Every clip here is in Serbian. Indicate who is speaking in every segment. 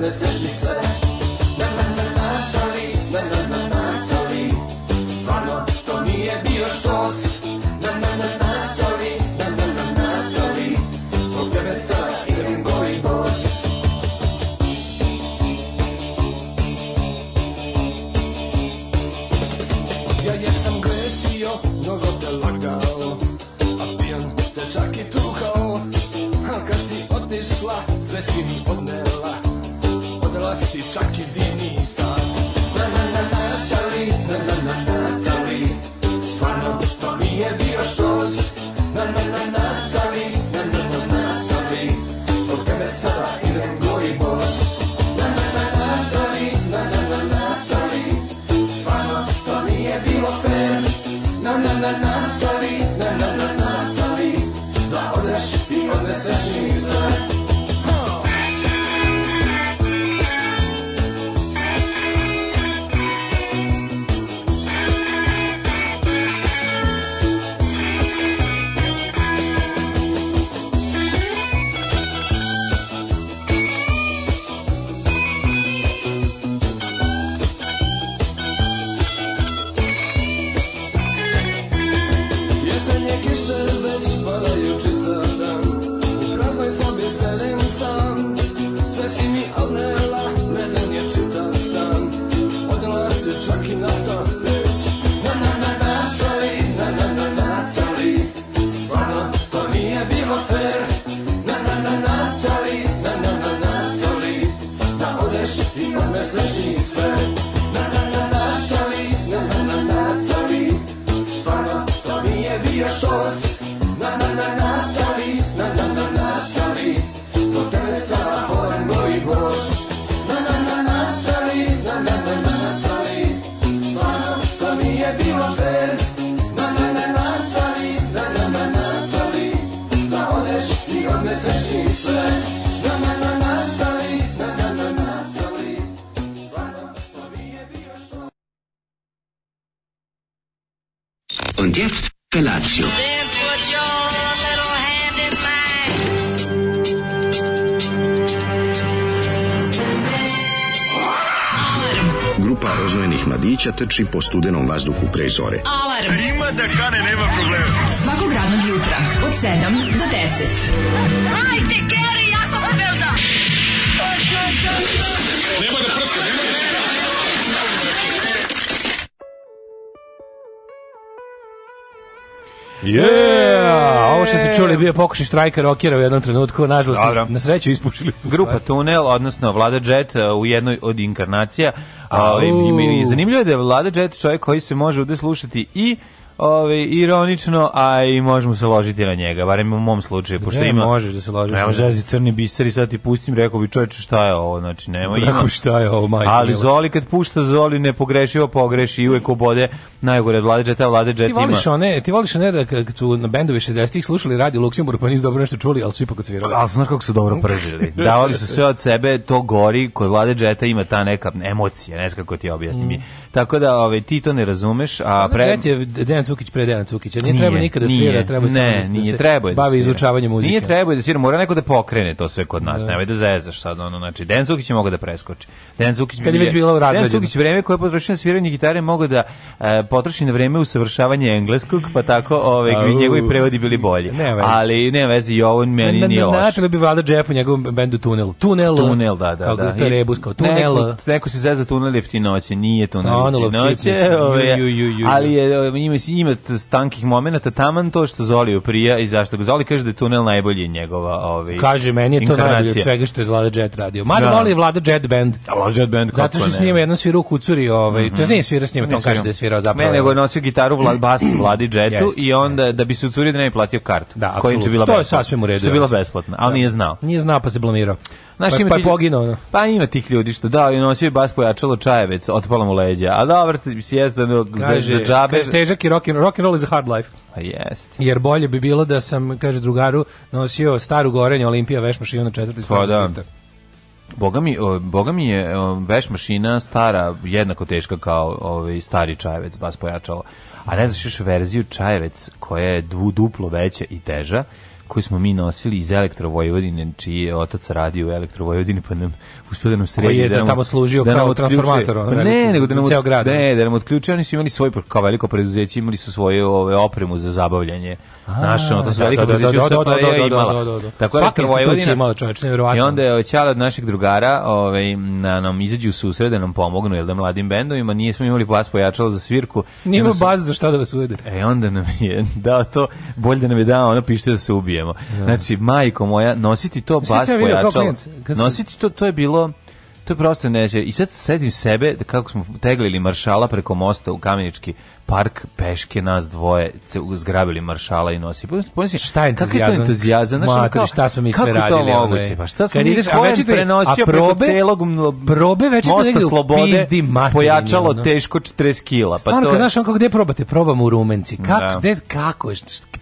Speaker 1: necessary. mladića trči po studenom vazduhu pre zore. Alarm! A ima da kane, nema problema. Svakog radnog jutra, od 7
Speaker 2: do 10. Hajde, Keri, ja sam odbelda! Nema da prska, nema da prska! Yeah! Ovo što ste čuli bio pokušaj štrajka rokera u jednom trenutku, nažalost, Dobro. na sreću ispušili su.
Speaker 3: Grupa Tunel, odnosno Vlada Jet uh, u jednoj od inkarnacija Ali zanimljivo je da je Vlada Jet čovjek koji se može ovde slušati i Ove, ironično, a i možemo se ložiti na njega, barem u mom slučaju,
Speaker 2: pošto ne, ima... možeš da se ložiš.
Speaker 3: Evo, zazi crni biseri, sad ti pustim, rekao bi, čovječe, šta je ovo,
Speaker 2: znači, nemoj ima. Rekao
Speaker 3: šta je ovo, majke. Ali Zoli kad pušta Zoli ne nepogrešivo pogreši i uvek obode najgore vlade džeta, vlade džeta ima.
Speaker 2: Ti voliš one, ti voliš one da kad su na bendovi 60-ih slušali radi Luksemburg, pa nisu dobro nešto čuli, ali su ipak odsvirali.
Speaker 3: Ali znaš kako su dobro pržili. Davali su sve od sebe, to gori, kod vlade džeta ima ta neka emocija, ne znam kako ti objasnim. Mm. Tako da ovaj ti to ne razumeš, a
Speaker 2: pre Jet je Dejan Cukić pre Dejan Cukića. Nije, da nije trebao nikada da, da svira, treba samo ne, nije da trebao bavi izučavanjem muzike.
Speaker 3: Nije trebao da svira, mora neko da pokrene to sve kod nas. Da. Nemoj da zezaš sad ono, znači Dejan Cukić je mogao da preskoči.
Speaker 2: Dejan Cukić kad je već bilo razređeno. Dejan Cukić
Speaker 3: vreme koje potroši na sviranje gitare mogao da e, potroši na vreme usavršavanje engleskog, pa tako ovaj njegovi prevodi bili bolji. Ne, Ali ne veze i ovo meni ne, nije
Speaker 2: loše. Na tebe bi valjda džep u njegovom bendu Tunel. Tunel. Tunel, da, da, da. Kao
Speaker 3: da rebus, kao
Speaker 2: Tunel.
Speaker 3: Neko se zeza Tunel noći, nije Tunel Bananolov znači, čip, ali je, ima, ima tankih momenta, taman to što Zoli prija i zašto ga Zoli kaže da je tunel najbolji njegova ovaj,
Speaker 2: Kaže, meni je to najbolje od svega što je Vlada Jet radio. Mada da. voli Vlada Jet Band.
Speaker 3: A Vlada Jet Band,
Speaker 2: kako Zato što s njima jednom sviru kucuri, ovaj, mm -hmm. to mhm. nije svira s njima, to on
Speaker 3: kaže
Speaker 2: da je svirao zapravo.
Speaker 3: Mene nego je nosio gitaru Vlad, bas Vladi Jetu i onda da bi se curi da ne bi platio kartu. Da, kojim
Speaker 2: bila što
Speaker 3: je
Speaker 2: sasvim
Speaker 3: u redu. Što je
Speaker 2: bila besplatna, ali da. nije znao. Nije znao pa se blamirao. Znaš,
Speaker 3: pa, pa,
Speaker 2: pa, pa
Speaker 3: ima tih ljudi što da, i nosio je bas pojačalo čajevec, otpalo mu leđa Indija. A dobro, ti si jezdan za, za džabe.
Speaker 2: Kaže, težak i rock and, roll is a hard life. A
Speaker 3: pa jest.
Speaker 2: Jer bolje bi bilo da sam, kaže drugaru, nosio staru gorenje Olimpija veš mašinu na četvrti Pa da.
Speaker 3: Boga mi, boga mi je veš mašina stara, jednako teška kao ovaj stari čajevec, bas pojačalo. A ne znaš još verziju čajevec koja je dvu duplo veća i teža koji smo mi nosili iz Elektrovojvodine, čiji je otac radio u Elektrovojvodini, pa nam uspio da nam sredi. Koji je
Speaker 2: da, da tamo služio
Speaker 3: da
Speaker 2: kao transformator.
Speaker 3: Pa ne,
Speaker 2: nego da nam, ceo grad,
Speaker 3: ne, da nam otključio, oni su imali svoj, kao veliko preduzeće, imali su svoje ove, opremu za zabavljanje.
Speaker 2: Znaš, ono, to su veliko preduzeće, u Sapa je imala. Tako je, Vojvodina. imala čovječ, nevjerovatno.
Speaker 3: I onda je oćala ovaj od naših drugara, ove, ovaj, na nam izađu su usred da nam pomognu, jel da mladim bendovima, nismo imali bas pojačalo za svirku.
Speaker 2: Nije imao bas za šta da vas uvede.
Speaker 3: E, onda nam je dao to, bolje da nam je dao ono pište da se ubijemo. Da. Znači, majko moja, nositi to bas pojačalo, nositi to, to je bilo To je prosto neće. I sad sedim sebe da kako smo teglili maršala preko mosta u Kamenički park peške nas dvoje zgrabili maršala i nosi. Pomislim, šta je entuzijazam? Kako je entuzijazam?
Speaker 2: Znaš, šta smo mi sve radili? Kako to moguće?
Speaker 3: Pa šta smo mi, ideš, ko je prenosio a probe, preko celog probe večer mosta negdje slobode pizdi materinu, pojačalo no. teško 40 kila. Pa
Speaker 2: Stvarno, to... znaš, on kako gde probate? Probamo u Rumenci. Kako, da. Gde, kako,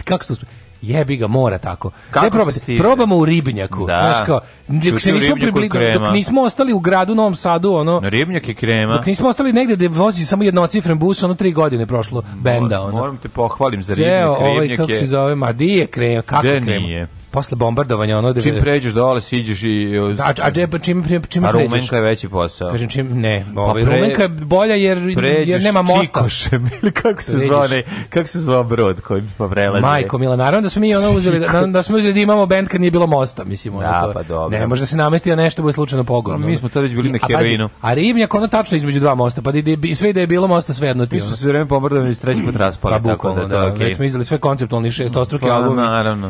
Speaker 2: kako ste uspeli? jebi ga, mora tako.
Speaker 3: Kako probate?
Speaker 2: Probamo
Speaker 3: u Ribnjaku.
Speaker 2: Da. Znaš kao, dok,
Speaker 3: se
Speaker 2: nismo
Speaker 3: pribli, dok
Speaker 2: nismo ostali u gradu Novom Sadu, ono...
Speaker 3: Ribnjak je krema.
Speaker 2: Dok nismo ostali negde gde vozi samo jednocifren bus, ono tri godine prošlo benda, ono.
Speaker 3: Moram te pohvalim za Ribnjak. ribnjak Ceo
Speaker 2: ovaj, kako je... se zove, ma di je krema, kako krema? Nije posle bombardovanja ono da
Speaker 3: čim pređeš dole siđeš i da,
Speaker 2: a gde pa čim čim, čim pređeš Rumenka je veći posao kažem čim ne pa ovaj pa pre, Rumenka je bolja jer pređeš jer nema mosta čikošem
Speaker 3: ili kako se zove kako se zove brod koji pa prelazi
Speaker 2: Majko Mila naravno da smo mi ono uzeli da, da smo uzeli da imamo bend kad nije bilo mosta mislim ono
Speaker 3: da, to pa dobro.
Speaker 2: ne može da se namesti da nešto bude slučajno pogodno
Speaker 3: mi smo tad već bili na heroinu
Speaker 2: a, pazi, a Rimljak ono tačno između dva mosta pa da i sve da je bilo mosta sve jedno ti smo
Speaker 3: se vreme bombardovanja i treći put raspali pa tako da to da, okej smo izdali sve
Speaker 2: konceptualni šest ostruke pa albumi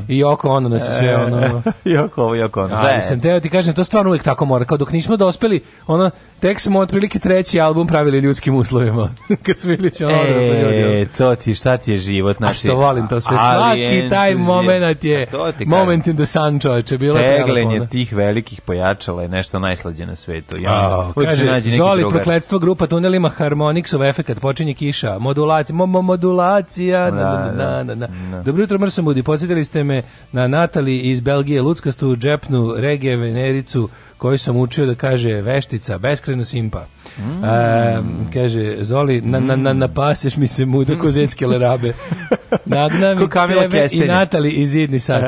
Speaker 2: i oko ono nas sve ono.
Speaker 3: jako ovo, jako ono.
Speaker 2: Ali sam teo ti kažem, to stvarno uvek tako mora. Kao dok nismo dospeli, ono, tek smo otprilike treći album pravili ljudskim uslovima. Kad smo bili e, ono e,
Speaker 3: ljudi. E, to ti, šta ti je život? Znači, A što
Speaker 2: volim to sve. Svaki taj moment je, moment in the sun, čovječe, bilo
Speaker 3: Peglenje tih velikih pojačala je nešto najslađe na svetu. Ja, oh, kaže,
Speaker 2: Zoli, prokledstvo grupa tunelima Harmonixov efekt počinje kiša, modulacija, mo, modulacija, da, na, na, na, da. na. Da. Dobro jutro, Mrsomudi, podsjetili ste me na Natal preveli iz Belgije luckastu džepnu regije venericu koju sam učio da kaže veštica, beskreno simpa. Mm. A, kaže, Zoli, na, na, na, napaseš mi se muda ko zetske lerabe. Nad nami tebe i Natali iz Idni sad.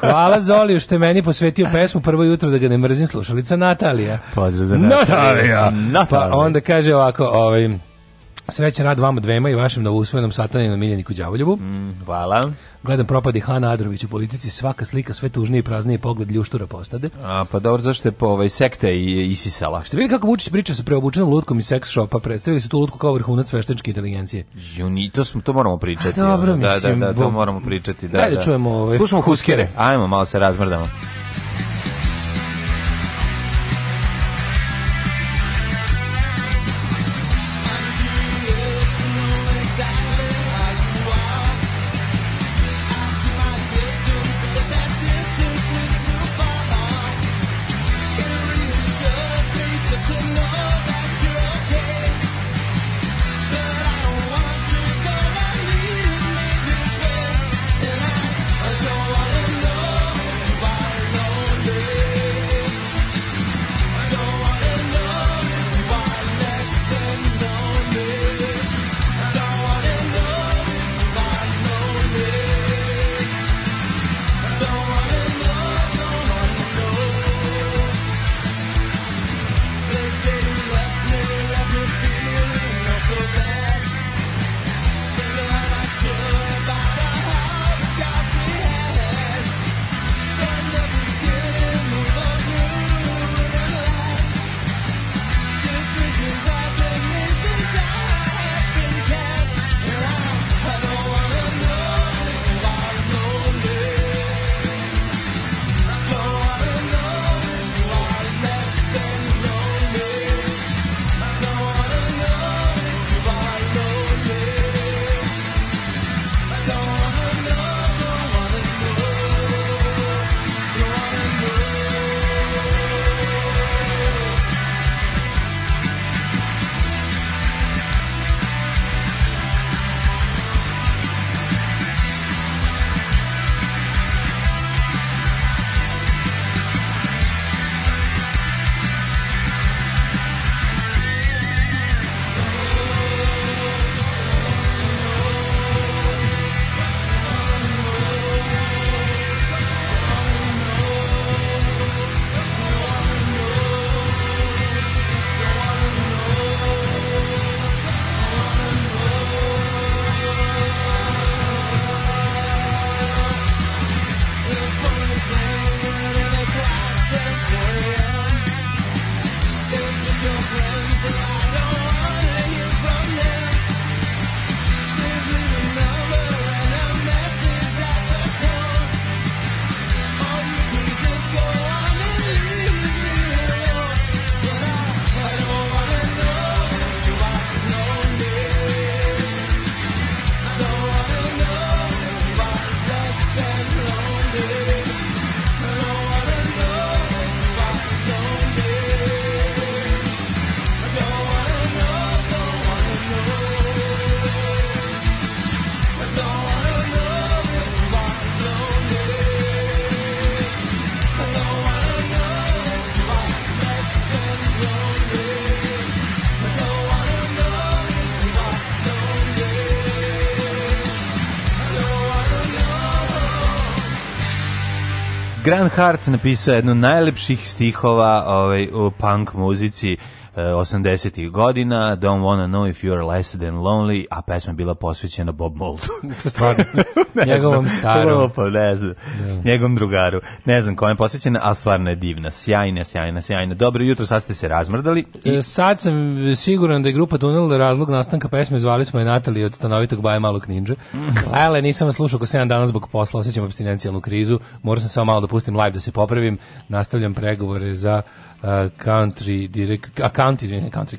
Speaker 2: Hvala Zoli što je meni posvetio pesmu prvo jutro da ga ne mrzim slušalica Natalija.
Speaker 3: Pozdrav za Natalija. Pa Natalija.
Speaker 2: Pa onda kaže ovako, ovaj, Srećan rad vama dvema i vašem novousvojenom sataninom Miljeniku Đavoljevu. Mm, hvala. Gledam propadi Hana Adrović u politici, svaka slika sve tužnije i praznije pogled ljuštura postade.
Speaker 3: A pa dobro, zašto
Speaker 2: je
Speaker 3: po ovaj sekte i isisala?
Speaker 2: Ste vidi kako Vučić priča sa preobučenom lutkom i seks shopa, predstavili su tu lutku kao vrhunac veštačke inteligencije. Juni,
Speaker 3: to smo to moramo pričati. A, dobro, da, da, mislim, da, da, da, to moramo pričati, da. Dajde da.
Speaker 2: čujemo, ovaj. Slušamo
Speaker 3: Huskere. Ajmo malo se razmrdamo. Grant Hart napisao jednu najlepših stihova ovaj, u punk muzici 80-ih e, godina, Don't Wanna Know If You're Less Than Lonely, a pesma je bila posvećena Bob Moldu.
Speaker 2: Stvarno? Njegovom starom
Speaker 3: Pa ne znam, da. njegovom drugaru. Ne znam kome je posvećena, a stvarno je divna. Sjajna, sjajna, sjajna. Dobro jutro, sad ste se razmrdali.
Speaker 2: I... E, sad sam siguran da je grupa Tunnel razlog nastanka pesme, zvali smo je Natali od stanovitog baja malog ninja. Ale, nisam vas slušao ko 7 dana zbog posla, osjećam abstinencijalnu krizu, moram sam samo malo da pustim live da se popravim, nastavljam pregovore za Uh, country direkt a country country country,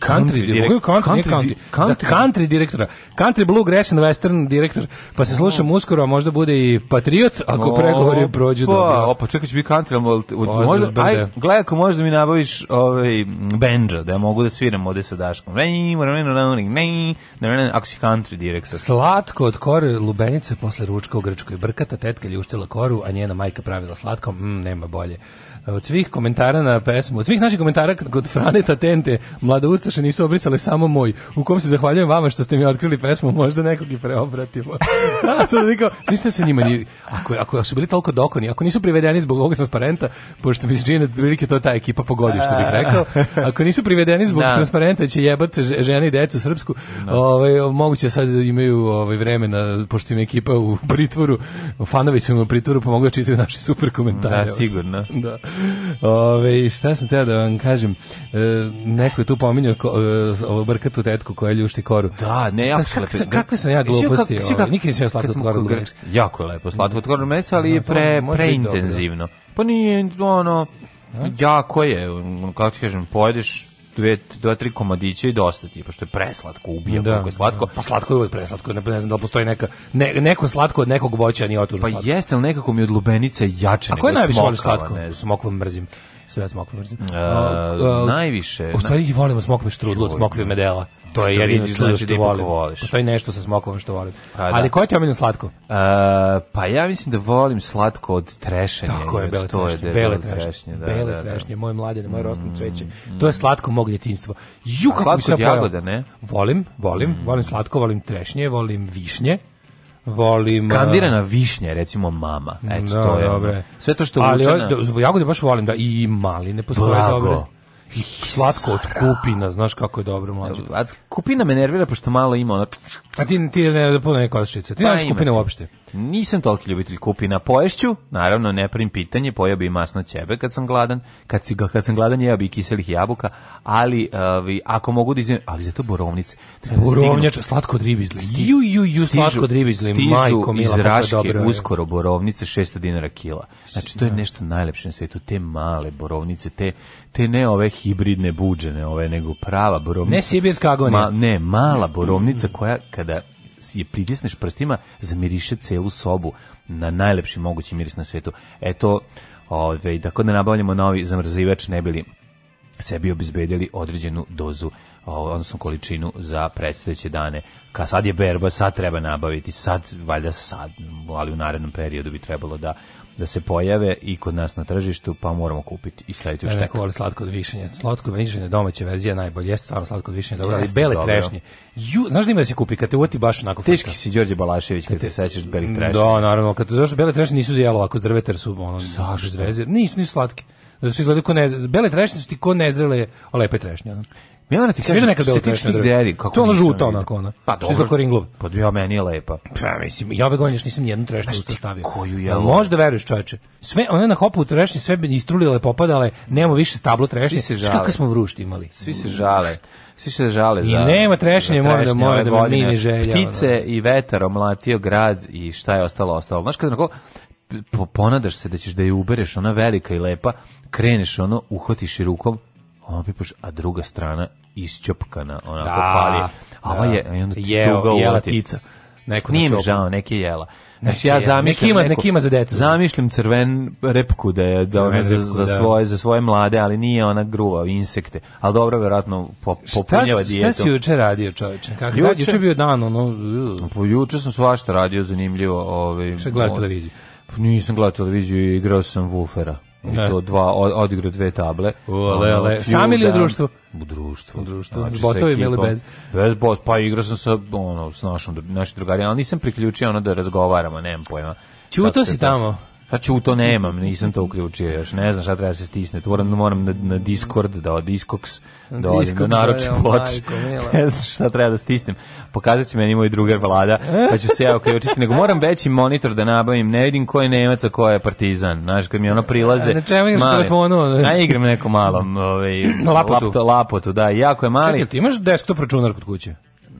Speaker 2: country, direkt, country, country, country, country, za country direktora country bluegrass and western direktor pa se slušam uskoro a možda bude i patriot ako pregovori prođu pa, dobro
Speaker 3: pa čekaj će biti country ali možda aj gledaj ako možda mi nabaviš ovaj bendža da ja mogu da sviram ovde sa daškom ne ne ne ne country direktor
Speaker 2: slatko od kore lubenice posle ručka u grčkoj brkata tetka ljuštila koru a njena majka pravila slatko mm, nema bolje od svih komentara na pesmu, od svih naših komentara kod Frane Tatente, mlada Ustaše nisu obrisale samo moj, u kom se zahvaljujem vama što ste mi otkrili pesmu, možda nekog i preobratimo. a sad rekao, ste se njima, ni, ako, ako su bili toliko dokoni, ako nisu privedeni zbog ovog transparenta, pošto mi se čini da to ta ekipa pogodi, što bih rekao, ako nisu privedeni zbog da. transparenta, će jebati žene i decu srpsku, da. ovaj, moguće sad imaju ovaj, vremena, pošto im ekipa u pritvoru, fanovi su im u pritvoru, pomogli pa da čitaju naši super komentare. Da, sigurno. Da. Ove, šta sam teo da vam kažem, e, neko je tu pominjao e, ovo brkatu tetku koja ljušti koru.
Speaker 3: Da, ne,
Speaker 2: jako sam lepo. Kakve sam
Speaker 3: ja
Speaker 2: gluposti, ovaj, nikad nisam ja slatko tkoru mlečka.
Speaker 3: Jako je lepo slatko od koru mlečka, ali je pre, preintenzivno. Pa nije, ono, jako je, kako ti kažem, pojedeš dve, dva, tri komadića i dosta ti, pošto je preslatko, ubija da, koliko je slatko. Da.
Speaker 2: Pa slatko je uvek preslatko, ne, ne znam da li postoji neka, ne, neko slatko od nekog voća, nije otužno Pa slatko.
Speaker 3: jeste, ali nekako mi od lubenice jače A
Speaker 2: koje najviše voliš slatko? Ne, smokvu mrzim sve od
Speaker 3: smokve mrzim. najviše.
Speaker 2: U stvari ih volim smokve štrudlu od smokve medela. To je to jedino znači čudo da što volim. Voliš. Postoji nešto sa smokvom što volim. Da. Ali koje ti je omiljeno slatko?
Speaker 3: pa ja mislim da volim slatko od trešenja.
Speaker 2: Tako je, bele trešnje. Bele trešnje, da, bele da, trešnje, moje mladine, moje mm, rostno cveće. Mm. to je slatko mog djetinjstva.
Speaker 3: Ju, kako slatko od jagoda, ne?
Speaker 2: Volim, volim, mm. volim slatko, volim trešnje, volim višnje volim
Speaker 3: kandirana višnja recimo mama eto da, to je dobre.
Speaker 2: sve to što ali vuče jagode baš volim da i maline postoje dobre I slatko od kupina, znaš kako je dobro
Speaker 3: mlađe. A kupina me nervira pošto malo ima ono... A
Speaker 2: ti, ti ne da puno neka oštrica. Ti pa kupina uopšte.
Speaker 3: Nisam toliki ljubitelj kupina. Poješću, naravno, ne prim pitanje, pojeo bi masno ćebe kad sam gladan, kad, si, kad sam gladan jeo bi kiselih jabuka, ali uh, ako mogu da izvijem, ali za to borovnice.
Speaker 2: Da Borovnjač, slatko od ribizli. Ju, ju, ju, slatko od ribizli. Stižu Majko, mila, iz Raške dobro,
Speaker 3: uskoro borovnice 600 dinara kila. Znači, to je da. nešto najlepše na svetu. Te male borovnice, te, te ne ove hibridne buđene, ove, nego prava borovnica.
Speaker 2: Ne sibirska agonija. Ma,
Speaker 3: ne, mala borovnica koja kada je pritisneš prstima, zamiriše celu sobu na najlepši mogući miris na svetu. Eto, ove, tako da nabavljamo novi zamrzivač, ne bili sebi obizbedili određenu dozu odnosno količinu za predstojeće dane. Ka sad je berba, sad treba nabaviti, sad, valjda sad, ali u narednom periodu bi trebalo da da se pojave i kod nas na tržištu, pa moramo kupiti i staviti u štek.
Speaker 2: Rekao, ali slatko od višnje. Slatko od višenja domaća verzija najbolje, jeste stvarno slatko od višnje, dobro, ali bele dobro. trešnje. Ju, znaš da ima da se kupi, kad te uvati baš onako
Speaker 3: Teški frka. si Đorđe Balašević kad, kad te, se sećaš belih trešnje.
Speaker 2: Da, naravno, kad zašto bele trešnje nisu jelo ovako s drveta, jer su ono, zvezde. Nisu, nisu slatke. Zato što izgledaju ko ne, bele trešnje su ti ko nezrele, a lepe trešnje. Ono.
Speaker 3: Ja moram ti kažem, nekad
Speaker 2: se tiče deri, kako to ona žuta onako ona. Pa, pa dobro. Sisla koringluv.
Speaker 3: Pa ja meni je lepa.
Speaker 2: Pa mislim, ja ove godine nisam jednu trešnu usta stavio. Koju je? Možeš da veruješ, čoveče. Sve one na hopu trešnje sve bi istrulile, popadale, nema više stablo trešnje.
Speaker 3: Svi se žale. Kako smo vrušti imali? Svi se žale. Svi se žale za. I
Speaker 2: nema trešnje, mora da mora da mi ne želja.
Speaker 3: Ptice ono. i vetar omlatio grad i šta je ostalo ostalo. Znaš kad onako ponadaš se da ćeš da je ubereš, ona velika i lepa, kreneš ono, uhotiš je rukom, opipaš, a druga strana isćopkana, onako da, fali. A ova da. je, i onda ti jeo, tuga jela tica. Neko Nije da mi žao, neki jela. Znači ja zamišljam neki
Speaker 2: ima, za decu. Zamišljam
Speaker 3: crven repku da je da ona za, za svoje za svoje mlade, ali nije ona gruva insekte. Al dobro verovatno po, popunjava dijetu. Šta si
Speaker 2: juče radio, čoveče? Kako juče, da, juče bio dan ono.
Speaker 3: Po juče sam svašta radio zanimljivo, ovaj.
Speaker 2: Šta gledaš
Speaker 3: televiziju? Pa nisam gledao televiziju, igrao sam Woofera i to e. dva odigrao dve table.
Speaker 2: Ole, ole. Sam ili u da. društvu?
Speaker 3: U društvu.
Speaker 2: U društvu. Znači, s botovima
Speaker 3: ili
Speaker 2: bez?
Speaker 3: Bez bot, pa igrao sam sa, ono, s našom, našim drugarima, ali nisam priključio ono da razgovaramo, nemam pojma.
Speaker 2: Ćuto si tamo?
Speaker 3: Znači u to nemam, nisam to uključio još. Ne znam šta treba da se stisneti. Moram, moram na, na Discord da od Discox da odim na da, naručim ploč. Ne znam šta treba da stisnem. Pokazat će meni moj drugar vlada, pa ću se ja uključiti. Nego moram veći monitor da nabavim. Ne vidim ko je Nemac, a ko je Partizan. Znaš, kad mi ono prilaze... A na čemu
Speaker 2: igraš telefonu?
Speaker 3: A igram nekom malom. Ovaj, lapotu. Lapto, da. Jako je mali.
Speaker 2: Čekaj, ti imaš desktop računar kod kuće?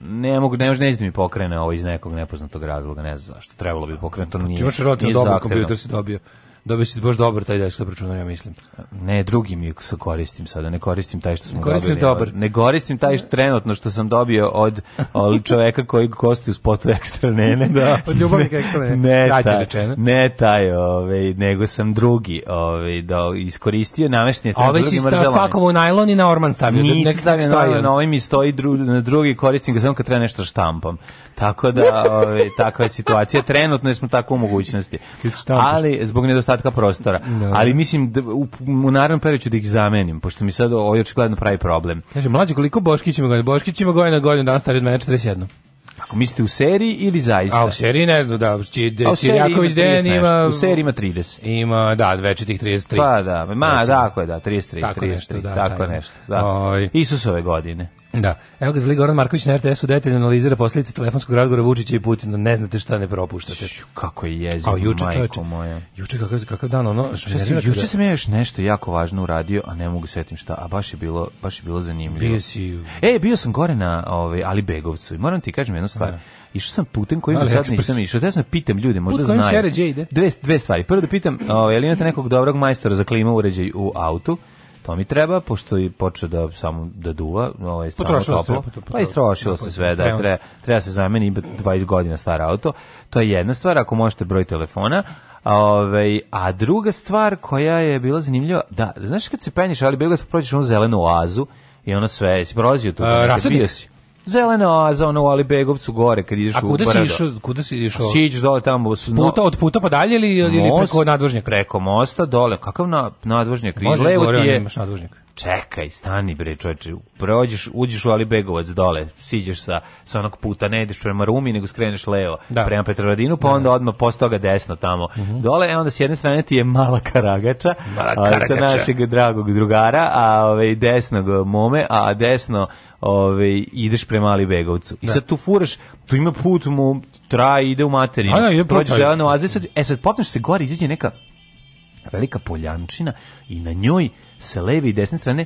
Speaker 3: ne mogu, ne može da mi pokrene ovo iz nekog nepoznatog razloga, ne znam zašto. Trebalo bi da pokrenuti, to pa, nije. Ti imaš relativno
Speaker 2: dobar kompjuter si dobio. Dobio si baš dobro taj desktop računar, ja mislim.
Speaker 3: Ne, drugi mi se koristim sada, ne koristim taj što smo sam dobio.
Speaker 2: Dobar.
Speaker 3: Ne koristim taj što trenutno što sam dobio od, od čoveka koji kosti u spotu ekstra nene. da,
Speaker 2: od ljubavnika ekstra nene. Ne, ne da. taj,
Speaker 3: ne taj ovaj, nego sam drugi ovaj, da iskoristio nameštenje. A ovaj si stavio spakovo
Speaker 2: u najlon i na orman stavio.
Speaker 3: Nisam da stavio na najlon, ovaj mi stoji dru, na drugi koristim ga samo kad treba nešto da štampam. Tako da, ovaj, takva je situacija. Trenutno smo tako u mogućnosti. Ali, zbog nedostatka ostatka prostora. No. Da. Ali mislim da u, u naravnom periodu ću da ih zamenim, pošto mi sad ovo ovaj očigledno pravi problem.
Speaker 2: Kaže, mlađi koliko Boškić ima godina? Boškić ima godina godinu, danas stari od mene 41.
Speaker 3: Ako mislite u seriji ili zaista?
Speaker 2: A u seriji ne znam, da, či, de, Čirjaković Den ima...
Speaker 3: U seriji ima 30. Ima,
Speaker 2: da, večetih 33.
Speaker 3: Pa da, ma, tako je, da, 33, tako 33, nešto, da, tako taj. nešto. Da. Isusove godine.
Speaker 2: Da. Evo ga zli Goran Marković na RTS-u detaljno analizira posljedice telefonskog razgovora Vučića i Putina. Ne znate šta ne propuštate.
Speaker 3: Kako je jezik, Kao juče, majko moja.
Speaker 2: Juče kakav, kakav dan, ono...
Speaker 3: juče sam ja još nešto jako važno uradio, a ne mogu setim šta, a baš je bilo, baš je bilo
Speaker 2: zanimljivo. Bio si...
Speaker 3: E, bio sam gore na ovaj, Ali Begovcu i moram ti kažem jednu stvar. Aha. Da. Išao sam putem kojim do sad nisam pa- išao. Ja sam da pitam ljude, možda Put znaju. Dve, dve stvari. Prvo da pitam, o, ovaj, je li imate nekog dobrog majstora za klima uređaj u autu? To mi treba, pošto i počeo da samo da duva, ovaj, samo toplo, pa se, pa, pa istrošilo se sve, da treba, treba se zameni, ima 20 godina star auto, to je jedna stvar, ako možete broj telefona, a, ovaj, a druga stvar koja je bila zanimljiva, da, znaš kad se penješ, ali bilo da prođeš onu zelenu oazu, i ono sve, si prolazio tu, uh, rasadnik. bio si. Zelena oaza, ono u Alibegovcu gore, kad ideš u Brdo. A
Speaker 2: kuda si išao? Kuda si išao?
Speaker 3: Sić dole tamo.
Speaker 2: No, puta, od puta pa dalje ili, ili
Speaker 3: preko
Speaker 2: nadvožnjaka?
Speaker 3: Preko mosta dole. Kakav na, nadvožnjak? Možeš Levo
Speaker 2: ti
Speaker 3: je, imaš
Speaker 2: nadvožnjak
Speaker 3: čekaj, stani bre čoveče, prođeš, uđeš u Alibegovac dole, siđeš sa, sa onog puta, ne ideš prema Rumi, nego skreneš levo, da. prema Petrovaradinu, pa da. da. onda odmah posle toga desno tamo. Uh mhm. -huh. Dole, e onda s jedne strane ti je mala karagača, mala karagača. sa našeg dragog drugara, a ovaj, desnog e, mome, a desno ovaj, ideš prema Alibegovcu. I da. sad tu furaš, tu ima put, mu traje, ide u materinu, da, prođeš pa- zeleno oaze, sad, e sad popneš se gore, izađe neka velika poljančina i na njoj sa leve i desne strane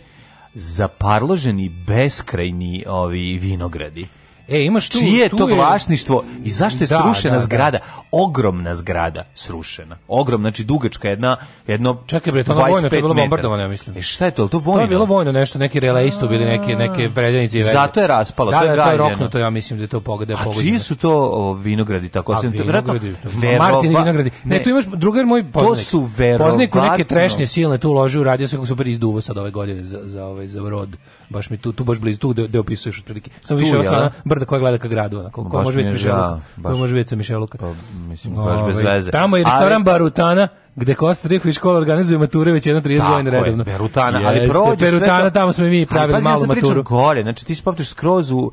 Speaker 3: zaparloženi beskrajni ovi vinogradi. E, imaš tu, Čije je tu to je... vlasništvo i zašto je da, srušena da, da, zgrada? Ogromna zgrada srušena. Ogromna, znači dugačka jedna, jedno Čekaj
Speaker 2: bre,
Speaker 3: to je vojno,
Speaker 2: to je bilo bombardovano, ja mislim. E
Speaker 3: šta je to? To vojno. To je
Speaker 2: bilo
Speaker 3: vojno
Speaker 2: nešto, neki relaisto bili neke neke predanice i
Speaker 3: Zato je raspalo, da, to je
Speaker 2: da, to je
Speaker 3: roknuto,
Speaker 2: ja mislim da je to pogode
Speaker 3: pogođeno. A čiji su to o, vinogradi tako sam
Speaker 2: to rekao? Verova... Martin vinogradi. Ne, ne, tu imaš drugar moj
Speaker 3: poznanik. To su verovatno. neke
Speaker 2: trešnje silne tu uložio, radio se kako super izduvo sad ove godine za za ovaj za rod. Baš mi tu tu baš blizu tu gde opisuješ otprilike. Samo više ostala brda koje gleda ka gradu, onako, koja može biti
Speaker 3: Mišeluka. Koja
Speaker 2: može
Speaker 3: biti Mišeluka. Pa, mislim,
Speaker 2: baš Ove, ovaj, bez veze. Tamo je restoran ali... Barutana, gde Kosta Riković škola organizuje mature već jedno 30
Speaker 3: godina
Speaker 2: redovno. Tako je, Perutana, ali prođe Perutana, to... tamo smo mi pravili
Speaker 3: ali,
Speaker 2: malu maturu. Ali
Speaker 3: gore, znači ti spoptiš skroz u ove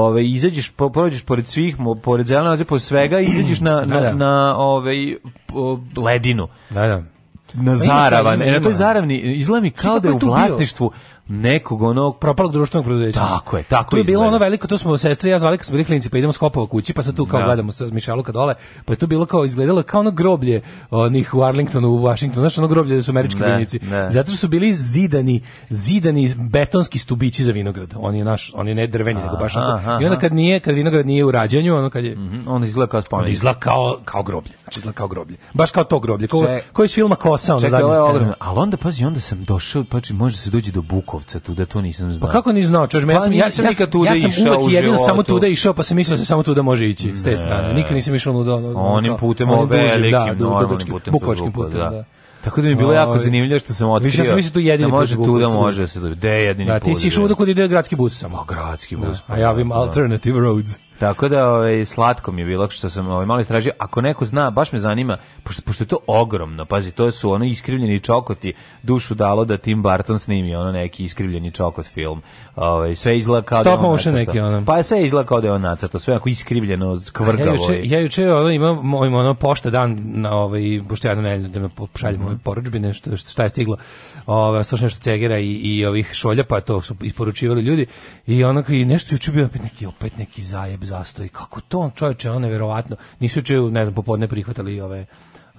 Speaker 3: ovaj, izađeš po, prođeš pored svih pored zelene pored svega i izađeš na na, na, da, da. na ovaj ledinu.
Speaker 2: Da, da na pa zaravan. E, na toj zaravni izlazi mi kao da je u vlasništvu nekog onog propalog društvenog preduzeća.
Speaker 3: Tako je, tako je. Tu
Speaker 2: je bilo ono veliko, to smo sestre ja zvali kad smo bili klinici, pa idemo skopova kući, pa sad tu kao da. gledamo sa Mišaluka dole, pa je to bilo kao izgledalo kao ono groblje onih u Arlingtonu, u Washingtonu, znači ono groblje da su američki da, vinici. Da. Zato su bili zidani, zidani betonski stubići za vinograd. On je naš, on je ne drveni, nego baš I onda kad nije, kad vinograd nije u rađanju, ono kad je
Speaker 3: mm -hmm.
Speaker 2: on
Speaker 3: izgleda kao spomenik.
Speaker 2: Izgleda kao kao groblje. Znači izgleda kao groblje. Baš kao to groblje. Kao, Ček, koji iz filma Kosa, ono zadnje scene.
Speaker 3: Ali onda pazi, onda sam došao, pači, može se doći do Bukova Čakovca, tuda to nisam
Speaker 2: znao. Pa kako ni znao, čoš, pa, ja sam, ja sam, ja sam, tuda ja sam išao uvek jedino samo tuda išao, pa sam mislio da se samo tuda može ići, s te strane. Nikad nisam išao na ono,
Speaker 3: Onim putem ove velikim, da, normalnim putem. Bukovačkim putem, da. da. Tako da mi je bilo jako ovaj, zanimljivo što sam otkrio. Više sam mislio da tu jedini da može tu da može se dobi. Da je jedini put. Da
Speaker 2: ti si išao da kod ide gradski bus
Speaker 3: samo. Da. Pa gradski bus. a
Speaker 2: ja vim alternative roads.
Speaker 3: Tako da ovaj slatko mi je bilo što sam ovaj mali istražio. Ako neko zna, baš me zanima, pošto pošto je to ogromno. Pazi, to su ono iskrivljeni čokoti. Dušu dalo da Tim Burton snimi ono neki iskrivljeni čokot film. Ovaj sve izgleda da on motion neki ono. Pa sve izgleda kao da on nacrto, sve ako iskrivljeno, skvrgavo.
Speaker 2: Ja
Speaker 3: juče
Speaker 2: ja juče ono imam moj ono pošta dan na ovaj pošto ja nedelju da me pošaljemo mm -hmm. porudžbine što šta je stiglo. Ovaj sa nešto cegera i, i ovih šolja pa to su isporučivali ljudi i onako i nešto juče bio opet neki opet neki zajeb zastoj. Kako to on čovječe, ono neverovatno. Nisu čuju, ne znam, popodne prihvatali ove e,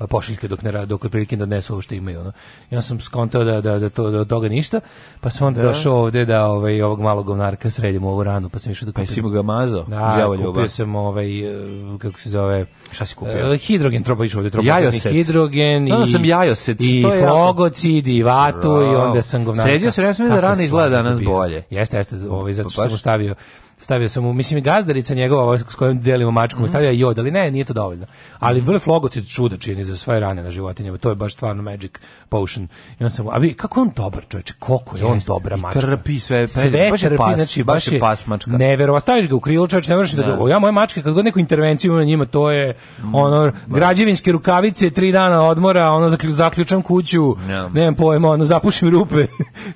Speaker 2: pošiljke dok ne dok otprilike da donesu ovo što imaju ono. Ja sam skontao da da da to da toga ništa, pa sam onda da. došao ovde da ovaj ovog malog govnarka sredimo ovu ranu, pa sam išao da pa kupim. Pa si mu
Speaker 3: ga mazao.
Speaker 2: Da, kupio ljubav. sam ovaj e, kako se zove,
Speaker 3: šta si kupio? E,
Speaker 2: hidrogen tropa išao ovde tropa hidrogen
Speaker 3: da, da i sam jajoset,
Speaker 2: i to je flogocid i vatu Bravo. i onda sam
Speaker 3: govnarka. Sredio se, ja sam da rana izgleda danas bolje.
Speaker 2: Jeste, jeste, ovaj zato pa što sam stavio stavio sam mu, mislim i gazdarica njegova s kojom delimo mačku, mm. stavio jod, ali ne, nije to dovoljno. Ali mhm. vrf logocit čuda čini za svoje rane na životinjama, to je baš stvarno magic potion. I on sam, a vi, kako on dobar čovječe, koliko je Jest, on dobra mačka.
Speaker 3: I trpi sve, sve baš trpi, pas, znači, baš, je pas mačka.
Speaker 2: Neverovatno, staviš ga u krilo, čovječ, ne vrši da, da. ja moje mačke kad god neku intervenciju na njima, to je mm. ono građevinske rukavice, tri dana odmora, ono zaključam kuću, ne. nemam pojma, ono zapušim rupe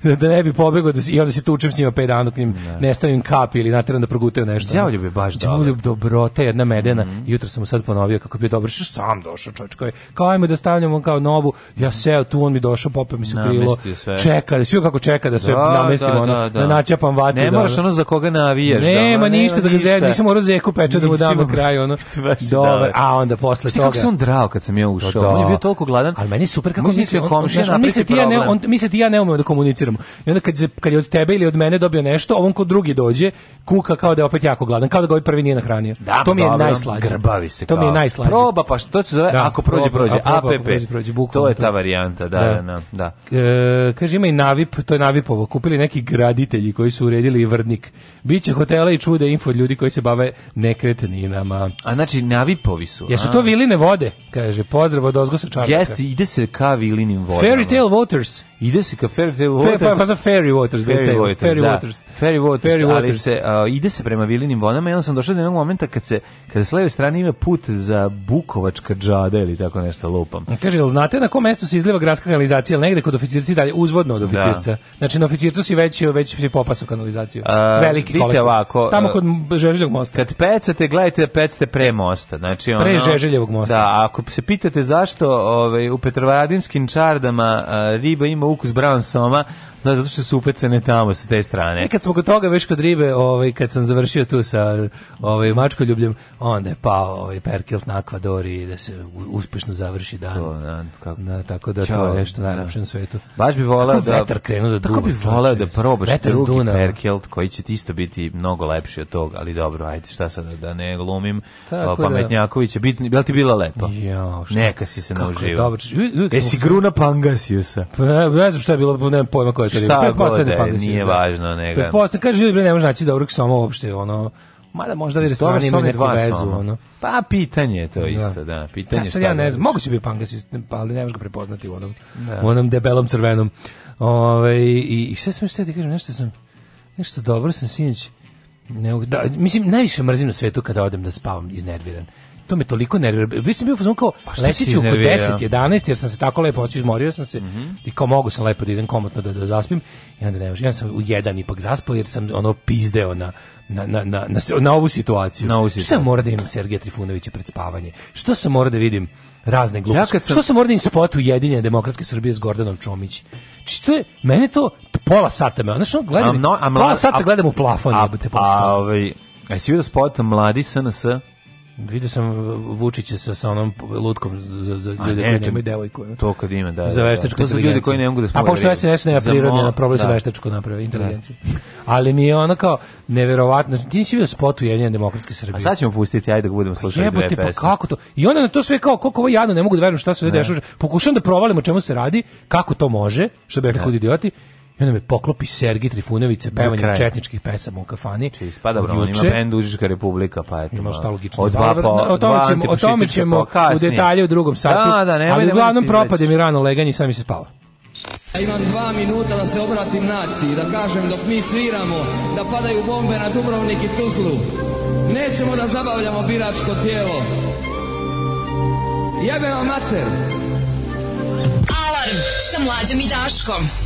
Speaker 2: da ne bi pobegao da, i onda se tučem s njima pet dana dok njim yeah. Da. ne stavim kap ili nater nerviran da proguteo nešto.
Speaker 3: Đavoljub je baš
Speaker 2: dobro. Đavoljub dobrota, jedna medena. Mm -hmm. Jutro sam mu sad ponovio kako je dobro. Što sam došao čovjek koji kao ajmo da stavljamo kao novu. Ja seo tu, on mi došao, popeo mi se krilo. Čeka, da sve kako čeka da sve da, namestimo, da, da, da. da načapam vatu.
Speaker 3: Ne da, moraš ono za koga navijaš.
Speaker 2: Nema, da, nema ništa da ga zezam, nisam morao zeku peče da mu damo kraj, ono. Da. Dobar. A onda posle toga.
Speaker 3: Kako sam drao kad sam
Speaker 2: ja pa ušao. On je da. bio toliko
Speaker 3: gladan. Ali meni
Speaker 2: super
Speaker 3: kako
Speaker 2: misli da komšija, misli ti ja ne, on misli ti ja ne umem da komuniciramo. I onda kad kad je od tebe ili od mene dobio nešto, on kod drugi dođe, kuk kuka kao da je opet jako gladan, kao da ga ovaj prvi nije nahranio. Da, pa to mi je najslađe. Grbavi
Speaker 3: se.
Speaker 2: Kao. To mi je najslađe.
Speaker 3: Proba pa što se zove da, ako prođe prođe. Proba, APP. Ako prođe, prođe, to je ta varijanta, da, da, da. da.
Speaker 2: E, kaže ima i Navip, to je Navipovo, kupili neki graditelji koji su uredili Vrdnik. Biće hotela i čude info ljudi koji se bave nekretninama.
Speaker 3: A znači Navipovi su.
Speaker 2: Jesu to viline vode, kaže. Pozdrav od Ozgo sa Čarlaka. Jeste,
Speaker 3: ide se ka vilinim vodama.
Speaker 2: Fairy Tale Waters.
Speaker 3: Ide se ka Fairy Tale Waters. Fe, pa,
Speaker 2: pa za Fairy da. Waters. Fairy Waters, Fairy
Speaker 3: Waters. Fairy Waters, ali se ide se prema Vilinim vodama i onda sam došao do jednog momenta kad se kad s leve strane ima put za Bukovačka džada ili tako nešto lupam.
Speaker 2: Kaže, jel znate na kom mestu se izliva gradska kanalizacija, negde kod oficirci dalje, uzvodno od da. oficirca. Da. Znači na oficircu si već već si popasu kanalizaciju. A, Veliki vidite ovako. Tamo kod Žeželjevog mosta.
Speaker 3: Kad pecate, gledajte da pecate pre mosta. Znači ono,
Speaker 2: pre Žeželjevog mosta.
Speaker 3: Da, ako se pitate zašto ovaj u Petrovaradinskim čardama a, riba ima ukus brown soma, Da, zato što su upecane tamo sa te strane.
Speaker 2: E, kad smo kod toga veš kod ribe, ovaj, kad sam završio tu sa ovaj, mačkoljubljem, onda je pao ovaj, Perkilt na akvadori da se uspešno završi dan. To, da, kako... da, tako da Ćao, to je nešto da. najlepše na svetu.
Speaker 3: Baš bi volao da... Vetar
Speaker 2: krenuo da
Speaker 3: duva. Tako bi volao da probaš drugi Perkilt koji će ti isto biti mnogo lepši od toga, ali dobro, ajde, šta sad da ne glumim tako da. pametnjakovića. Bit, bi ti bila lepa?
Speaker 2: Ja,
Speaker 3: šta? Neka si se nauživa. Dobro, uvijek, uvijek Esi gruna
Speaker 2: pangasiusa. Pa ne, ne znam šta je bilo, nemam pojma koja je
Speaker 3: šta god
Speaker 2: da
Speaker 3: je, nije važno. Nega.
Speaker 2: Pretpostavljam, kaže ljudi, ne može naći dobrog da samo uopšte, ono, mada možda vi restorani imaju neku vezu.
Speaker 3: Ono. Pa pitanje
Speaker 2: je
Speaker 3: to
Speaker 2: da. isto,
Speaker 3: da. Pitanje ja, sad ja da
Speaker 2: ne znam, moguće bi pangas, pa ali ne možeš ga prepoznati u onom, da. u onom debelom crvenom. Ove, ovaj, i, I šta sam što ti kažem, nešto sam, nešto dobro sam sinoć. Ne, da, mislim, najviše mrzim na svetu kada odem da spavam iznerviran to me toliko nervira. Bi bio fazon kao pa lećiću oko 10, 11 jer sam se tako lepo oči izmorio, sam se mm -hmm. i kao mogu sam lepo da idem komotno da, da zaspim i onda ne Ja sam u 1 ipak zaspao jer sam ono pizdeo na na, na, na, na, na ovu situaciju. Na ovu situaciju. Što sam mora da imam Sergeja Trifunovića pred spavanje? Što sam mora da vidim razne gluposti? Ja sam... Što sam mora da im spot jedinje demokratske Srbije s Gordanom Čomić? Što znači, je, mene to pola sata me, znaš, gledam, I'm pola sata a, gledam u plafon. A,
Speaker 3: a, a, ovaj, a si vidio spot Mladi
Speaker 2: SNS Vidio sam Vučića sa, sa onom lutkom za, za ljude ne, koji nemaju devojku. Ne?
Speaker 3: To kad ima, da.
Speaker 2: Za veštačku
Speaker 3: da, da. To ljudi koji ne mogu da A
Speaker 2: pošto
Speaker 3: SNS
Speaker 2: nema prirodne, na problem da. sa veštačku naprave, da. inteligenciju. Da. Ali mi je ono kao neverovatno. Ti nisi vidio spot u Ujedinjene demokratske Srbije.
Speaker 3: A sad ćemo pustiti, ajde da budemo pa slušali
Speaker 2: dve pa pesme. Pa kako to? I onda na to sve kao, koliko ovo jadno, ne mogu da verujem šta se dešava. Pokušam da provalim o čemu se radi, kako to može, što bi rekli da. idioti I onda me poklopi Sergi Trifunović sa pevanjem četničkih pesama
Speaker 3: u kafani. Či ispada bro, on ima bend Užička republika, pa
Speaker 2: eto. Ima šta logično. Od dva po,
Speaker 3: o tome
Speaker 2: ćemo, o tome ćemo u detalje u drugom satu. Da, da, nema, ali da uglavnom propade mi rano leganje i sam mi se spava.
Speaker 4: Ja imam dva minuta da se obratim naciji, da kažem dok mi sviramo, da padaju bombe na Dubrovnik i Tuzlu. Nećemo da zabavljamo biračko tijelo. Jebe vam mater! Alarm sa mlađom i Daškom.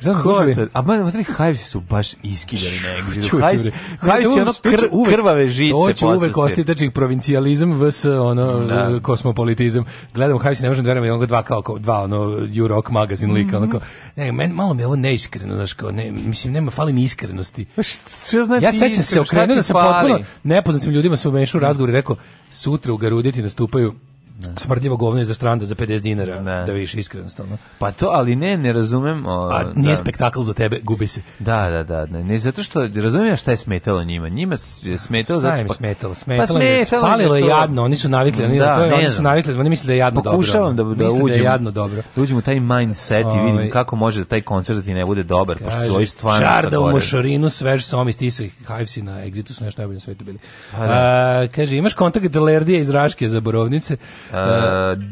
Speaker 3: Znam slušajte, a mene tri Hives su baš iskidali negdje. Hives, Hives je ono kr, krvave žice. To
Speaker 2: će uvek ostati znači, provincijalizam vs ono da. kosmopolitizam. Gledam Hives ne možem da verujem, da dva kao dva ono Euroc magazin lika, mm -hmm. onako. Ne, men malo mi ovo neiskreno, znači kao ne, mislim nema fali mi iskrenosti. Pa šta znači? Ja sećam se okrenuo da se potpuno nepoznatim ljudima se umešao u razgovor i rekao sutra u Garuditi nastupaju ne. Da. smrdljivo govno iz Astranda za 50 dinara ne. da, da više iskreno stvarno.
Speaker 3: Pa to, ali ne, ne razumem. O,
Speaker 2: A da. nije da. spektakl za tebe, gubi se.
Speaker 3: Da, da, da, ne, ne zato što razumijem šta je smetalo njima. Njima je smetalo zato što
Speaker 2: pa, smetalo, smetalo, pa smetalo falilo je to... jadno, oni su navikli, oni, da, to je, oni su navikli, oni misle da je jadno Pokušavam
Speaker 3: dobro. Pokušavam da, da uđem, da jadno dobro. Da uđem u taj mindset i vidim ovaj- kako može da taj koncert da ti ne bude dobar, kaže, pošto su ovi stvarno
Speaker 2: Čarda u mošorinu, svež som iz Tisa Hivesi na Exitu su nešto najbolje na svetu bili. Pa A, kaže, imaš kontakt Delerdija iz Raške za Borovnice.
Speaker 3: E,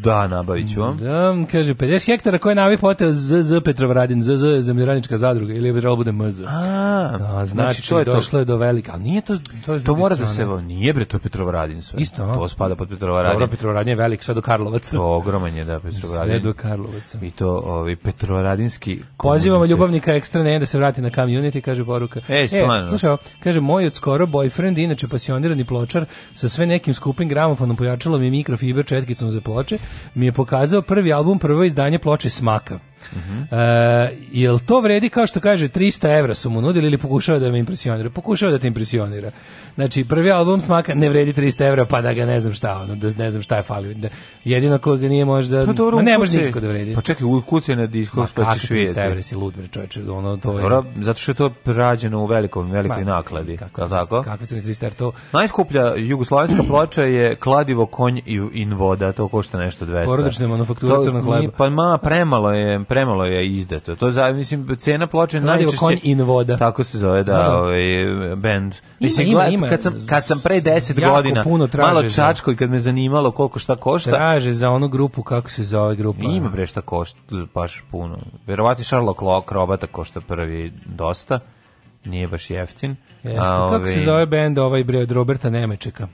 Speaker 2: da,
Speaker 3: nabavit vam.
Speaker 2: Da, kaže, 50 hektara koje navi poteo ZZ Petrovradin, ZZ Zemljeranička zadruga, ili bi trebalo bude MZ. A, da, znači, znači to je došlo to... je do velika, ali nije to...
Speaker 3: To, to mora da se, nije bre, to je Petrovradin sve. Isto, To spada pod Petrovradin.
Speaker 2: Dobro, Petrovradin je velik, sve do Karlovaca.
Speaker 3: To ogroman je, da, Petrovradin. Sve do Karlovaca. I to ovi Petrovaradinski...
Speaker 2: Pozivamo ljubavnika ekstra ne da se vrati na community, kaže poruka.
Speaker 3: E, e stvarno. E, slušaj,
Speaker 2: kaže, moj od skoro boyfriend, inače pasionirani pločar, sa sve nekim skupim gramofonom pojačalo mi mikrofiber četkicom za ploče, mi je pokazao prvi album, prvo izdanje ploče Smaka. Uh -huh. e, jel to vredi kao što kaže 300 evra su mu nudili ili pokušava da me impresionira? Pokušava da te impresionira. Znači, prvi album smaka ne vredi 300 evra, pa da ga ne znam šta, ono, da ne znam šta je falio. Da, jedino ko ga nije možda, pa, dobro, ma ne može nikako da vredi.
Speaker 3: Pa čekaj, u ukucaj na diskos, pa ćeš vidjeti. 300 evra si lud, bre, čovječe, ono,
Speaker 2: to je... Dobro,
Speaker 3: zato što je to rađeno u velikom, velikoj ma, nakladi,
Speaker 2: kako, je
Speaker 3: tako? Kako
Speaker 2: se 300 evra, to...
Speaker 3: Najskuplja jugoslovenska ploča je kladivo konj i in voda, to košta nešto 200. Porodične
Speaker 2: manufakture crnog
Speaker 3: hleba. Pa ma, premalo je, premalo je izdato. To za, mislim, cena ploče najčešće...
Speaker 2: Kladivo konj in voda.
Speaker 3: Tako se zove, da, da. ovaj, band. Mislim, ima, ima, kad sam, kad sam pre 10 godina puno malo čačko i kad me zanimalo koliko šta košta.
Speaker 2: Traže za onu grupu, kako se zove grupa. Ima
Speaker 3: bre šta košta, baš puno. Verovatno Sherlock Robata košta prvi dosta, nije baš jeftin.
Speaker 2: Jeste, A, kako ove... Ovaj- se zove bend ovaj bre od Roberta Nemečeka?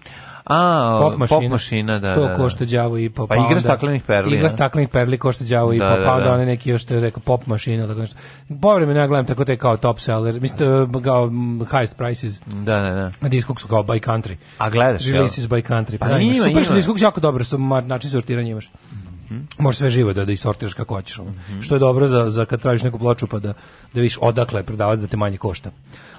Speaker 3: A, pop mašina, pop mašina da, to da,
Speaker 2: košta da. đavo i pop. Pa
Speaker 3: igra
Speaker 2: staklenih perli. Igra
Speaker 3: staklenih
Speaker 2: perli košta đavo i pop, da, onda da, one neki još što je rekao pop mašina tako nešto. Povremeno ja gledam tako te kao top seller, mislim kao highest prices.
Speaker 3: Da, da, da. Na
Speaker 2: diskog su kao by country.
Speaker 3: A gledaš,
Speaker 2: Releases by country. Pa, pa ima, super ima. što jako dobro, su znači sortiranja imaš. -hmm. Možeš sve živo da, da isortiraš kako hoćeš. Mm -hmm. Što je dobro za, za kad tražiš neku ploču pa da, da viš odakle je prodavac da te manje košta.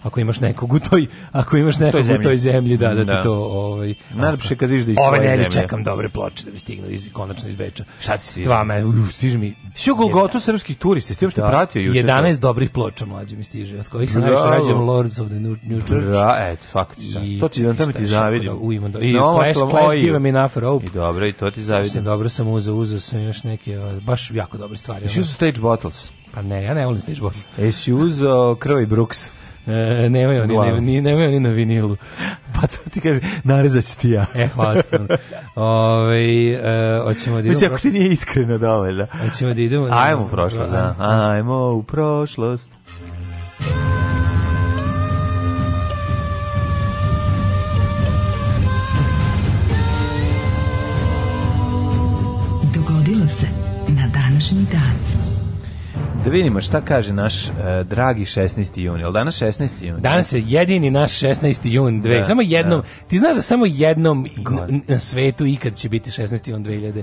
Speaker 2: Ako imaš nekog u toj, ako imaš nekog u toj zemlji, u toj zemlji da, da,
Speaker 3: da.
Speaker 2: ti to... Ovaj,
Speaker 3: Najlepše kad viš da iz Ove nelje
Speaker 2: čekam dobre ploče da mi stignu iz, konačno iz Beča.
Speaker 3: Šta ti si? Dva me, u,
Speaker 2: mi... Sju Golgotu
Speaker 3: srpskih turista, s tim što da, pratio juče. 11
Speaker 2: dobrih ploča mlađi mi stiže, od kojih se najviše rađen Lords of the New, New Church. Bra, eto,
Speaker 3: svaka ti čast. To ti, tamo ti zavidim.
Speaker 2: Da, u, ima do, I no,
Speaker 3: Clash, Clash, Give Me Enough Rope. I dobro, i to ti zavidim.
Speaker 2: Dobro sam uzeo, uzeo sam još neke baš jako dobre stvari.
Speaker 3: Jesi uzao Stage Bottles?
Speaker 2: Pa ne, ja ne volim Stage Bottles.
Speaker 3: E, jesi uzao Krv Brooks? E,
Speaker 2: nemaju oni, wow. ni, nemaju oni na vinilu.
Speaker 3: pa to ti kaže, narezaću ti ja.
Speaker 2: e, hvala ti. Ove, e, oćemo da
Speaker 3: idemo... Mislim, ako ti nije iskreno dovoljno.
Speaker 2: Oćemo da idemo...
Speaker 3: Ajmo u prošlost,
Speaker 2: da.
Speaker 3: Ajmo u prošlost. Ajmo u prošlost. današnji dan. Da vidimo šta kaže naš uh, dragi 16. jun. Jel danas 16. jun?
Speaker 2: Danas je jedini naš 16. jun. Dve. Da, samo jednom, da. ti znaš da samo jednom na, svetu ikad će biti 16. jun 2020.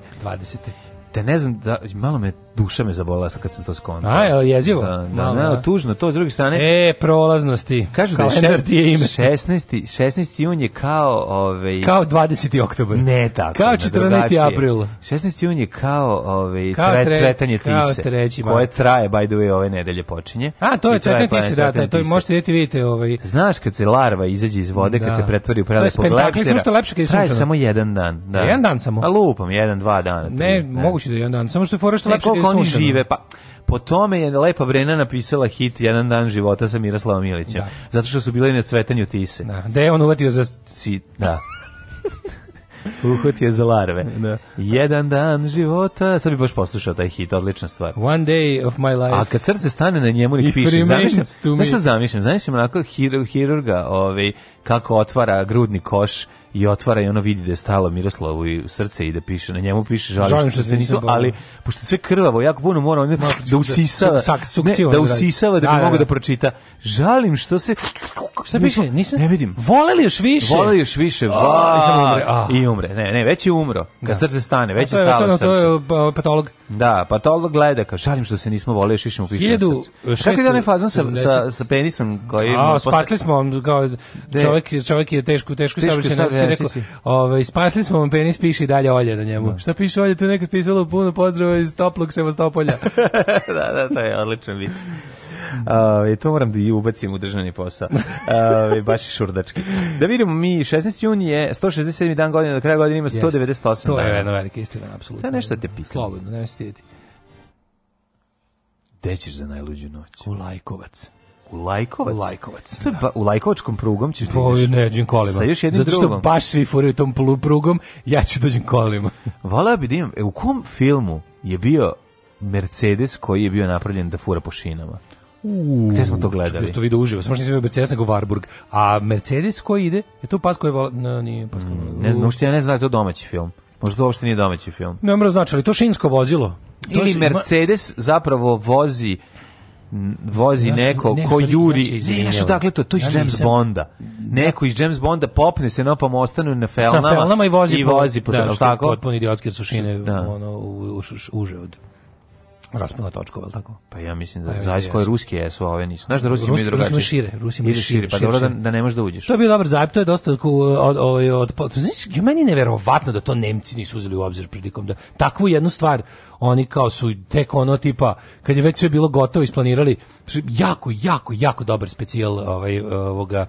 Speaker 3: Te ne znam, da, malo me duša me zabolala kad sam to skontao.
Speaker 2: A, je jezivo?
Speaker 3: Da, da, da, da, tužno, to s druge strane.
Speaker 2: E, prolaznosti.
Speaker 3: Kažu da je 16, je ime. 16, 16. jun je kao... Ovaj,
Speaker 2: kao 20. oktober.
Speaker 3: Ne tako.
Speaker 2: Kao 14. april.
Speaker 3: 16. jun je kao, ovaj, kao tre, cvetanje kao tise. Treći, koje traje, by the way, ove nedelje počinje.
Speaker 2: A, to je cvetanje tise, da, taj, to je, možete da vidjeti, vidite. Ovaj.
Speaker 3: Znaš kad se larva izađe iz vode, da. kad se pretvori u prelepo leptera. Smo što lepše kad je sunčano. Traje samo jedan dan. Da.
Speaker 2: Jedan dan samo.
Speaker 3: A pa lupam, jedan, dva dana.
Speaker 2: Ne, moguće da je jedan dan. Samo što je fora što lepše kako
Speaker 3: oni žive, pa po tome je Lepa Brena napisala hit Jedan dan života sa Miroslavom Milićem. Da. Zato što su bile na cvetanju tise. Da,
Speaker 2: da je on uvatio za... Si, da.
Speaker 3: Uhvatio je za larve. Da. Jedan dan života, sad bi baš poslušao taj hit, odlična stvar.
Speaker 2: One day of my life.
Speaker 3: A kad srce stane na njemu nek piše, zamišljam, znaš šta zamišljam, zamišljam onako hirurga, ovaj, kako otvara grudni koš i otvara i ono vidi da je stalo Miroslavu i srce i da piše na njemu piše žalim, žalim što, se nisu ali pošto sve krvavo jako puno mora on da usisava sak, ne, da usisava da bi da, da, mogao da. da pročita žalim što se
Speaker 2: šta piše nisam ne vidim voleli još više
Speaker 3: voleli još više va i umre ne ne već je umro kad da. srce stane već je stalo srce
Speaker 2: to je pa, patolog
Speaker 3: da patolog gleda kao žalim što se nismo voleli još više mu piše kako je da ne fazan sa, sa, sa penisom
Speaker 2: koji a spasli smo kao čovjek čovjek je teško teško saobraćajna piše neko, ovaj, spasli smo vam penis, piše dalje Olja na njemu. Da. Šta piše Olja, tu neka nekad pisalo puno pozdrava iz toplog Sevastopolja.
Speaker 3: da, da, to je odličan vic. Uh, to moram da i ubacim u državni posao. Uh, baš je šurdački.
Speaker 2: Da vidimo mi, 16. jun je 167. dan godine, do kraja godine ima 198 dana. To
Speaker 3: je jedna velika istina, apsolutno. Da
Speaker 2: nešto te pitam. Slobodno,
Speaker 3: ne stijeti. Gde ćeš za najluđu noć?
Speaker 2: U Lajkovac.
Speaker 3: U Lajkovac?
Speaker 2: U Lajkovac. To
Speaker 3: je da. ba, u Lajkovačkom prugom ćeš da po,
Speaker 2: pa, Ne, dođem kolima.
Speaker 3: Sa još jednim Zato
Speaker 2: što
Speaker 3: drugom.
Speaker 2: baš svi furaju tom prugom, ja ću dođem kolima.
Speaker 3: Voleo bi da imam, e, u kom filmu je bio Mercedes koji je bio napravljen da fura po šinama? Uuu, Gde smo to gledali?
Speaker 2: Ja to video uživo, samo što nisam bio Mercedes, nego Warburg. A Mercedes koji ide, je to pas koji je... Vola,
Speaker 3: no,
Speaker 2: nije pas koji... Mm,
Speaker 3: ne znam, uopšte ja ne znam da je to domaći film. Možda to uopšte nije domaći film.
Speaker 2: Ne znam znači, to šinsko vozilo. To
Speaker 3: Ili Mercedes ima... zapravo vozi vozi znaš, neko ne, ko juri ne znaš odakle to to iz ja James nisam. Bonda da. neko iz James Bonda popne se no pa mu ostanu na felnama
Speaker 2: sa felnama i
Speaker 3: vozi
Speaker 2: i vozi po, da, da, tako potpuno idiotske sušine da. ono u, uže od raspuna točkova, al tako?
Speaker 3: Pa ja mislim da pa koje da ruski jesu, a ove nisu. Znaš da Rusi imaju drugačije. Rusi šire,
Speaker 2: Rusi imaju šire, šire,
Speaker 3: pa šire, dobro da, da ne možeš da uđeš.
Speaker 2: To je bio dobar zajeb, to je dosta od ovaj, od, od, od, od znaš, meni je neverovatno da to Nemci nisu uzeli u obzir prilikom da takvu jednu stvar oni kao su tek ono tipa, kad je već sve bilo gotovo isplanirali, jako, jako, jako dobar specijal ovaj, ovoga,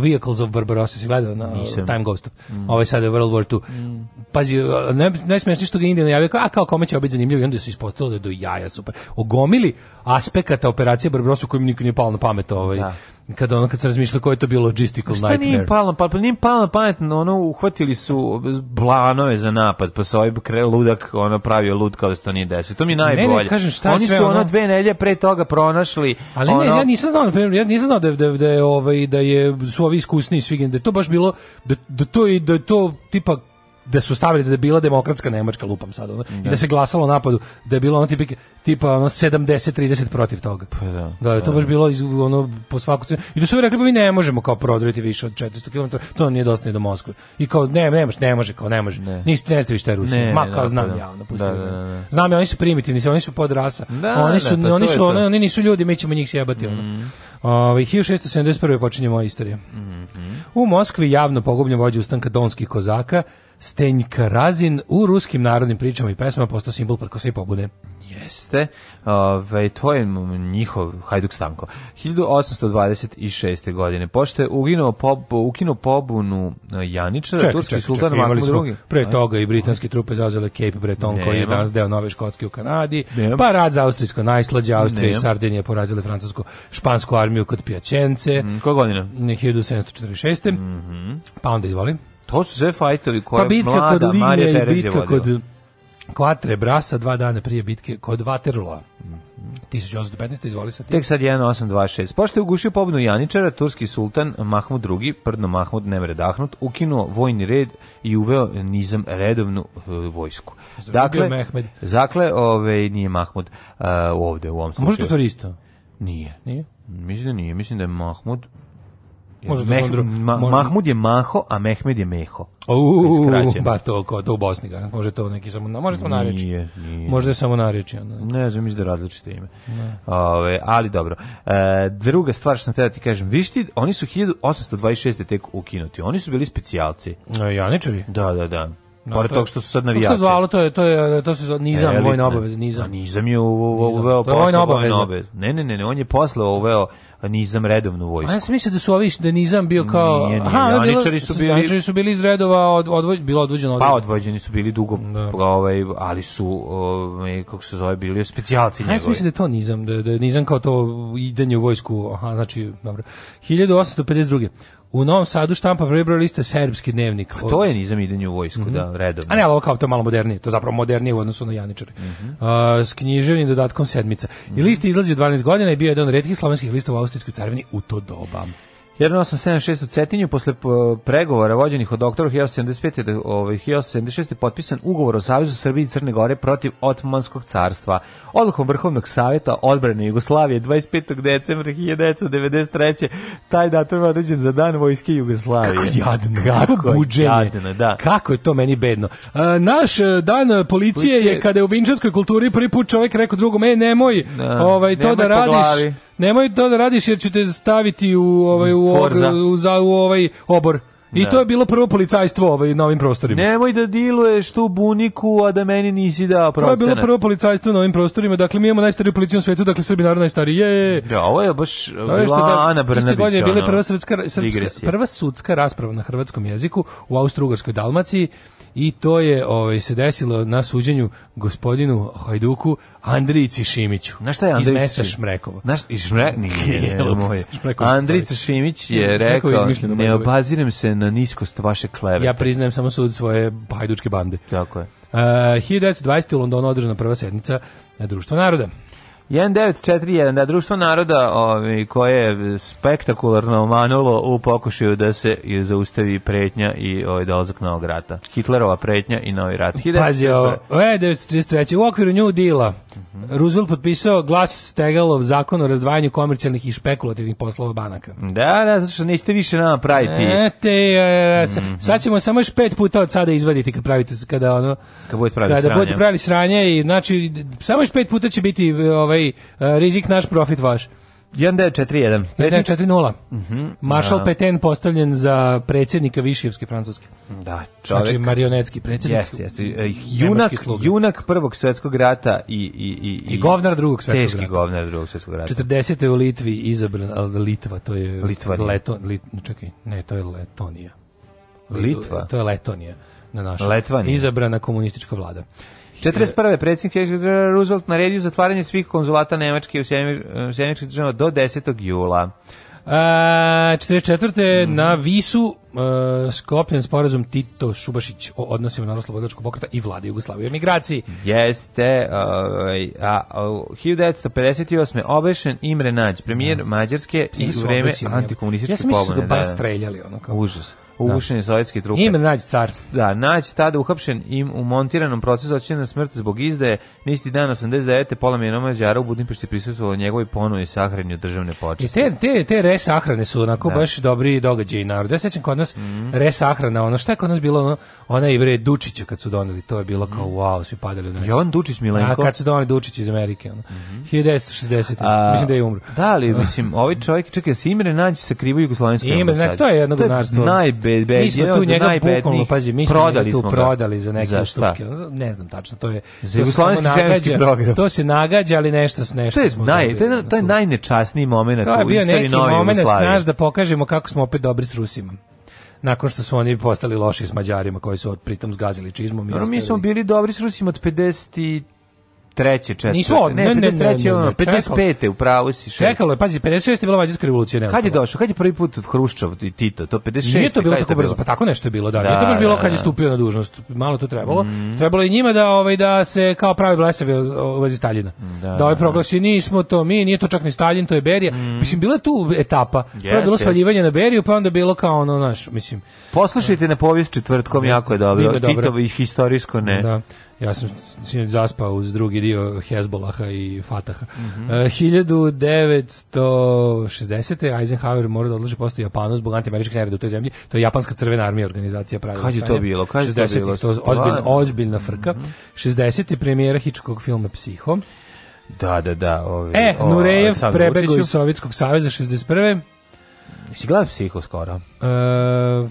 Speaker 2: Vehicles of Barbarossa si gledao na Nisam. Time Ghost, mm. ovaj sada World War II. Mm. Pazi, ne, najsmješnije što ga Indija najavio, a kao kome će biti zanimljivo i onda su ispostavili da do jaja super. Ogomili aspekata operacije Barbarossa kojim niko nije palo na pamet ovaj, da kad ono kad se razmišlja ko je to bio logistical šta nightmare. Šta nije
Speaker 3: palo, pa, pa nije palo pametno, ono uhvatili su planove za napad, pa se ovaj kre ludak ono pravio lud kao da se to nije desilo. To mi je najbolje. Ne, ne, kažem, šta Oni sve su ono, ono dve nedelje pre toga pronašli.
Speaker 2: Ali
Speaker 3: ono...
Speaker 2: ne, ja nisam znao, na ja nisam znao da da da je ovaj da je su ovi iskusni svi da je to baš bilo da, da to i da je to tipa da su stavili da je bila demokratska Nemačka lupam sad ono, i da, da. se glasalo napadu da je bilo ono tipike, tipa ono 70 30 protiv toga. Pa da. Da, je to pa baš da. bilo iz, ono po svaku cenu. I da su rekli pa mi ne možemo kao prodriti više od 400 km, to nije dosta do Moskve. I kao ne, ne može, ne može, kao ne može. Ne. Niste ne ste vi šta Rusija. Ma kao znam pa ja, ono da, pustite. Da, Znam ja, oni su primitivni, oni su podrasa. oni su pa oni su ono, oni nisu ljudi, mi ćemo njih sjebati mm. ono. Mhm. Ovaj 1671 počinje moja istorija. Mm -hmm. U Moskvi javno pogubljen vođa ustanka donskih kozaka Stenjka Razin u ruskim narodnim pričama i pesmama postao simbol preko sve pobude.
Speaker 3: Jeste, Ove, ovaj, to je njihov Hajduk Stanko. 1826. godine, pošto je uginuo pob, ukinuo pobunu e, Janičara, ček, turski ček, sultan Mahmud drugi.
Speaker 2: Pre toga i britanske trupe zauzele Cape Breton, Nema. koji je danas deo Nove Škotske u Kanadi, Nema. pa rad za Austrijsko najslađe, Austrija i Sardinije porazile francusku špansku armiju kod Pijačence. Mm,
Speaker 3: koja godina?
Speaker 2: 1746. Mm -hmm. Pa onda izvolim.
Speaker 3: To su sve fajtovi koje pa bitka mlada kod Marija Terezija bitka kod
Speaker 2: Quatre Brasa dva dana prije bitke kod Waterloo. 1815. izvoli sa
Speaker 3: tim. Tek sad 1826. Pošto je ugušio pobunu Janičara, turski sultan Mahmud II, prdno Mahmud Nemredahnut, ukinuo vojni red i uveo nizam redovnu uh, vojsku.
Speaker 2: Zavljubio dakle,
Speaker 3: zakle, ove, nije Mahmud uh, ovde u ovom slučaju. Možda
Speaker 2: to isto?
Speaker 3: Nije. Nije? Mislim da nije, mislim da je Mahmud Možda Meh, Zondru, ma, možda... Mahmud je Maho, a Mehmed je Meho.
Speaker 2: Uuu, ba to, ko, to u Bosni, garant. Može to neki samo, može samo nareći. Nije, nije. Možda je samo nareći.
Speaker 3: Ne znam, izde da različite ime. Ne. Ove, ali dobro. E, druga stvar što sam te da ti kažem, viš ti, oni su 1826. tek ukinuti. Oni su bili specijalci.
Speaker 2: E,
Speaker 3: Janičevi? Da, da, da.
Speaker 2: No,
Speaker 3: Pored to, toga što su sad navijači. Što
Speaker 2: zvalo, to je, to je, to se nizam, vojna obaveza, nizam. A
Speaker 3: pa nizam je uveo, uveo, uveo, uveo, Ne, ne, uveo, uveo, uveo, uveo, uveo, nizam redovnu vojsku. A
Speaker 2: ja sam mislio da su ovi da nizam bio kao nije, nije. aha, janičari da da su bili janičari su bili iz redova od odvoj, bilo odvođeno.
Speaker 3: Pa odvođeni su bili dugo, da. ovaj, ali su ovaj kako se zove bili specijalci njegovi. Ja sam
Speaker 2: mislio da je to nizam, da da nizam kao to idanje u vojsku, aha, znači dobro. 1852. U Novom Sadu štampa prvi broj liste serbski dnevnik. A pa
Speaker 3: to je nizam idenje u vojsku, mm -hmm. da, redovno. A
Speaker 2: ne, ali ovo kao to malo modernije, to je zapravo modernije u odnosu na Janičare. Mm -hmm. uh, s književnim dodatkom sedmica. Mm -hmm. I mhm. list izlazi u 12 godina i bio jedan od redkih slovenskih lista u Austrijskoj carvini u to doba. 1876 u Cetinju posle pregovora vođenih od doktora 1875. Ovaj, 1876. je potpisan ugovor o Savezu Srbije i Crne Gore protiv Otmanskog carstva. Odlukom Vrhovnog savjeta odbrane Jugoslavije 25. decembra 1993. taj datum je određen za dan vojske Jugoslavije.
Speaker 3: Kako jadno, kako, kako buđenje. Jadno, da.
Speaker 2: Kako je to meni bedno. E, naš e, dan policije Policija... je kada je u vinčanskoj kulturi prvi put čovjek rekao drugom, e nemoj, da, ovaj, to nemoj da radiš. Glavi nemoj to da radiš jer ću te staviti u ovaj u, ob, u, za, u ovaj obor. I da. to je bilo prvo policajstvo ovaj, na ovim prostorima.
Speaker 3: Nemoj da diluješ tu buniku, a da meni nisi dao procenat.
Speaker 2: To je bilo prvo policajstvo na ovim prostorima, dakle mi imamo najstariju policiju na svetu, dakle
Speaker 3: Srbi narod
Speaker 2: najstariji. Je,
Speaker 3: Da, ovo je baš bila da, Ana Brnabić. Iste
Speaker 2: godine je bila prva, srpska, srpska, prva sudska rasprava na hrvatskom jeziku u Austro-Ugarskoj Dalmaciji i to je ovaj, se desilo na suđenju gospodinu Hajduku Andrići Šimiću. Na šta je Andrijici? Iz Šmrekovo.
Speaker 3: Na šta? Iz Šmre... Nije, Šimić je rekao, ne obazirem se na niskost vaše klevete.
Speaker 2: Ja priznajem samo sud svoje hajdučke bande.
Speaker 3: Tako je. E, uh,
Speaker 2: 1920. u Londonu održana prva sednica e, Društva naroda.
Speaker 3: 1941, da, društvo naroda ovaj, koje je spektakularno omanulo u pokušaju da se zaustavi pretnja i ovaj, dolazak novog rata. Hitlerova pretnja i novi rat.
Speaker 2: Pazi, ovo, 1933. U okviru New Deala uh mhm. -huh. Roosevelt potpisao glas Stegelov zakon o razdvajanju komercijalnih i špekulativnih poslova banaka.
Speaker 3: Da, da, zato što nećete više nama praviti. E, te,
Speaker 2: e, sa, mm -hmm. sad ćemo samo još pet puta od sada izvaditi kad pravite, kada ono...
Speaker 3: Kad budete pravili sranje. Kada budete
Speaker 2: pravili
Speaker 3: sranje
Speaker 2: i znači, samo još pet puta će biti ovaj, ovaj, e, rizik naš, profit vaš.
Speaker 3: 1941.
Speaker 2: Predsjednik 40. Mm -hmm. Maršal ja. Da. Petain postavljen za predsjednika Višijevske Francuske. Da, znači, čovjek. Znači marionetski
Speaker 3: predsjednik. Jeste, jeste. E, junak, junak prvog svjetskog rata i...
Speaker 2: I,
Speaker 3: i, i,
Speaker 2: I govnar drugog svjetskog teški rata. Teški govnar drugog svjetskog rata. 40. u Litvi izabran, ali Litva, to je... Litvanija. Leto, lit, čekaj, ne, to je Letonija. Litva? To je Letonija na našem. Letvanija. Izabrana komunistička vlada.
Speaker 3: 41. predsjednik Roosevelt naredio zatvaranje svih konzulata Nemačke u Sjemičkih eh, država do 10. jula.
Speaker 2: A, 44. Mm. na Visu uh, sklopljen sporazum Tito Šubašić o odnosima narodno slobodačkog pokreta i vlade Jugoslavije o migraciji.
Speaker 3: Jeste, uh, a, a, 1958. obešen Imre Nađ, premijer mm. Mađarske Psi i u vreme obesini, antikomunističke pobune. Ja sam mislio da su ga
Speaker 2: bar da, da. streljali. Ono kao. Užas
Speaker 3: ugušen je sovjetski trupe.
Speaker 2: Ime da nađi car.
Speaker 3: Da, nađi tada uhapšen im u montiranom procesu očinjena smrt zbog izdaje. Nisti dan 89. Pola Mijena Mađara u Budimpešti prisustvovalo njegovoj ponu i sahranju državne počeste.
Speaker 2: I te, te, te sahrane su onako da. baš dobri događaji naroda. Ja sećam kod nas mm -hmm. resahrana, ono šta je kod nas bilo ono, ona i bre Dučića kad su doneli, to je bilo kao mhm. wow, svi padali od nas.
Speaker 3: Jovan Dučić Milenko.
Speaker 2: A kad su doneli Dučić iz Amerike, ono. Mm -hmm. 1960. A, mislim da je umro.
Speaker 3: Da, ali mislim, ovi ovaj čovjek, čekaj, se Imre nađi sa krivo jugoslavenskom. Imre, znači, to
Speaker 2: je jedno to je
Speaker 3: bezbedje, tu njega bukvalno, pazi, mi smo prodali tu smo
Speaker 2: prodali za neke za ustupke. Ne znam tačno, to je za jugoslovenski nagađa, program. To se nagađa, ali nešto s nešto
Speaker 3: to je smo naj, to je, to je najnečasniji momenat u istoriji Nove Jugoslavije. Znaš
Speaker 2: da pokažemo kako smo opet dobri s Rusima nakon što su oni postali loši s Mađarima koji su od pritom zgazili čizmom.
Speaker 3: I no, mi smo bili dobri s Rusima od 50 treće, četvrte. Nismo od, ne, ne, ne, 55. u pravu si.
Speaker 2: Čekalo je, pazi, 56. je bila Mađarska revolucija.
Speaker 3: Kad je došao? Kad je prvi put Hruščov i Tito? To 56. Nije
Speaker 2: to bilo tako brzo, pa tako nešto je bilo, da. da nije to baš da, bilo da, kad je stupio na dužnost. Malo to trebalo. Mhm. Trebalo je njima da ovaj da se kao pravi blesavi u vezi Staljina. Da ovaj proglasi nismo to mi, nije to čak ni Staljin, to je Berija. Mhm. Mislim bila tu etapa. Prvo bilo svaljivanje na Beriju, pa onda bilo kao ono, naš, mislim.
Speaker 3: Poslušajte na povijest četvrtkom, jako je dobro. Titovo istorijsko, ne. Da.
Speaker 2: Ja sam sinoć zaspao uz drugi dio Hezbolaha i Fataha. Mm -hmm. uh, 1960. Eisenhower mora da odloži posto Japanu zbog antiameričkih nereda u toj zemlji. To je Japanska crvena armija organizacija pravila. Kad
Speaker 3: je to bilo? Kad je to bilo? To
Speaker 2: ozbiljna, ozbiljna frka. Mm -hmm. 60. premijera Hičkog filma Psiho.
Speaker 3: Da, da, da.
Speaker 2: Ovi, e, o, Nurejev prebegao iz Sovjetskog saveza
Speaker 3: 61. Jesi gledao Psiho skoro? Uh,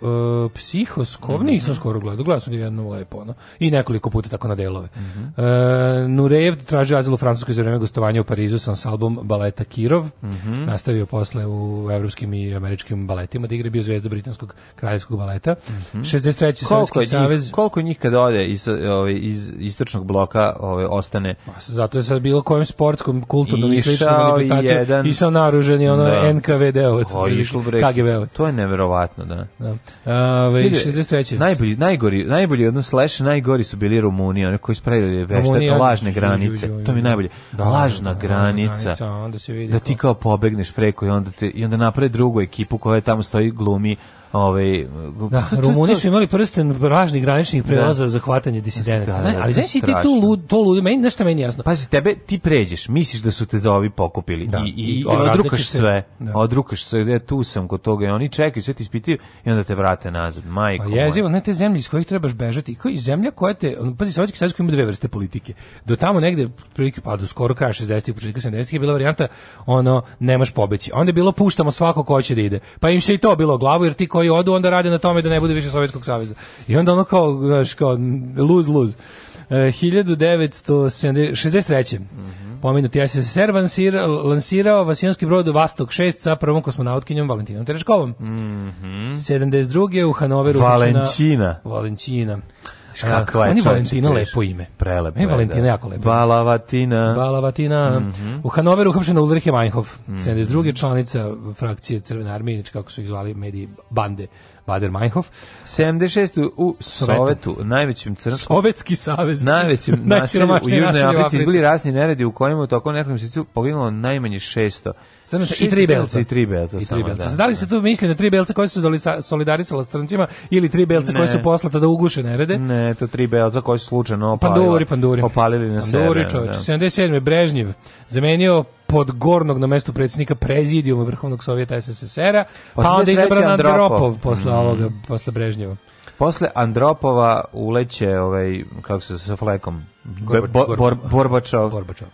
Speaker 2: uh, e, psihoskop, mm -hmm. nisam skoro gledao, gledao sam ga jednom lepo, ono, i nekoliko puta tako na delove. Mm -hmm. uh, Nurejev tražio azil u Francuskoj za vreme gostovanja u Parizu sam s album baleta Kirov, mm -hmm. nastavio posle u evropskim i američkim baletima da igra bio zvezda britanskog kraljevskog baleta. Mm -hmm. 63. Sovjetski savez.
Speaker 3: Koliko njih kad ode iz, ove, ovaj, iz istočnog bloka ove, ovaj, ostane? Pa,
Speaker 2: zato je sad bilo kojem sportskom, kulturnom i sličnom manifestacijom da. išao naružen je ono NKVD-ovac, KGB-ovac.
Speaker 3: To je neverovatno, da. da. Ove, 63. Najbolji, najgori, najbolji odnos slash, najgori su bili Rumunija, oni koji spravili veštak, lažne granice. To mi je najbolje. Da, Lažna da, granica. Da, onda se vidi da ti kao pobegneš preko i onda, te, i onda naprave drugu ekipu koja tamo stoji glumi Ovaj da,
Speaker 2: Rumuni su imali prsten važnih graničnih da. prelaza da. za hvatanje disidenata. Da, znaš, da, ali znaš ti tu lud, to lud, meni nešto meni jasno.
Speaker 3: Pazi, tebe ti pređeš, misliš da su te za ovi pokupili da. i i, i odrukaš se. sve. Da. Odrukaš sve, ja tu sam kod toga i oni čekaju, sve ti ispituju i onda te vrate nazad. Majko. A
Speaker 2: pa jezivo, ne te zemlje iz kojih trebaš bežati, koji zemlja koja te, pazi, Sovjetski savez ima dve vrste politike. Do tamo negde prilike pa do skoro kraja 60-ih, početka 70-ih je bila varijanta ono nemaš pobeći. Onda je bilo puštamo svako ko će da ide. Pa im se i to bilo glavu jer ti koji koji odu onda rade na tome da ne bude više Sovjetskog saveza. I onda ono kao, kao lose, lose. 1963. Mm -hmm. Pomenuti SSR lansirao, lansirao vasijanski brod Vastok 6 sa prvom kosmonautkinjom Valentinom Tereškovom. Mm -hmm. 72. u Hanoveru Valenčina. Valenčina kakva je. Oni Valentina lepo ime. Prelepo. Meni Valentina da. jako lepo.
Speaker 3: Balavatina.
Speaker 2: Balavatina. Mm -hmm. U Hanoveru uhapšena Ulrike Meinhof, mm -hmm. 72. članica frakcije Crvene armije, kako su ih zvali mediji bande. Bader Meinhof.
Speaker 3: 76. u Sovetu, najvećem
Speaker 2: crnskom... Sovjetski savez.
Speaker 3: Najvećem naselju u Južnoj Africi bili rasni neredi u kojima u toku nekom poginulo najmanje 600
Speaker 2: Crnaca i tri belca.
Speaker 3: I tri belca.
Speaker 2: I
Speaker 3: tri
Speaker 2: belca. Da, da li da. se tu misli na tri belca koji su solidarisala sa crncima ili tri belca koji su poslata da uguše nerede?
Speaker 3: Ne, to tri belca koji su slučajno opalili. Panduri,
Speaker 2: panduri.
Speaker 3: Opalili na sebe. Panduri, čovječ. Da.
Speaker 2: 77. Brežnjev zamenio Podgornog na mestu predsjednika prezidijuma Vrhovnog Sovjeta SSSR-a, pa onda izabran Andropov posle mm. ovoga, posle Brežnjeva.
Speaker 3: Posle Andropova uleće ovaj, kako se sa flekom, Gorba, Be, bo, Gorba, Borbačov. Borbačov.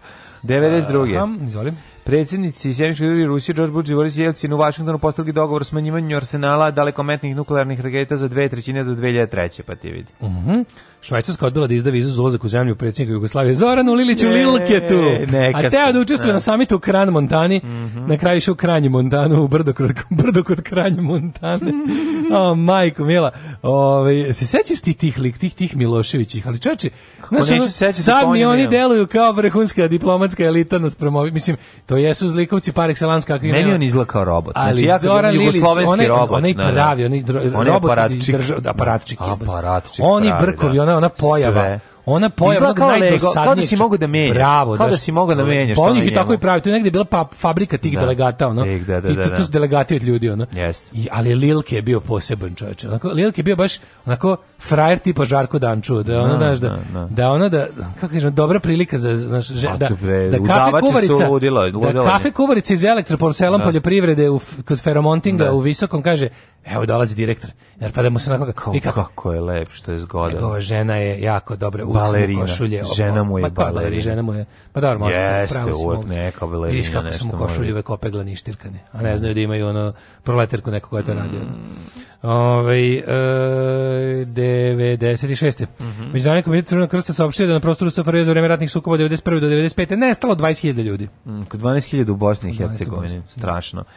Speaker 3: 92.
Speaker 2: Uh, izvolim.
Speaker 3: Predsjednici Sjemičke države Rusije George Bush i Boris Jelcin u Vašingtonu postavili dogovor o smanjivanju arsenala dalekometnih nuklearnih raketa za dve trećine do 2003. Pa ti vidi. Mhm.
Speaker 2: Mm Švajcarska odbila da izda vizu za ulazak u zemlju predsjednika Jugoslavije Zoranu Liliću Lilketu. A teo da učestvuje da. na samitu u Kran Montani. Mm -hmm. Na kraju išao u Kranj Montanu, u brdo kod, brdo kod Kranj Montane. o, majko, mila. Ove, ovaj, se sećaš ti tih lik, tih, tih Miloševićih? Ali čoče, znaš, ono, sad mi oni deluju kao vrhunska diplomatska elita nas promovi. Mislim, to jesu zlikovci par excellence
Speaker 3: kakvi. Meni on izgleda kao robot. Znači, Ali znači, ja Zoran Lilić, onaj, robot, onaj da, da. pravi, onaj,
Speaker 2: robot, aparatčik. Držav, aparatčik, aparatčik, oni brkovi, ona ona pojava. Sve. Ona pojava
Speaker 3: kao Lego, kao da si mogu da menjaš. Bravo, kao da, da si mogu da ovaj,
Speaker 2: menjaš. Pa oni tako i pravi, to je negde bila pa, fabrika tih da. delegata, ono. Tek, da, da, da, da. Tu su delegati od ljudi, ono. Jest. I, ali Lilke je bio poseban čovjek. Onako, Lilke je bio baš onako frajer tipa Žarko Danču, da ona, da, znaš, da, da, da, da ona, da, kako kažem, dobra prilika za, znaš, pa da, da,
Speaker 3: da kafe kuvarica, ludilo,
Speaker 2: da kafe kuvarica iz elektroporcelan da. poljoprivrede u, kod Feromontinga u Visokom, kaže, Evo dolazi direktor. Jer pa da mu se onako
Speaker 3: kako, nikako. kako je lep što je zgodan.
Speaker 2: Ova žena je jako dobra u košulje.
Speaker 3: Žena mu je pa, balerina. Žena mu je,
Speaker 2: pa dobro, možda. Jeste, uvek
Speaker 3: neka balerina. Viš kako
Speaker 2: su mu košulje uvek opeglani i štirkane. A ne znaju da imaju ono proletarku neko koja to mm. radi. Ove, ovaj, eh, e, 96. Mm -hmm. Međunarodni komitet Crvenog krsta saopštio da na prostoru Safarija e za vreme ratnih sukoba 91. do 95. nestalo 20.000 ljudi.
Speaker 3: Mm, 12.000 u Bosni i Hercegovini. Da. Strašno. Da.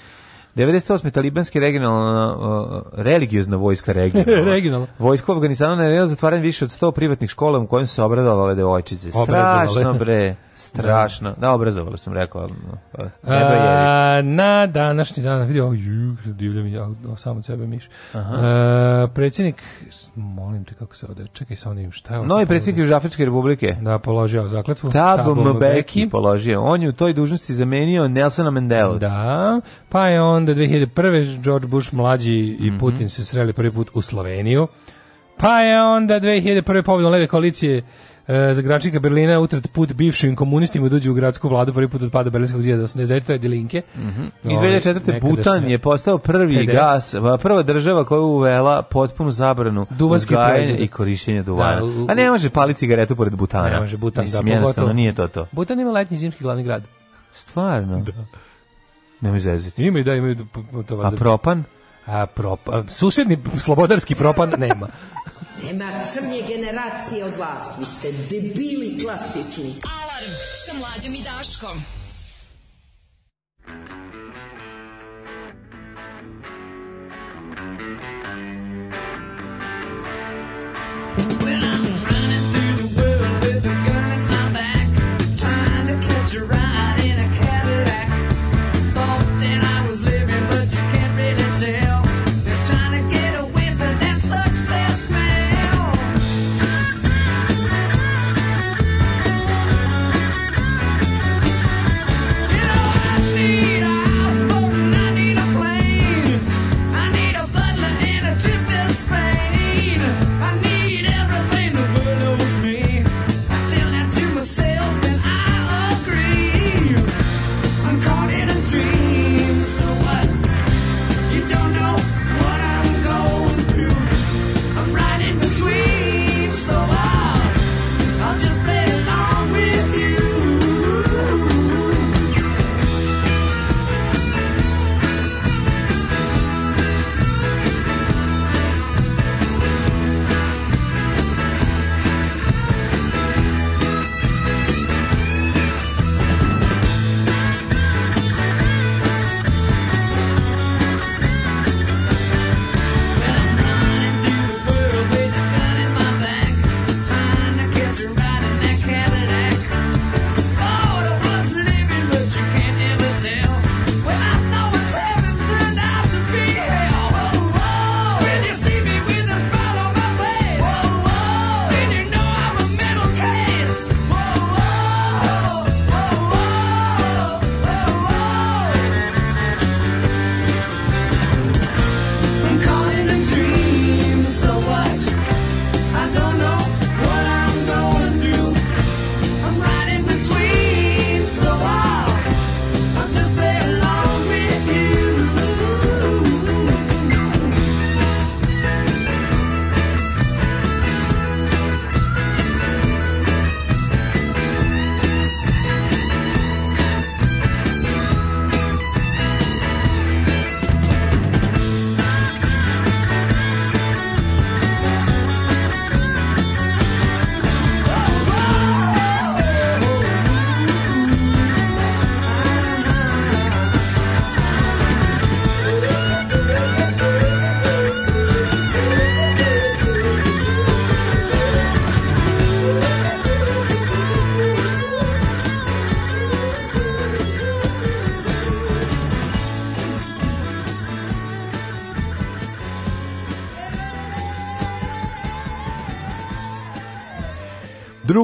Speaker 3: 98. talibanski regionalna uh, religiozna vojska
Speaker 2: regionalna. regionalna.
Speaker 3: Vojska Afganistana je zatvaranje više od 100 privatnih škola u kojim su se obradovale devojčice. Strašno bre. Strašno. Da, obrazovalo sam, rekao. No, pa, A,
Speaker 2: na današnji dan, vidio, oh, divlja mi, oh, samo od sebe miš. A, e, predsjednik, molim te kako se ode, čekaj sa onim, šta
Speaker 3: je ovo? Novi predsjednik Afričke republike.
Speaker 2: Da, položio zakletvu.
Speaker 3: Thabo Mbeki položio. On je u toj dužnosti zamenio Nelsona Mandela.
Speaker 2: Da, pa je onda 2001. George Bush mlađi i mm -hmm. se sreli prvi put u Sloveniju. Pa je onda 2001. pobjedom leve koalicije e, za gračnika Berlina utret put bivšim komunistima dođe da u gradsku vladu prvi put od pada Berlinskog zida 89. to je Delinke. Mm -hmm.
Speaker 3: I 2004. Butan je postao prvi 50. gas, prva država koja je uvela potpunu zabranu duvanske i korišćenja duvana. Da, u, A ne može pali cigaretu pored Butana. Ne može Butan, da, Mislim, da, jednostavno nije to to.
Speaker 2: Butan ima letnji zimski glavni grad.
Speaker 3: Stvarno?
Speaker 2: Da.
Speaker 3: Nemoj zeziti.
Speaker 2: Ima i da, imaju to A
Speaker 3: propan?
Speaker 2: a, propa, susedni slobodarski propan nema. nema crnje generacije od vas, vi ste debili klasični. Alarm sa mlađom i Daškom. When I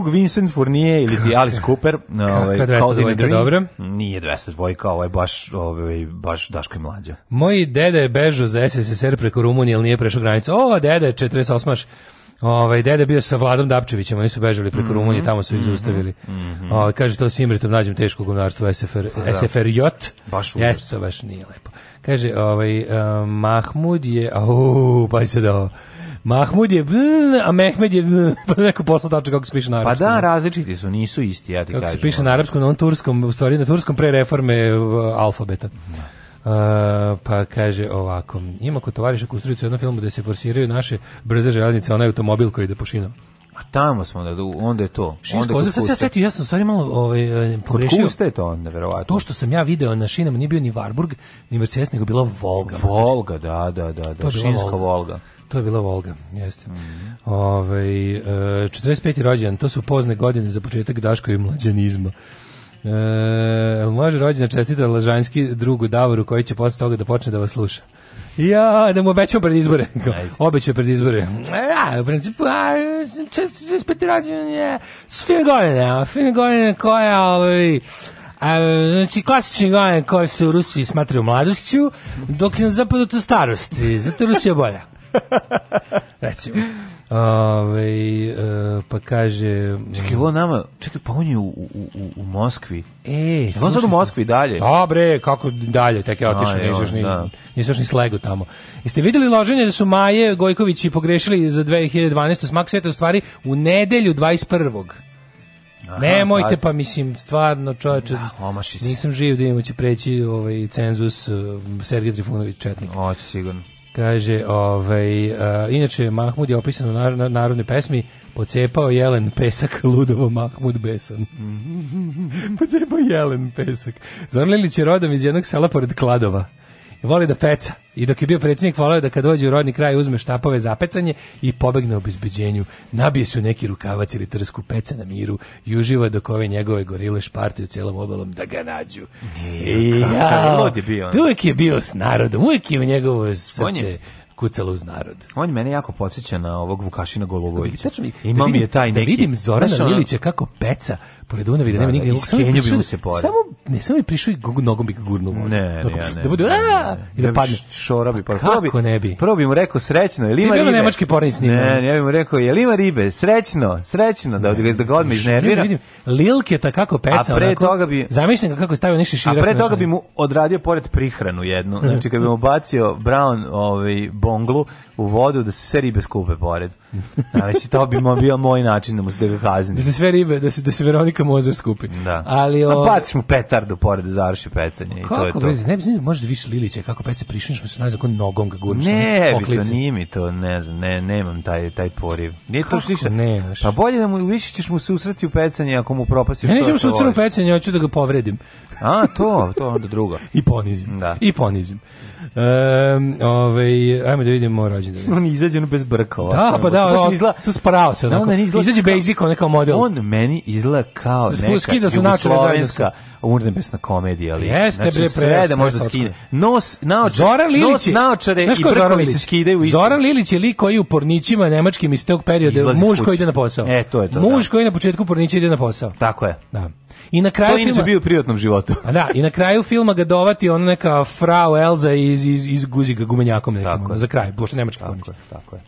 Speaker 2: drug Vincent Fournier ili ti Alice Cooper, ovaj kao da je dobro. Nije 200 dvojka, ovo je baš ovaj baš Daško i mlađa. Moj dede je bežao za SSSR preko Rumunije, al nije prešao granicu. deda je 48-maš. Ovaj deda bio sa Vladom Dapčevićem, oni su bežali preko mm -hmm. Rumunije, tamo su ih mhm, zaustavili. Mm -hmm. kaže to Simritom nađem teško gumnarstvo SFR pa da. SFRJ. Baš užas. Jeste, baš nije lepo. Kaže, ovaj uh, Mahmud je, au, pa se da.
Speaker 5: Mahmud je, a Mehmed je, pa neko posla tačno kako se piše na arapskom. Pa da, različiti su, nisu isti, ja ti kako kažem. Kako se piše na arapskom, na on turskom, u stvari na turskom pre reforme e, alfabeta. Uh, pa kaže ovako, ima kod tovariša Kusturicu u jednom filmu da se forsiraju naše brze železnice, onaj automobil koji ide po šinama. A tamo smo da, da onda je to. Šinsko, onda se ja setio, ja sam stvari malo ovaj e, pogrešio. Kuste je to onda verovatno. To što sam ja video na šinama nije bio ni Varburg, ni Mercedes, nego bila Volga. Volga, da, da, da, da, Šinska Volga. Volga. To je bila Volga, jeste. Mm -hmm. Ove, ovaj, e, 45. rođendan, to su pozne godine za početak Daškovi mlađanizma. E, može rođena čestita Lažanski drugu Davoru koji će posle toga da počne da vas sluša. Ja, da mu obećam pred izbore. Obećam pred izbore. Ja, e, da, u principu, a, čest, čest peti rođen je s fine a fine godine koja, ovaj, ali, a, znači, klasični godine koji se u Rusiji smatraju mladošću, dok je na zapadu to starost. zato Rusija bolja. Recimo. Ove, e, pa kaže... Čekaj, ovo nama, čekaj, pa on je u, u, u Moskvi. E, on sad u Moskvi dalje. Dobre, da, kako dalje, tek je otišao, da. nisu još ni, nisu još ni slego tamo. Jeste videli loženje da su Maje Gojković i pogrešili za 2012. smak sveta u stvari u nedelju 21. Aha, Nemojte pa mislim stvarno čoveče. Da, nisam živ da će preći ovaj cenzus uh, Sergej Trifunović četnik. Hoće sigurno. Kaže, ovaj, a, inače, Mahmud je opisan u nar narodnoj pesmi Pocepao jelen pesak, ludovo Mahmud besan. Mhm. Pocepao jelen pesak. Zorlilić je rodom iz jednog sela pored Kladova voli da peca. I dok je bio predsjednik, volao je da kad dođe u rodni kraj uzme štapove za pecanje i pobegne u obezbeđenju. Nabije su neki rukavac ili trsku peca na miru i uživa dok ove njegove gorile špartaju cijelom obalom da ga nađu. I, jao, uvijek je bio s narodom, uvijek je u njegovo srce kucalo uz narod. On mene jako podsjeća na ovog Vukašina Golubovića. Ima mi da je taj da neki... Da vidim Zorana Lilića kako peca pored Dunava da, nema da, nigde. Iz Kenja bi se pored. Samo, ne, samo je prišao i nogom bi ga gurnuo. Ne, ne, Dok, ne. Da bude, a i da padne. Šora pa pa bi, pa kako ne bi? Prvo bi mu rekao srećno, je ima ribe? Ne, nemački pornić s njim. Ne, ja bih mu rekao, je ima ribe? Srećno, srećno, da ga da odme iznervira. Lilke ta kako peca, A pre toga bi... Zamišljam ga kako stavio niši širak. A pre toga bi mu odradio pored prihranu jednu. Znači, kad bi mu bacio Brown ovaj, bonglu, u vodu da se sve ribe skupe pored. Znači, to bi bio moj način da mu se da kazni. Da se sve ribe, da se, da se Veronika Mozer skupi. Da. Ali, o... A baciš mu petardu pored da završi pecanje. Kako, i to je to. ne bi znači, možda više Lilića, kako pece prišuniš mu se kod nogom ga gurniš. Ne, bi to, nije mi to, ne znam, ne, nemam taj, taj poriv. Nije kako to što ne, znaš? Pa bolje da mu, više ćeš mu se usreti u pecanje ako mu propastiš. što. Ne, mu se usreti u pecanje, hoću da ga povredim. A, to, to onda drugo. I ponizim. Da. I ponizim. Um, ovaj, ajmo da vidimo rođendan. On izađe ono bez brkova. Da, pa da, da on izla... su sparao se. Onako. Da, on izla... Izađe basic, on kao model. On meni izgleda kao da neka skida se jugoslovenska besna komedija. Ali, Jeste, znači, bre, sve da možda skine. Nos, naočare, Zora Lilić, nos, naočare i brkovi se skidaju isto. Zora Lilić je lik koji u pornićima nemačkim iz tog perioda, Izlazi muž koji ide na posao. E, to je to. Muž da. koji na početku pornića ide na posao. Tako je. Da. I na kraju to filma, bio u privatnom životu. a da, i na kraju filma ga dovati ona neka frau Elza iz, iz, iz Guziga gumenjakom nekim, ono, za kraj, pošto nemački tako je, tako je.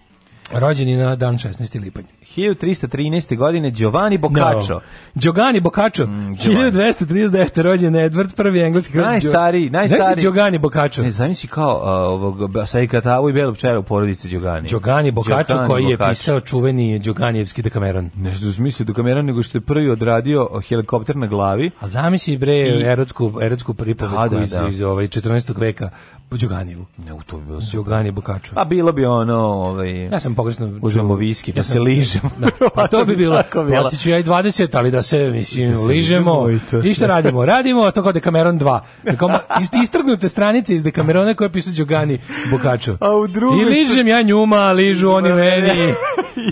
Speaker 5: Rođen na dan 16. lipanj.
Speaker 6: 1313. godine Giovanni Boccaccio. No.
Speaker 5: Giovanni Boccaccio. Mm, Giovanni. 1239. rođen Edward prvi engleski
Speaker 6: kralj. Najstariji, najstariji. Znaš
Speaker 5: Giovanni Boccaccio? Ne,
Speaker 6: zamisli kao uh, ovog
Speaker 5: Saikatavu
Speaker 6: i belog čera u porodici Giovanni.
Speaker 5: Giovanni Boccaccio Giovanni koji Boccaccio. je pisao čuveni Giovanijevski Dekameron.
Speaker 6: Nešto u smislu Dekameron nego što je prvi odradio helikopter na glavi.
Speaker 5: A zamisli bre I... erotsku, erotsku pripovetku da, da, iz, da. iz ovaj 14. veka
Speaker 6: U
Speaker 5: Đoganivu.
Speaker 6: Ne, u to bi bilo
Speaker 5: Đogani Bukaču.
Speaker 6: Pa bilo bi ono, ovaj...
Speaker 5: Ja sam pogrešno...
Speaker 6: Uzmemo viski, pa ja
Speaker 5: se ližemo. Da, pa to bi bilo. Platit ću ja i 20, ali da se, mislim, da se ližemo. I, I šta radimo? Radimo, a to da kao Dekameron 2. Dakle, ist, istrgnute stranice iz Dekamerona koje pisu Đogani Bukačo. A u drugi... I ližem ja njuma, ližu oni da, da, meni.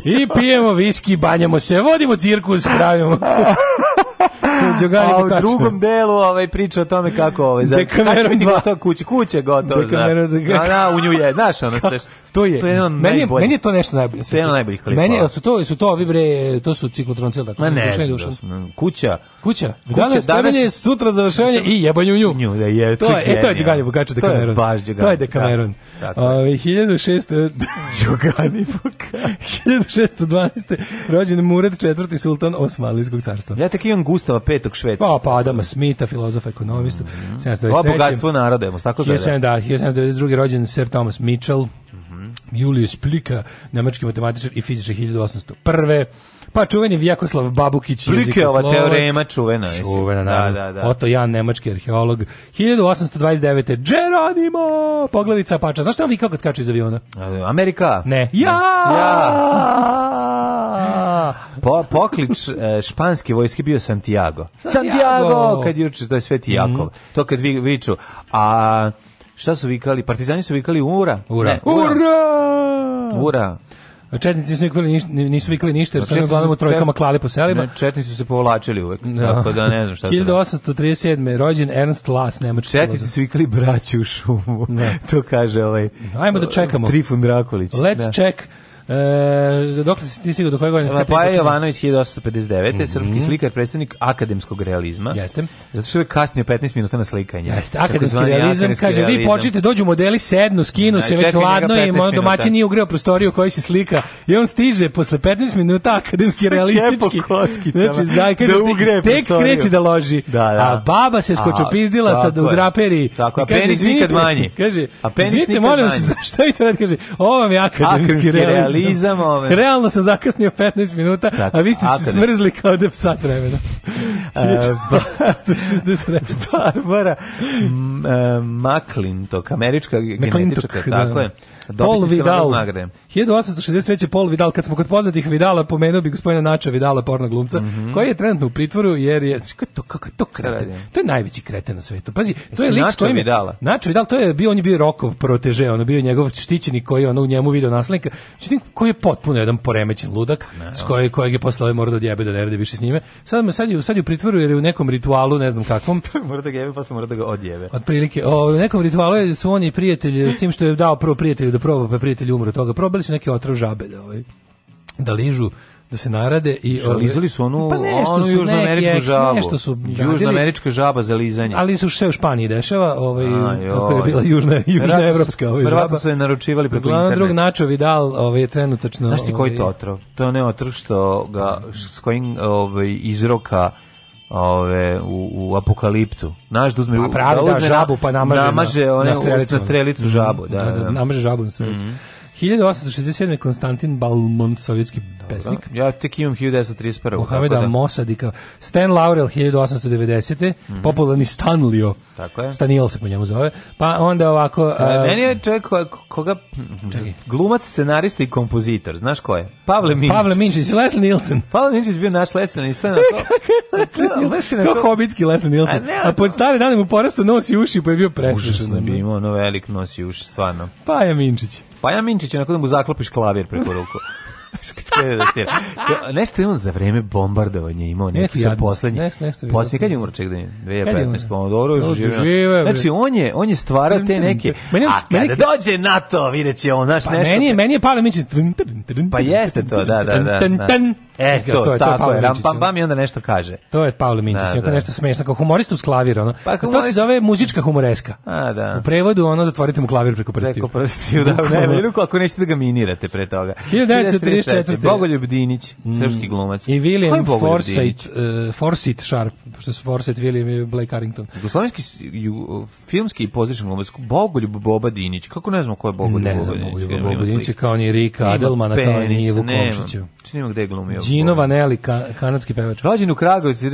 Speaker 5: I pijemo viski, banjamo se, vodimo cirkus, pravimo...
Speaker 6: A u drugom delu ovaj priča o tome kako ovaj za Dekameron znači, biti to kuća, kuće gotovo gotova. Dekameron da. Da, u nju je, znaš, ona sve.
Speaker 5: To je. To je meni, najbolji.
Speaker 6: meni
Speaker 5: je to nešto najbolje. To
Speaker 6: je jedan najboljih Meni su to su to vibre, to su ciklotron cel tako. Ma ne, dušan, dušan.
Speaker 5: Da kuća. Kuća. Danas, danas je sutra završavanje i jebanje u nju.
Speaker 6: Nju, da je. To je, e, to je
Speaker 5: Đgaljevo kače Dekameron.
Speaker 6: To je baš Dekameron.
Speaker 5: To je Dekameron. Da. Tako. 1600... Đogani 1612. Rođen Murad IV. sultan Osmanlijskog carstva.
Speaker 6: Ja tek imam Gustava V. Švedska. Pa,
Speaker 5: pa Adama Smita, filozofa, ekonomistu. Mm
Speaker 6: -hmm. Ovo bogatstvo naroda, jemo tako zove.
Speaker 5: Da, 1792. rođen Sir Thomas Mitchell. Mm -hmm. Julius Plika, nemački matematičar i fizičar 1801. Pa čuveni Vjekoslav Babukić, Blikova
Speaker 6: teorema čuvena
Speaker 5: je. Čuvena, da, da, da. Oto Jan, nemački arheolog. 1829. Geronimo, poglavica pača. Znaš što on vikao kad skače iz aviona?
Speaker 6: Amerika.
Speaker 5: Ne.
Speaker 6: Ja! ja! Po, poklič e, španske vojske bio Santiago. Santiago, kad juče, to je Sveti mhm. Jakov. Mm -hmm. To kad vi, viču. A šta su vikali? Partizani su vikali ura.
Speaker 5: Ura. Ne,
Speaker 6: ura!
Speaker 5: Ura! ura. Četnici nisu vikli ništa, nisu vikli ništa, jer su uglavnom u trojkama klali po selima. Ne,
Speaker 6: četnici su se povlačili uvek, no. Da. tako
Speaker 5: da ne znam šta se... 1837. rođen Ernst Lass, nemački.
Speaker 6: Četnici su vikli braći u šumu, da. to kaže ovaj...
Speaker 5: Ajmo da čekamo.
Speaker 6: Trifun Drakulić.
Speaker 5: Let's da. check E, dok si ti stigao do koje godine?
Speaker 6: Lepaja pa, Jovanović 1859. Mm -hmm. Srpski slikar, predstavnik akademskog realizma.
Speaker 5: Jeste.
Speaker 6: Zato što je kasnio 15 minuta na slikanje.
Speaker 5: Jeste, akademski realizam, kaže, realizam. vi počnite, dođu modeli, sednu, skinu da, se, već hladno je, moj domaćin nije ugreo prostoriju u kojoj se slika i on stiže posle 15 minuta akademski Sve realistički.
Speaker 6: Znači, zaj, kaže, da
Speaker 5: ugre tek kreće da loži.
Speaker 6: Da, da.
Speaker 5: A baba se skočopizdila a, sad u draperi.
Speaker 6: Tako, a penis nikad manji.
Speaker 5: Kaže, a penis nikad manji. molim se, zašto i to radi? Kaže, ovo vam je akademski realizam. Terorizam, ove. Realno sam zakasnio 15 minuta, Tako, a vi ste se smrzli kao da sat vremena.
Speaker 6: E, Barbara e, Maklintok, američka genetička, tako da. je.
Speaker 5: Paul da Vidal. 1863. Pol Vidal, kad smo kod poznatih Vidala, pomenuo bi gospodina Nača Vidala, pornog glumca, mm -hmm. koji je trenutno u pritvoru, jer je, to, kako to kreten? To je najveći kreten na svetu. Pazi, to je lik Načo kojim, Vidala. Načo Vidal, to je bio, on je bio Rokov proteže, on je bio njegov štićenik koji je ono u njemu video naslednika, međutim, koji je potpuno jedan poremećen ludak, pa ne, s kojeg, kojeg je posle ovaj morao da odjebe da ne radi više s njime. Sad, sad, je, sad je u pritvoru jer je u nekom ritualu, ne znam kakvom.
Speaker 6: mora da
Speaker 5: ga jebe, posle mora da ga
Speaker 6: odjebe. Otprilike, o, u
Speaker 5: nekom ritualu su on i prijatelji, s tim što je dao prvo prijatelju da da proba, pa prijatelji od toga. Probali su neki otrov žabe ovaj, da ližu da se narade
Speaker 6: i ovaj, lizali su onu pa nešto onu južnoameričku žabu. Nešto su južna američka žaba za lizanje.
Speaker 5: Ali su sve u Španiji dešava, ovaj A, kako
Speaker 6: je
Speaker 5: bila južna južna evropska,
Speaker 6: ovaj žaba. su je naručivali preko interneta.
Speaker 5: drug Načo Vidal, ovaj trenutačno. znači
Speaker 6: koji to ovaj, otrov? To ne otrov što ga s kojim ovaj izroka ove u, u apokaliptu.
Speaker 5: Naš da uzme pa pravi, da uzme žabu pa namaže, namaže
Speaker 6: na, na strelicu, na strelicu žabu,
Speaker 5: da, da, da, da. namaže žabu na strelicu. Mm -hmm. 1867. Konstantin Balmont, sovjetski pesnik.
Speaker 6: Ja tek imam 1931.
Speaker 5: Mohameda da. Mosadika. Stan Laurel, 1890. Mm -hmm. Popularni Stanlio. Tako je. Stanil se po njemu zove. Pa
Speaker 6: onda
Speaker 5: ovako... E, uh, meni
Speaker 6: je
Speaker 5: čovjek
Speaker 6: koga... koga glumac, scenarista i kompozitor. Znaš ko je? Pavle Minčić. Pavle
Speaker 5: Minčić, Leslie Nielsen.
Speaker 6: Pavle Minčić bio naš Leslie Nielsen. Na
Speaker 5: Leslie Kao hobitski Leslie Nielsen. A, ne, stari pod stare dane mu porastu nos i uši, pa je bio presušen. Užasno
Speaker 6: bi imao, ono velik nos i uši,
Speaker 5: stvarno. Pa je Minčić.
Speaker 6: Pa ja Minčić, onako da mu zaklopiš klavir preko ruku. Da nešto je on za vreme bombardovanja imao neki, su poslednji. Nešto, nešto, Poslije, kad je umro ček da je 2015, pa dobro je Znači, on je, on je stvara te neke, meni, a kada meni, dođe NATO, vidjet će on, znaš, pa nešto.
Speaker 5: Meni je, meni je Pavle Minčić.
Speaker 6: Pa jeste to, da, da, da. da. E, to, to
Speaker 5: je, tako to je, Ram
Speaker 6: Pam Pam i onda nešto kaže.
Speaker 5: To je Pavle Minčić, da, da. nešto smešno, kao humorista uz klavir, ono. Pa, humorist... To se zove muzička humoreska. A, da. U prevodu, ono, zatvorite mu klavir preko prstiju.
Speaker 6: Preko prstiju, da, ne, ako nećete da ga minirate pre toga.
Speaker 5: 1930 1994.
Speaker 6: Bogoljub Dinić, mm. srpski glumac.
Speaker 5: I William Forsyth, uh, Forsyth Sharp, što su Forsyth, William i Blake Arrington.
Speaker 6: Jugoslovenski filmski i glumac, Bogoljub Boba Dinić. Kako ne znamo ko je Bogoljub ne Boba Dinić?
Speaker 5: Ne znam, Bogoljub Boba Dinić kao ni Rika Adelmana, kao
Speaker 6: ni Ivu
Speaker 5: Komšiću. Snima gde da je glumio. Gino Vanelli, ka, kanadski pevač.
Speaker 6: Rođen u Kragovicu,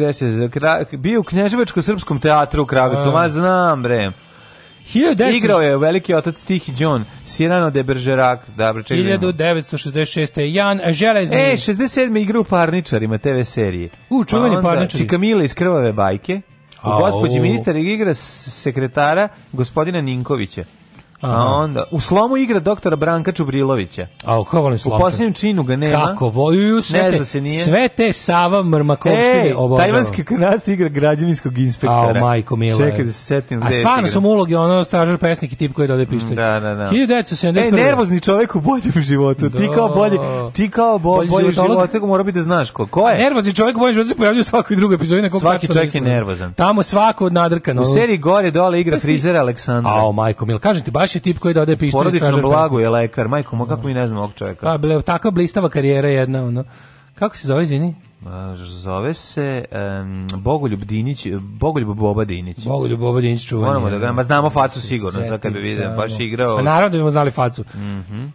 Speaker 6: bio u Knježevačko-srpskom teatru u Kragovicu, ma znam, bre. 1900... Igrao je veliki otac Tihi John, Sirano de Bergerac,
Speaker 5: da, bre, 1966. Da Jan Železni. E,
Speaker 6: 67. igra u Parničarima TV serije.
Speaker 5: U, čuveni pa Parničari.
Speaker 6: Čikamila iz Krvave bajke. U gospođi ministar igra sekretara gospodina Ninkovića. Aha. A onda u slomu igra doktora Branka Čubrilovića.
Speaker 5: A u kako
Speaker 6: U posljednjem činu ga nema.
Speaker 5: Kako vojuju sve te, zna se nije. sve te Sava Mrmakovštine
Speaker 6: obožavam. Tajvanski kanast igra građevinskog inspektora. A
Speaker 5: majko mila. Čekaj da se setim A
Speaker 6: stvarno su
Speaker 5: mu uloge ono stražar pesnik i tip koji dodaje pištolj. Da, da, da.
Speaker 6: 1971. Ej, nervozni čovek u boljem životu. Da. Ti kao bolji, da. ti kao bo, bolji, bolji život,
Speaker 5: nego
Speaker 6: mora biti da znaš ko. Ko je?
Speaker 5: Nervozni čovek u boljem životu se pojavljuje u svakoj drugoj epizodi na
Speaker 6: Svaki čovjek je nervozan.
Speaker 5: Tamo svako od nadrkano.
Speaker 6: U seriji gore dole igra frizer Aleksandra. A
Speaker 5: majko mila, kažete baš lakši tip koji dodaje pištolj.
Speaker 6: Porodično blago je lekar, majko, mo, kako mi ne znamo ovog čovjeka. Pa, ble,
Speaker 5: takva blistava karijera jedna, ono. Kako se zove, izvini?
Speaker 6: Zove se um, Bogoljub Dinić, Bogoljub Boba Dinić.
Speaker 5: Bogoljub Boba Dinić čuvanje. Moramo
Speaker 6: da ga, znamo facu sigurno, sad kad bi vidio, baš igrao.
Speaker 5: A pa, naravno da bimo znali facu. Mhm. Mm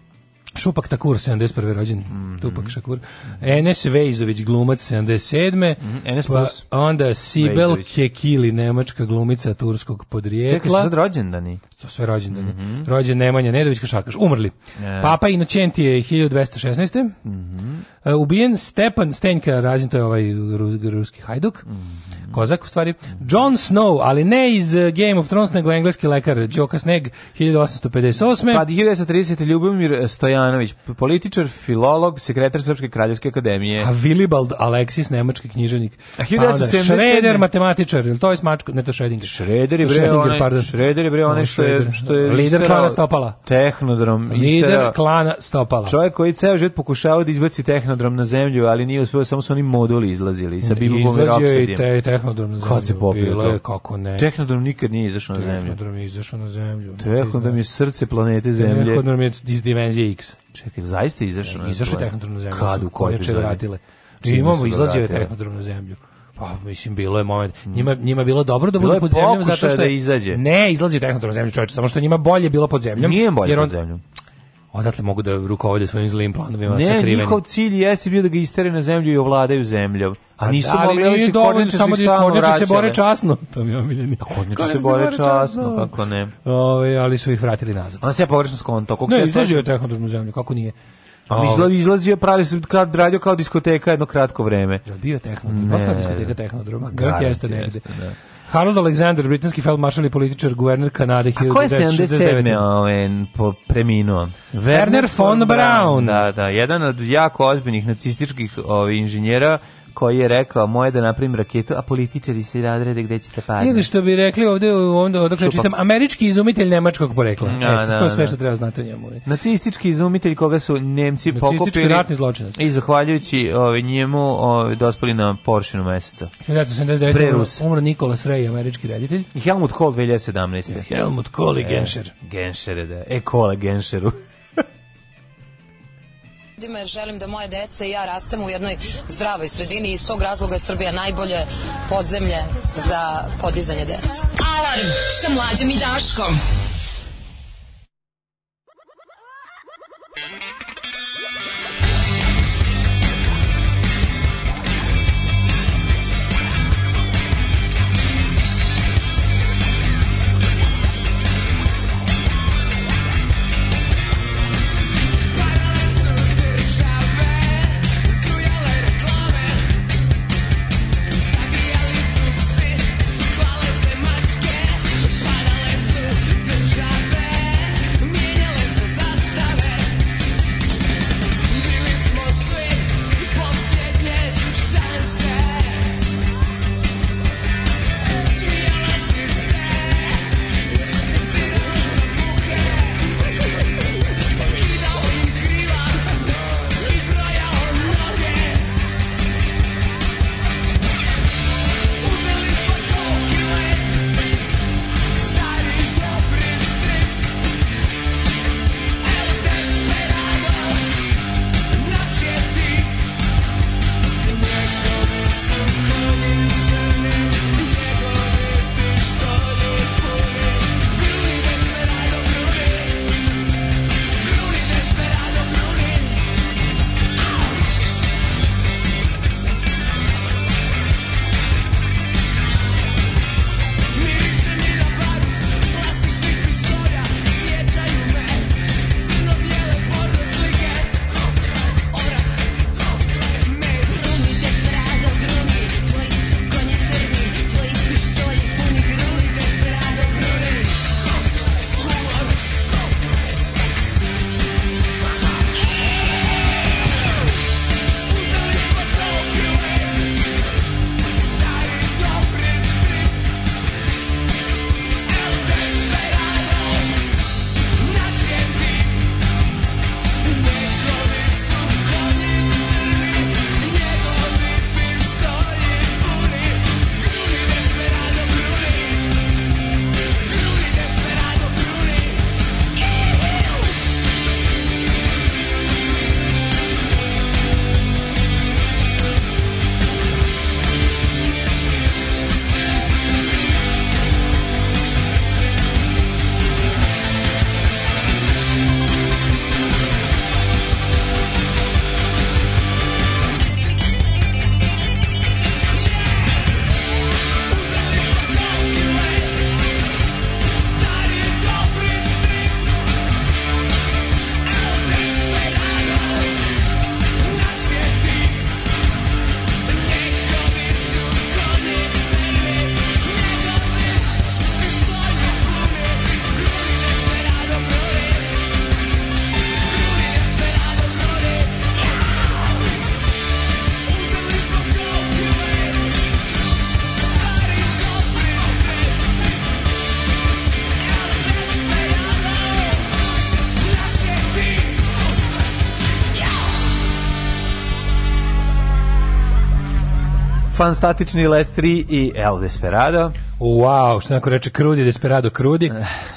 Speaker 5: Šupak Takur, 71. rođen, mm -hmm. Tupak Šakur. Enes Vejzović, glumac, 77. Mm -hmm. Enes pa, Plus. Pa onda Sibel Vejzović. Kekili, nemačka glumica turskog podrijekla. Čekaj, su sad rođendani? to sve rođendan. Mm -hmm. Rođen Nemanja Nedović Kašarkaš, umrli. Yeah. Papa Inocenti je 1216. Mm -hmm. uh, ubijen Stepan Stenka, rađen to je ovaj rus, ruski hajduk, mm -hmm. kozak u stvari. Mhm. John Snow, ali ne iz uh, Game of Thrones, nego engleski lekar, Đoka Sneg, 1858.
Speaker 6: Pa 1930. Ljubomir Stojanović, političar, filolog, sekretar Srpske kraljevske akademije.
Speaker 5: A Willibald Alexis, nemački književnik. A 1977. Šreder, pa matematičar, ili to je smačko, ne to Schrödinger. Šreder je
Speaker 6: bre, onaj, Šreder je bre, onaj što je što je
Speaker 5: lider klana Stopala.
Speaker 6: Tehnodrom lider
Speaker 5: klana Stopala.
Speaker 6: Čovjek koji ceo život pokušavao da izbaci Tehnodrom na zemlju, ali nije uspio, samo su oni moduli izlazili I sa
Speaker 5: Bibom i Izlazio
Speaker 6: je
Speaker 5: Tehnodrom na zemlju. Kad se popio to? kako ne.
Speaker 6: Tehnodrom nikad nije izašao na zemlju.
Speaker 5: Tehnodrom je izašao na zemlju.
Speaker 6: Tehnodrom je srce planete Zemlje.
Speaker 5: Tehnodrom je iz dimenzije X.
Speaker 6: Čekaj, zaista
Speaker 5: izašao na zemlju. Izašao je Tehnodrom na zemlju. Kad u kojoj epizodi? Imamo izlazio je Tehnodrom na zemlju. Pa mislim bilo je moment. Njima njima bilo dobro da
Speaker 6: bilo
Speaker 5: bude pod zemljom
Speaker 6: zato što da je, da izađe.
Speaker 5: Ne, izlazi tehnodrom zemlju čoveče, samo što njima bolje bilo pod zemljom. Nije
Speaker 6: bolje
Speaker 5: pod zemljom. Odatle mogu da rukovode svojim zlim planovima ne,
Speaker 6: sakriveni. Ne, njihov cilj jeste bio da ga istere na zemlju i ovladaju zemljom.
Speaker 5: A da nisu ali mogli da se kornjače samo da kornjače se bore časno,
Speaker 6: to mi je omiljeni. Kornjače da se bore časno, kako ne. Ove,
Speaker 5: ovaj, ali su ih vratili nazad.
Speaker 6: On se
Speaker 5: ja
Speaker 6: pogrešno skonto.
Speaker 5: Kako ne, se izlazi od tehnodrom zemlju, kako nije.
Speaker 6: Pa ovaj- izlazio, izlazio pravi se kad radio kao diskoteka jedno kratko vreme. Je
Speaker 5: bio tehnodrom, pa diskoteka da. tehnodroma. Grat jeste negde. Da. Harold Alexander, britanski feldmaršal i političar, guverner Kanade 1967. A ko je 77.
Speaker 6: Oven, ovaj, preminuo?
Speaker 5: Werner von Braun.
Speaker 6: Da, da, jedan od jako ozbiljnih nacističkih ovi, ovaj, inženjera koji je rekao moje da napravim raketu, a političari se radrede gde ćete padne.
Speaker 5: Ili što bi rekli ovde, ovde odakle pa- čitam, američki izumitelj nemačkog porekla. No, da, Eto, no, da, to je da, sve što treba znati o njemu.
Speaker 6: Nacistički izumitelj koga su Nemci Nacistički pokupili. ratni zločinac. I zahvaljujući ovaj, njemu ovaj, dospeli na površinu meseca.
Speaker 5: 1979. Umro Nikola Srej, američki reditelj.
Speaker 6: I Helmut Kohl 2017.
Speaker 5: Helmut Kohl i e, Genscher.
Speaker 6: E, Genscher, da. E, Kola Genscheru
Speaker 7: narodima jer želim da moje dece
Speaker 5: i
Speaker 7: ja rastemo u jednoj zdravoj sredini i iz tog razloga je Srbija najbolje podzemlje za podizanje dece. Alarm sa mlađim i Daškom.
Speaker 6: Fanstatični let 3 i El Desperado.
Speaker 5: Wow, što neko reče Krudi, Desperado Krudi.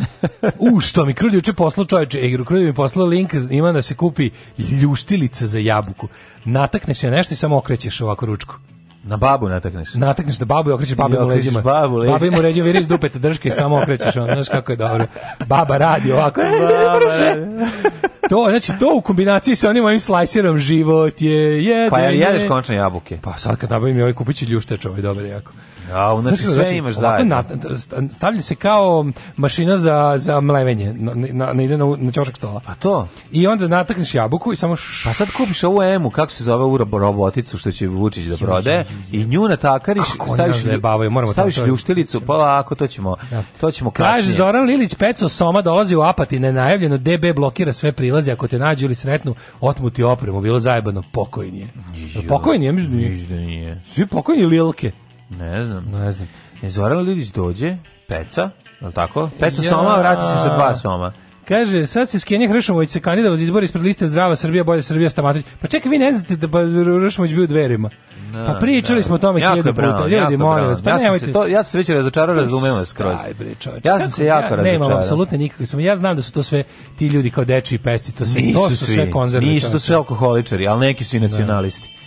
Speaker 5: U, što mi Krudi uče poslao čovječe, e, Krudi mi poslao link, ima da se kupi ljuštilica za jabuku. Natakneš je nešto i samo okrećeš ovako ručku.
Speaker 6: Na babu natakneš.
Speaker 5: Natakneš na da babu i okrećeš babu mu leđima. Babu leđima. Babu mu leđima viriš dupeta drške i samo okrećeš, on znaš kako je dobro. Baba radi ovako. Baba. to, znači to u kombinaciji sa onim mojim slajserom život je jedan.
Speaker 6: Pa ja jedeš končne jabuke.
Speaker 5: Pa sad kad nabavim ovaj kupiću ljušteč, ovaj dobar jako.
Speaker 6: Ja, znači, znači sve imaš zajedno.
Speaker 5: Stavlja se kao mašina za, za mlevenje, na, na, na, ide na, na čošak
Speaker 6: stola. Pa to.
Speaker 5: I onda natakneš jabuku i samo...
Speaker 6: Š... Pa sad kupiš ovu emu, kako se zove u roboticu što će Vučić da prode, i nju natakariš, kako staviš, lju, bavaju, staviš to... ljuštilicu, pa lako, to ćemo, ja. Da. to
Speaker 5: ćemo kasnije. Kaže Zoran Lilić, Peco Soma dolazi u Apati, nenajavljeno, DB blokira sve prilaze, ako te nađu ili sretnu, otmuti opremu, bilo zajebano, pokojnije. Pokojnije, mislim, da nije. Svi pokojni lilke.
Speaker 6: Ne znam.
Speaker 5: Ne znam.
Speaker 6: Ne Zoran Lilić dođe, peca, je li tako? Peca ja. soma, vrati se sa dva soma.
Speaker 5: Kaže, sad se Skenja Hršomović se kandidao za izbor ispred liste Zdrava Srbija, Bolja Srbija Stamatović. Pa čekaj, vi ne znate da pa bi u dverima. No, pa pričali no. smo o tome
Speaker 6: hiljadu puta. Ljudi, molim vas, pa ja nemojte. to, ja sam se već razočarao, razumem vas skroz. Aj bre, Ja sam se jako ja,
Speaker 5: razočarao. Nemam apsolutno nikakve sumnje. Ja znam da su to sve ti ljudi kao dečiji pesti, to sve
Speaker 6: nisu
Speaker 5: to su svi, sve konzervatori.
Speaker 6: Nisu to sve alkoholičari, al neki su i da. nacionalisti. Da.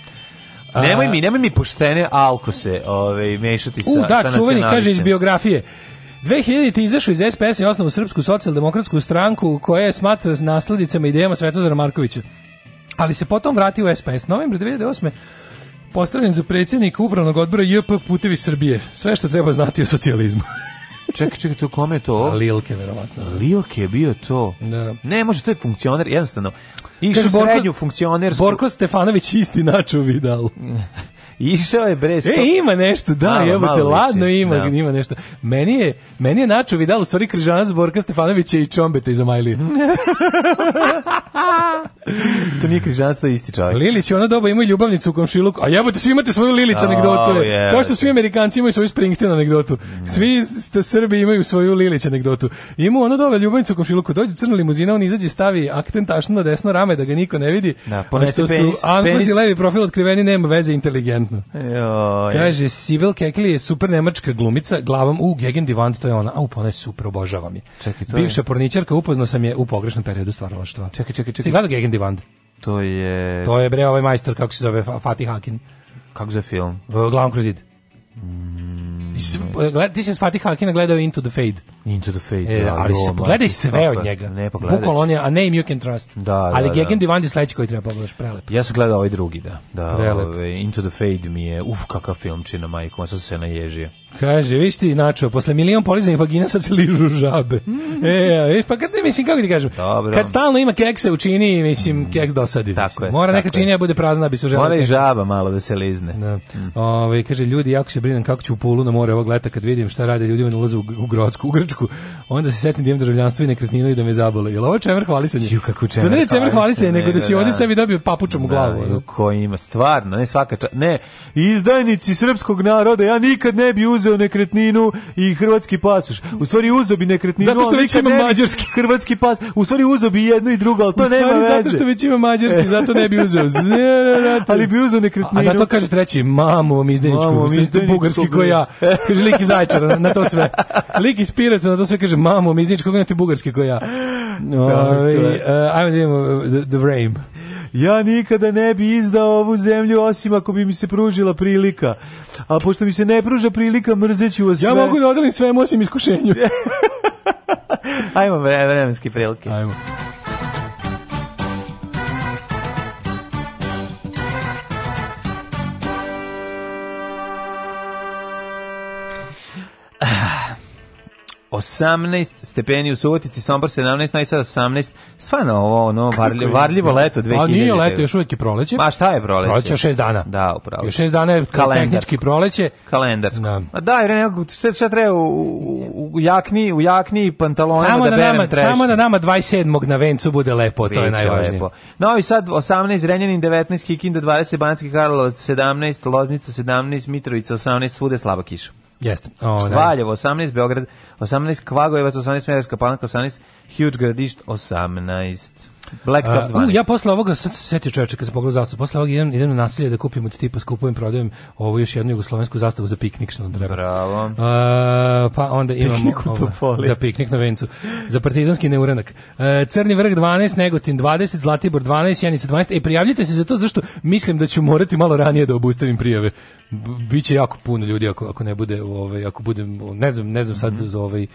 Speaker 6: Nemoj mi, nemoj mi poštene alkose ovaj, mešati sa, uh, da, sa čuveni, kaže
Speaker 5: iz biografije. 2000 izašao iz SPS i osnovu Srpsku socijaldemokratsku stranku koja je smatra nasledicama idejama Svetozara Markovića. Ali se potom vratio u SPS. Novembra 2008 postavljen za predsjednik upravnog odbora JP Putevi Srbije. Sve što treba znati o socijalizmu.
Speaker 6: čekaj, čekaj, to kome je to?
Speaker 5: Da, Lilke, verovatno.
Speaker 6: Lilke je bio to. Da. Ne, može, to je funkcioner, jednostavno. Išao u srednju funkcionersku.
Speaker 5: Borko Stefanović isti načo Vidal.
Speaker 6: Išao je bre. E, stop.
Speaker 5: E, ima nešto, da, malo, jebote, ladno ima, da. ima nešto. Meni je, meni je Načo Vidal u stvari križanac Borka Stefanovića i Čombeta iz Omajlije.
Speaker 6: to nije križanac, to je isti čovjek.
Speaker 5: Lilić ona ono doba imao ljubavnicu u komšiluku, a jebote, svi imate svoju Lilić oh, anegdotu. Yeah. Kao što svi Amerikanci imaju svoju Springsteen anegdotu. Svi ste Srbi imaju svoju Lilić anegdotu. Ima ona doba ljubavnicu u komšiluku, dođe crna limuzina, on izađe stavi akten tašno na desno rame da ga niko ne vidi. Da, ponese su penis, Anglozi levi profil otkriveni, nema veze inteligent interesantno. Joj. Kaže, Sibel Kekli je super nemačka glumica, glavom u Gegen Divant, to je ona. A, pa ona je super, obožavam je. Čekaj, to Bivša je... porničarka, upoznao sam je u pogrešnom periodu stvaralaštva. Čekaj, čekaj, čekaj. Si gledao Gegen Divant?
Speaker 6: To je...
Speaker 5: To je, bre, ovaj majstor, kako se zove, Fatih Hakin.
Speaker 6: Kako zove film?
Speaker 5: Glavom kroz zid. Mm. ti si Fatih Hakina gledao Into the
Speaker 6: Fade. Into the Fate.
Speaker 5: E, da, ali se pogledaj sve od njega. Ne pogledaj. on je a name you can trust. Da, da, ali da, Gegen Divan je sledeći koji treba pogledaš prelep.
Speaker 6: Ja sam gledao ovaj drugi, da. Da, ove, Into the Fade mi je uf kakav filmčina majko, ja sam se naježio.
Speaker 5: Kaže, viš ti, Načo, posle milion i vagina sad se ližu žabe. Mm. E, viš, pa kad, mislim, kako ti kažem, Dobro. kad stalno ima kekse u čini, mislim, mm. keks dosadi. Tako mislim. je, Mora tako neka činija da bude prazna,
Speaker 6: da
Speaker 5: bi
Speaker 6: se žela
Speaker 5: Mora
Speaker 6: i žaba malo da se lizne. Da. Mm. Ove,
Speaker 5: kaže, ljudi, jako se brinem kako ću u pulu na more ovog leta kad vidim šta rade ljudima na ulazu u, u Grodsku, u Grčku pušku, onda se setim da imam državljanstvo i nekretninu i da me zabole. Jel ovo čemer hvalisanje? Ju, kako čemer To ne čemer hvalisanje, nego da, da si da, oni sebi dobio papučom u da, glavu. Da, ko
Speaker 6: ima, stvarno, ne svaka ča... Ne, izdajnici srpskog naroda, ja nikad ne bi uzeo nekretninu i hrvatski pasuš. U stvari uzeo bi nekretninu, zato što već ima mađarski. Hrvatski pas, u stvari uzeo bi jedno i drugo, ali to nema veze.
Speaker 5: Zato što već ima mađarski, zato ne bi uzeo. ali bi uzeo nekretninu. A da to kaže treći, mamu mi izdajničku, bugarski ko da. ja. Kaže lik iz Ajčara, na to sve. Lik iz Pirata nalepno na to sve kaže, mamo, mi iznič, kako ne ti bugarski ko ja. Ove, ovaj, ajmo da vidimo uh, the Vrame.
Speaker 6: Ja nikada ne bi izdao ovu zemlju osim ako bi mi se pružila prilika. A pošto mi se ne pruža prilika, mrzeću
Speaker 5: vas
Speaker 6: sve.
Speaker 5: Ja mogu da odelim svemu osim iskušenju.
Speaker 6: Ajmo vremenski prilike. Ajmo. 18 stepeni u Subotici, Sombor 17, Novi 18. Stvarno ovo ono varljivo, varljivo leto 2000. A nije
Speaker 5: leto, još uvek je proleće. Ma
Speaker 6: šta je proleće? Proleće
Speaker 5: je 6 dana. Da, upravo. Još šest dana je kalendarski proleće.
Speaker 6: Kalendarsko. Da. A da, jer nego sve šta treba u, u, u jakni, u jakni i pantalonima samo da na berem nama,
Speaker 5: Samo da nama 27. na vencu bude lepo, Biće to je najvažnije. Lepo.
Speaker 6: Novi Sad 18, Renjanin 19, Kikinda 20, Banacki Karlovac 17, Loznica 17, Mitrovica 18, svude slaba kiša.
Speaker 5: Jeste.
Speaker 6: Oh, da. Valjevo 18, Beograd 18, Kvagojevac 18, Smederska Palanka 18, Huge Gradišt 18.
Speaker 5: Black Top 12. Uh, ja posle ovoga sad se setio čovječa kad sam pogledao zastavu. Posle ovoga idem, idem na nasilje da kupim od tipa skupujem, prodajem ovu još jednu jugoslovensku zastavu za piknik što nam
Speaker 6: treba. Bravo. Uh,
Speaker 5: pa onda imamo ovo, za piknik na vencu. Za partizanski neuranak. Uh, e, Crni vrh 12, Negotin 20, Zlatibor 12, Janica 12. E, prijavljite se za to zašto mislim da ću morati malo ranije da obustavim prijave. Biće jako puno ljudi ako, ako ne bude, ovaj, ako budem, ne znam, ne znam sad mm -hmm. za ovaj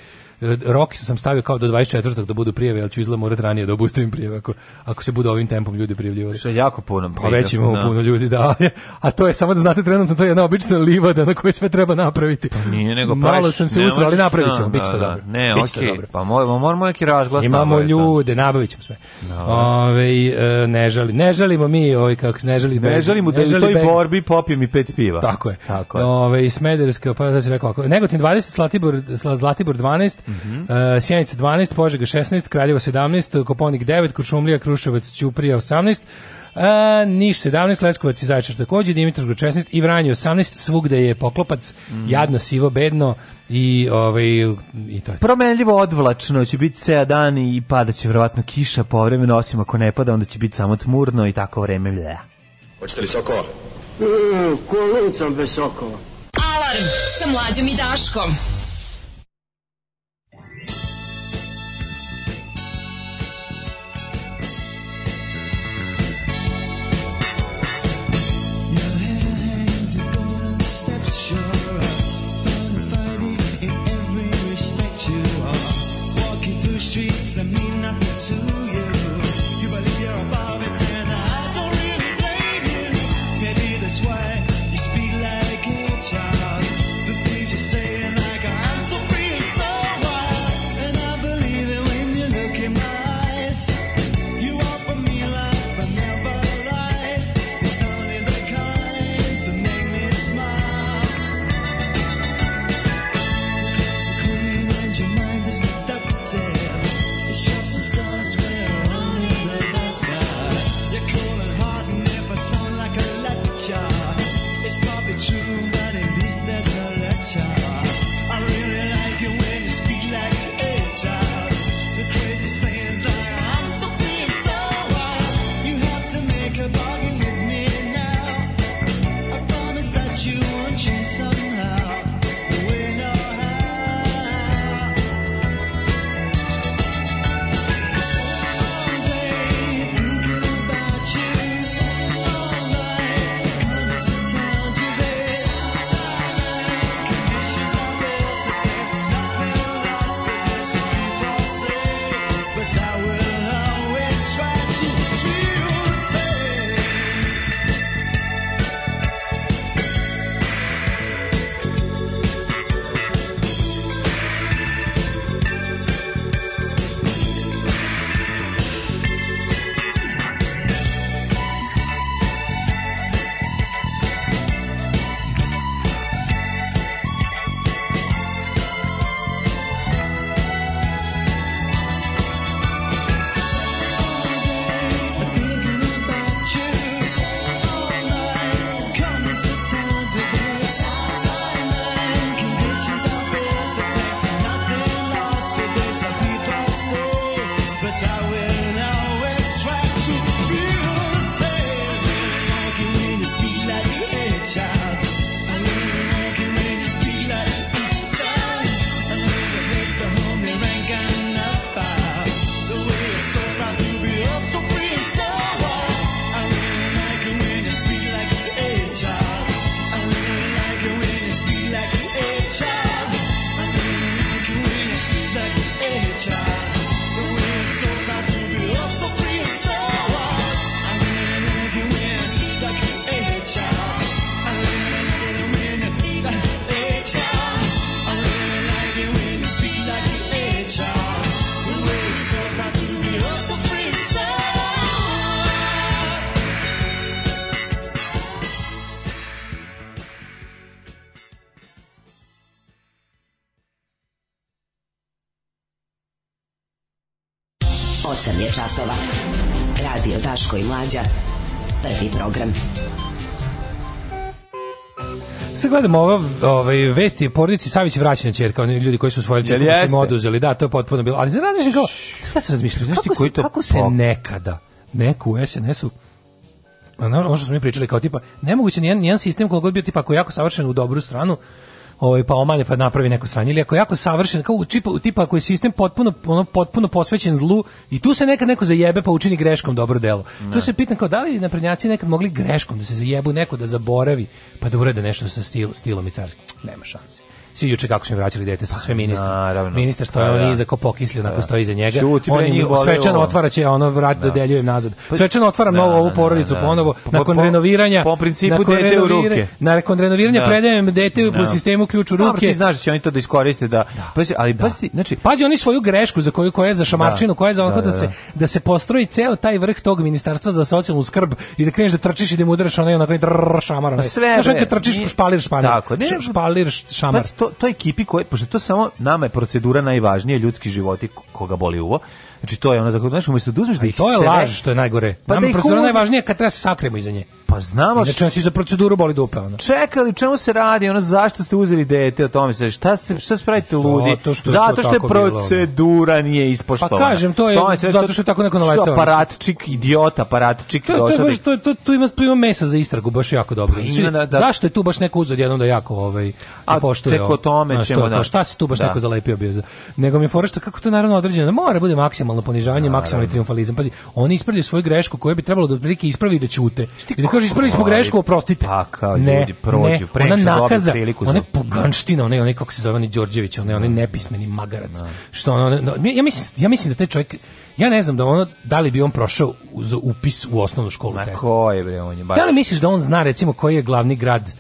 Speaker 5: rok sam stavio kao do 24. da budu prijave, ali ću izgleda morati ranije da obustavim prijave ako, ako se bude ovim tempom ljudi prijavljivali. Što je
Speaker 6: jako puno.
Speaker 5: Pa već imamo da. puno ljudi, da. A to je, samo da znate, trenutno to je jedna obična livada na kojoj sve treba napraviti. Pa nije nego pa Malo sam se usro, ali napravit ćemo, da, bit će to da, dobro.
Speaker 6: Ne, bit okay, dobro. pa moramo, moramo neki razglas.
Speaker 5: Imamo da. ljude, nabavit ćemo sve. No. Da. Ove, e, ne, žali, ne žalimo mi, ovaj, kako se ne žali.
Speaker 6: Ne žalimo da u toj borbi popijem i pet piva.
Speaker 5: Tako je. Tako je. Ove, Smederska, pa da se rekao, Negotin 20, Zlatibor, Zlatibor 12, -hmm. uh, Sjenica 12, Požega 16, Kraljevo 17, Koponik 9, Kuršumlija, Kruševac, Ćuprija 18, a, uh, Niš 17, Leskovac i Zaječar takođe, Dimitrov 16 i Vranje 18, svugde je poklopac, mm. jadno, sivo, bedno i, ovaj, i to je.
Speaker 6: Promenljivo odvlačno, će biti ceo dan i padaće vjerovatno kiša povremeno, osim ako ne pada, onda će biti samo tmurno i tako vreme blja.
Speaker 8: Hoćete li sokova? Mm,
Speaker 9: ko lucam bez sokova. Alarm sa mlađom i Daškom. It's a mean nothing to
Speaker 5: Daško i Mlađa. Prvi program. Sad gledamo ovo, ovaj, vesti porodici Savić vraćena čerka, oni ljudi koji su svojim čerkom su oduzeli, da, to je potpuno bilo. Ali razmišljam kao, šta se razmišljaju, znaš ti koji to... Kako se nekada, neko u SNS-u, ono što smo mi pričali kao tipa, nemoguće nijedan, nijedan sistem koliko god bio tipa ako je jako savršen u dobru stranu, ovaj pa omanje pa napravi neko sranje ili ako je jako savršen kao tipa tipa ako sistem potpuno ono, potpuno posvećen zlu i tu se neka neko zajebe pa učini greškom dobro delo. Ne. Tu se pitam kao da li naprednjaci nekad mogli greškom da se zajebu neko da zaboravi pa da urade nešto sa stil, stilom i carski. Nema šanse. Svi juče kako smo vraćali dete sa pa, sve ministra. Ministar što je pa, on da. iza ko pokislio, onako pa, stoji iza njega. Čuti, on im svečano otvara će, ono vrat da. dodeljujem nazad. Svečano otvaram da, novu ovu da, porodicu ponovo, nakon renoviranja.
Speaker 6: Po principu dete u ruke.
Speaker 5: Nakon renoviranja predajem dete u sistemu ključ u ruke.
Speaker 6: Ti znaš da će oni to da iskoriste, da.
Speaker 5: ali pazi, znači... Pazi, oni svoju grešku za koju koja je za šamarčinu, koja je za onako da se da se postroji ceo taj vrh tog ministarstva za socijalnu skrb i da kreneš da trčiš i da mu udaraš onaj onako i drrr šamar. Sve,
Speaker 6: znači, kad trčiš, špalir špalir. Tako, ne, špalir šamar. Pa to, to, to ekipi koje, pošto to samo nama je procedura najvažnija, ljudski životi koga boli uvo, znači to je ono za koje, znaš,
Speaker 5: umjesto da
Speaker 6: uzmeš da ih
Speaker 5: to je sve... laž što je najgore. Pa nama da procedura najvažnija kad treba da se sakremo iza nje. Pa znamo što znači za proceduru boli dupe ona.
Speaker 6: Čekali, čemu se radi? Ono zašto ste uzeli dete? O tome se šta se šta spravite ludi? Zato što zato što je procedura bilo. nije ispoštovana.
Speaker 5: Pa kažem, to je, to je sve, zato što je tako neko
Speaker 6: naleteo. Aparatčik idiot, aparatčik
Speaker 5: to, došao. To, je, to, to, tu ima tu ima mesa za istragu, baš jako dobro. Pa, Svi, da, da, zašto je tu baš neko uzeo jednom da jako ovaj a da poštuje. Tek o tome ćemo što, da. Šta se tu baš da. neko zalepio bio za. Nego mi je fora što kako to naravno određeno, da mora da bude maksimalno ponižavanje, maksimalni triumfalizam. Pazi, oni ispravljaju svoju grešku koju bi trebalo da otprilike ispravi da ćute. da kaže ispravili smo grešku, oprostite. Pa
Speaker 6: kao ne, ljudi prođu,
Speaker 5: ne, ona nakaza, priliku. Ona poganština, ona onaj kako se zove, onaj Đorđević, onaj onaj da, da, da. nepismeni magarac. Ne. Što ona, ona, ja mislim ja mislim da taj čovjek Ja ne znam da ono da li bi on prošao uz upis u osnovnu školu Ma ko je
Speaker 6: bre on je
Speaker 5: baš. Da li misliš da on zna recimo koji je glavni grad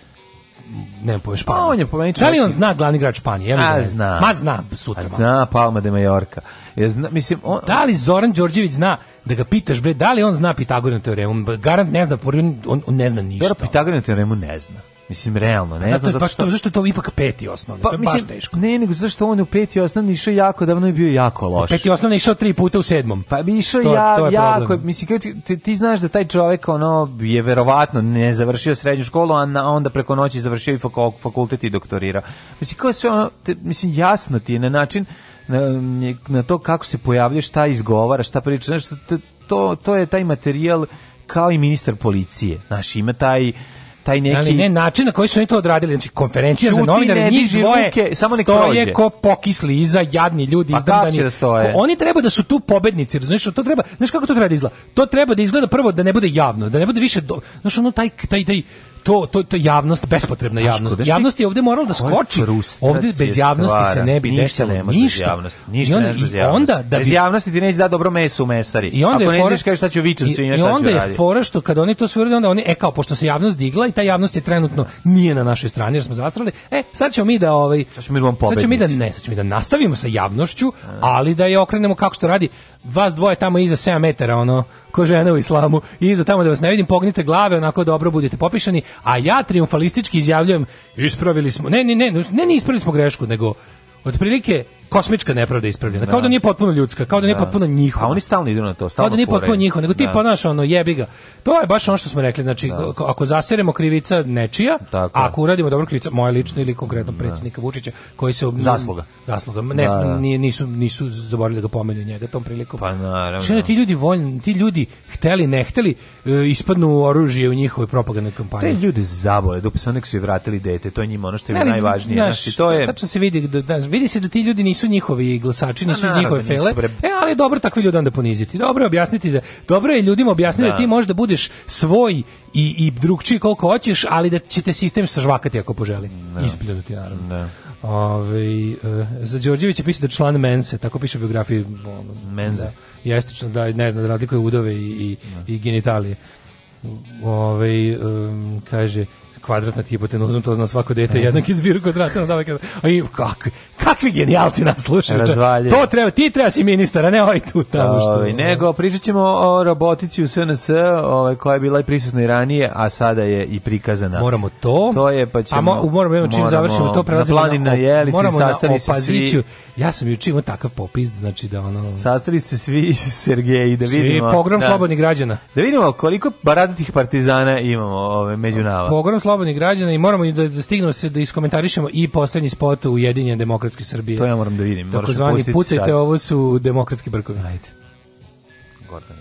Speaker 5: ne znam, Španije. Pa on je pomeni Da li on zna glavni grad Španije? Ja A,
Speaker 6: zna.
Speaker 5: Ma zna sutra. A
Speaker 6: zna Palma de Mallorca.
Speaker 5: Ja zna, mislim, on, da li Zoran Đorđević zna da ga pitaš bre, da li on zna Pitagorin teoremu? Garant ne zna, on, on ne zna
Speaker 6: ništa. Dobro, Pitagorin teoremu ne zna. Mislim, realno, ne
Speaker 5: znam.
Speaker 6: Zato
Speaker 5: što... zašto je to ipak peti osnovni? Pa, to
Speaker 6: je
Speaker 5: mislim, baš teško.
Speaker 6: Ne, nego zašto on u peti osnovni išao jako davno je bio jako loš.
Speaker 5: peti osnovni išao tri puta u sedmom.
Speaker 6: Pa bi išao to, ja, to je jako, problem. mislim, ti, ti, ti, znaš da taj čovjek ono, je verovatno ne završio srednju školu, a na, onda preko noći završio i fakultet i doktorirao. Mislim, kao sve ono, te, mislim, jasno ti je na način na, na to kako se pojavljuje, šta izgovaraš, šta pričaš, znaš, to, to je taj materijal kao i ministar policije, znaš, ima taj taj neki ali ne
Speaker 5: način na koji su oni to odradili znači konferencija Čuti, za novinare ne, njih dvoje ruke, samo nek stoje ko pokisli iza jadni ljudi pa izdrdani da stoje? oni treba da su tu pobednici razumiješ to treba znaš kako to treba da izgleda to treba da izgleda prvo da ne bude javno da ne bude više do, znaš ono taj taj taj to, to, to javnost, bespotrebna javnost. Ško, javnost je ovde moralo da skoči. ovde bez javnosti stvara. se ne bi desilo ne
Speaker 6: ništa.
Speaker 5: Javnost,
Speaker 6: ništa I onda, ne da bez javnosti. onda da bi, bez javnosti ti neće da dobro meso u mesari. I onda Ako je fora, kažeš šta ću vičem i, i onda
Speaker 5: je fora što kad oni to sve urade, onda oni, e kao, pošto se javnost digla i ta javnost je trenutno nije na našoj strani
Speaker 6: jer
Speaker 5: smo zastrali, e, sad ćemo mi da ovaj, sad ćemo mi da, sad ćemo mi da ne, sad ćemo mi
Speaker 6: da
Speaker 5: nastavimo sa javnošću, ali da je okrenemo kako što radi. Vas dvoje tamo iza 7 metara, ono, ko žena u islamu. I za tamo da vas ne vidim, pognite glave, onako dobro budete popišani, a ja triumfalistički izjavljujem, ispravili smo, ne, ne, ne, ne, ne ispravili smo grešku, nego otprilike kosmička nepravda ispravljena. Kao da, da nije potpuno ljudska, kao da nije da. potpuno njihova. A
Speaker 6: oni stalno idu na to, stalno.
Speaker 5: Kao da nije potpuno njihova, nego tipa da. naš ono jebi ga. To je baš ono što smo rekli, znači ako zaseremo krivica nečija, ako uradimo dobro krivica moja lično ili konkretno predsjednika Vučića koji se
Speaker 6: zasluga
Speaker 5: zasluga ne nisu nisu zaboravili da ga pomenu njega tom prilikom pa naravno Čine, znači, ti ljudi voljni ti ljudi hteli ne hteli e, ispadnu oružje u njihovoj propagandnoj kampanji te
Speaker 6: ljudi zabole dok su nek su i vratili dete to je njima ono što je najvažnije znači to je
Speaker 5: tačno se vidi da, vidi se da ti ljudi nisu nisu njihovi glasači, nisu iz pa njihove da fele. E, ali je dobro takvi ljudi onda poniziti. Dobro je objasniti da dobro je ljudima objasniti da, da ti da budeš svoj i i drugčiji koliko hoćeš, ali da će te sistem sažvakati ako poželi. No. Da. Ispljunuti naravno. Da. Ove, e, za Đorđevića piše da član Mense, tako piše u biografiji
Speaker 6: Menze.
Speaker 5: Da, jestično, da ne znam, da razlikuje udove i, i, no. Da. i genitalije. Ove, um, kaže, kvadratna hipotenuza, to zna svako dete, jednak je zbir da, na A i kako, kakvi genijalci nas slušaju. To treba, ti treba si ministar, a ne ovaj tu tamo što. Ovi,
Speaker 6: ovaj, nego, pričat ćemo o robotici u SNS, ovaj, koja je bila i prisutna i ranije, a sada je i prikazana.
Speaker 5: Moramo to. To je, pa ćemo... A mo, moramo, čim moramo, završimo to,
Speaker 6: prelazimo na, planina, na,
Speaker 5: jelici, sastavi se Svi Ja sam juče imao takav popis, znači da ono...
Speaker 6: Sastali se svi Sergeji, da vidimo... Svi,
Speaker 5: pogrom da. slobodnih građana.
Speaker 6: Da vidimo koliko baradatih partizana imamo ove, među nama.
Speaker 5: Pogrom slobodnih građana i moramo da, da stignemo se da iskomentarišemo i poslednji spot u Jedinjen demokratske Srbije.
Speaker 6: To ja moram da vidim.
Speaker 5: Tako zvani, pucajte, sad. ovo su demokratski brkovi. Ajde.
Speaker 7: Gordon.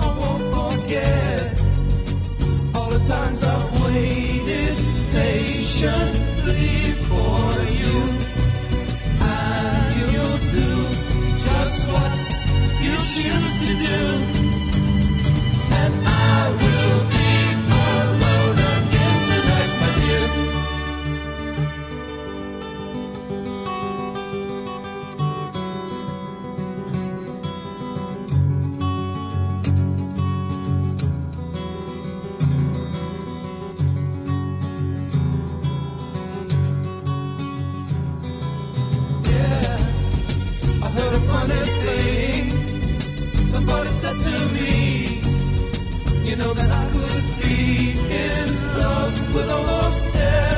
Speaker 7: I won't forget all the times I've waited patiently for you. And you do just what you choose to do. And I will said to me, You know that I could be in love with a lost everyone.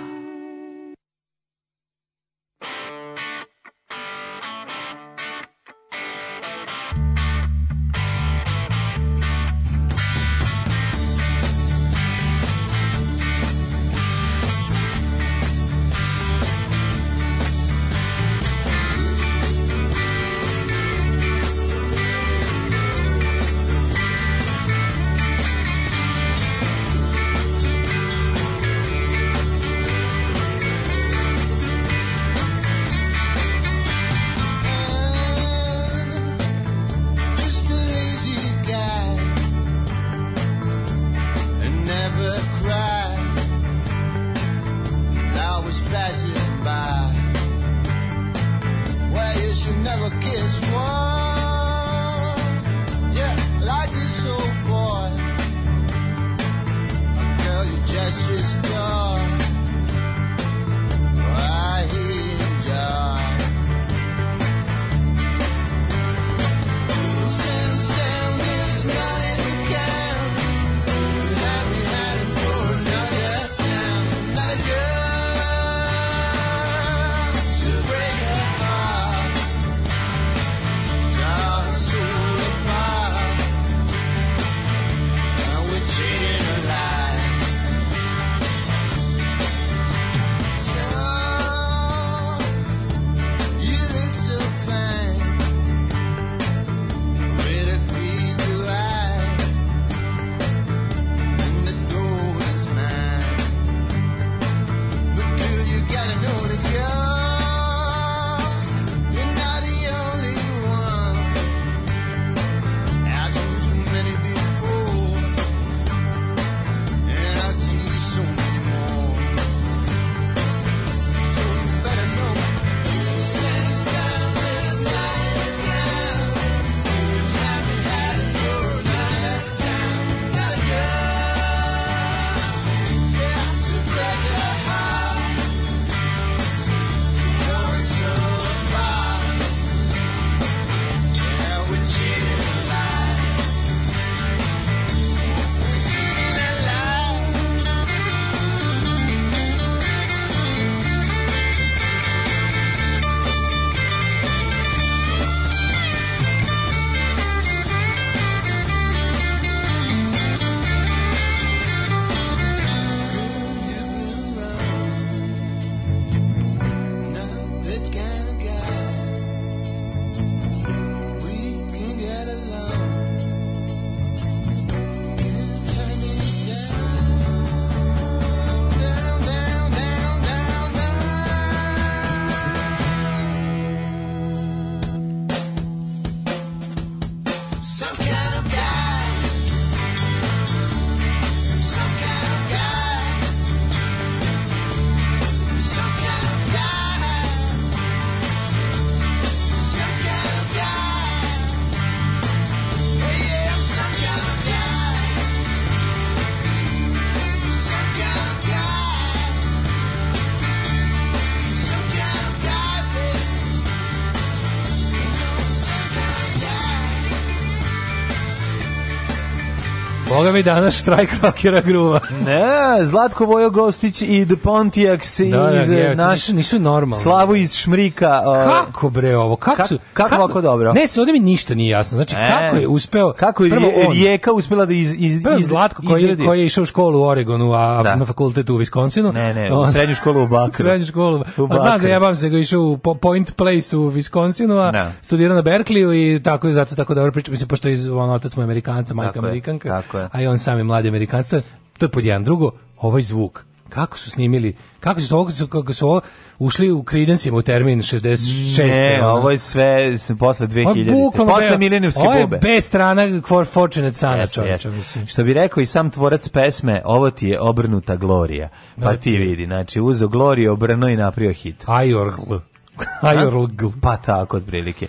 Speaker 5: Boga mi danas štrajk rockera gruva. ne, Zlatko Vojo Gostić i The Pontiacs da, da, iz je, eh, naš... Nisu, normalni. Slavu iz Šmrika. Uh, kako bre ovo? Kako, kako, kako, kako dobro? Ne, se ovdje mi ništa nije jasno. Znači, e, kako je uspeo... Kako je prvo on, Rijeka uspela da iz, iz, iz, Zlatko koji, izredi. koji je išao u školu u Oregonu, a da. na fakultetu u Viskoncinu. Ne, ne, u srednju školu u Bakru. srednju školu. U Bakru. A znam, zajebam da se, ga išao u Point Place u Viskoncinu, a da. studira na Berkliju i tako je zato tako dobro priča. Mislim, pošto je on otac moj Amerikanca, majka tako Amerikanka. Je, tako je a i on sami mladi Amerikanac. To je, to je pod jedan. Drugo, ovaj zvuk kako su snimili, kako su, ovo, kako su ovo ušli u Creedence u termin 66. Ne, ono. ovo je sve posle 2000. Pa bukvalno, posle milenijumske bube. Ovo je bez strana for Fortunate Sana, yes, čovječe, yes. mislim. Što bi rekao i sam tvorac pesme, ovo ti je obrnuta Glorija. Pa da. ti vidi, znači uzo Gloriju, obrno i napravio hit. Ajorgl. Ajorlgl. Pa tako, otprilike.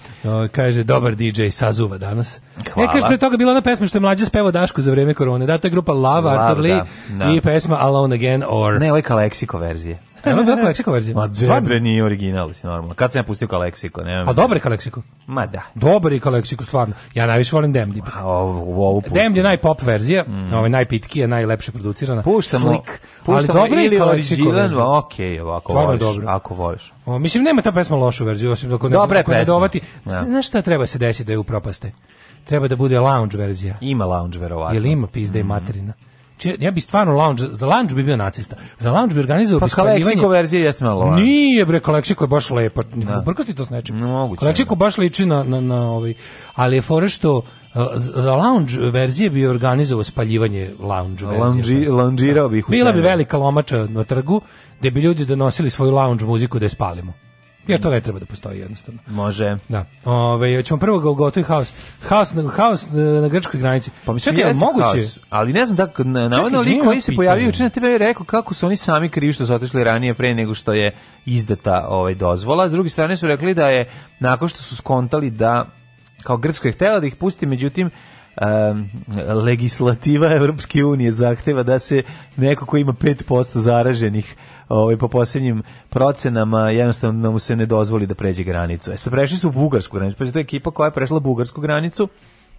Speaker 5: kaže, dobar DJ, sazuva danas. Hvala. E, kaže, pre toga bila ona pesma što je mlađa spevao Dašku za vrijeme korone. Da, to je grupa Lava, Lava Artur Lee da, da. i pesma Alone Again or... Ne, ovo je Kaleksiko verzije. Jel on bila Kaleksiko verzija? Ma dobre, nije original, si normalno. Kad sam ja pustio Kaleksiko, ne A dobro je Kaleksiko? Ma da. Dobro je Kaleksiko, stvarno. Ja najviše volim Demlib. A ovo, ovo Demlib je najpop verzija, mm. ovaj, najpitkija, najlepše producirana. Puštamo, Slik. Puštamo ali dobro ili original, ok, ovako voliš, dobro. ako voliš. O, mislim, nema ta pesma lošu verziju, osim dok ne, Dobre ne dovati. Ja. Znaš šta treba se desiti da je u propaste? Treba da bude lounge verzija. Ima lounge, verovatno. Ili ima pizda mm. i materina? ja bi stvarno lounge, za lounge bi bio nacista. Za lounge bi organizovao pa, ispaljivanje. Pa verzija jeste malo lounge. Nije bre, Kaleksiko je baš lepa. Da. Prkosti to s nečim. Moguće. Kaleksiko da. baš liči na, na, na ovaj, ali je fore što eh, za lounge verzije bi organizovao spaljivanje lounge verzije. Lounge, da. bi. Bila bi da. velika lomača na trgu, gde bi ljudi donosili svoju lounge muziku da je spalimo. Jer to ne treba da postoji jednostavno. Može. Da. Ove, ćemo prvo Golgotu i haos. Haos, na, haos na grčkoj granici. Pa mislim, Čekaj, da moguće. Haos, ali ne znam tako, da, navodno lik koji se pojavio učin na je rekao kako su oni sami krivi što su otišli ranije pre nego što je izdata ovaj, dozvola. S druge strane su rekli da je nakon što su skontali da kao Grčko je htjela da ih pusti, međutim Um, legislativa Evropske unije zahteva da se neko ko ima 5% zaraženih ovaj, po posljednjim procenama jednostavno mu se ne dozvoli da pređe granicu. E, sad prešli su u bugarsku granicu, pa je to ekipa koja je prešla bugarsku granicu,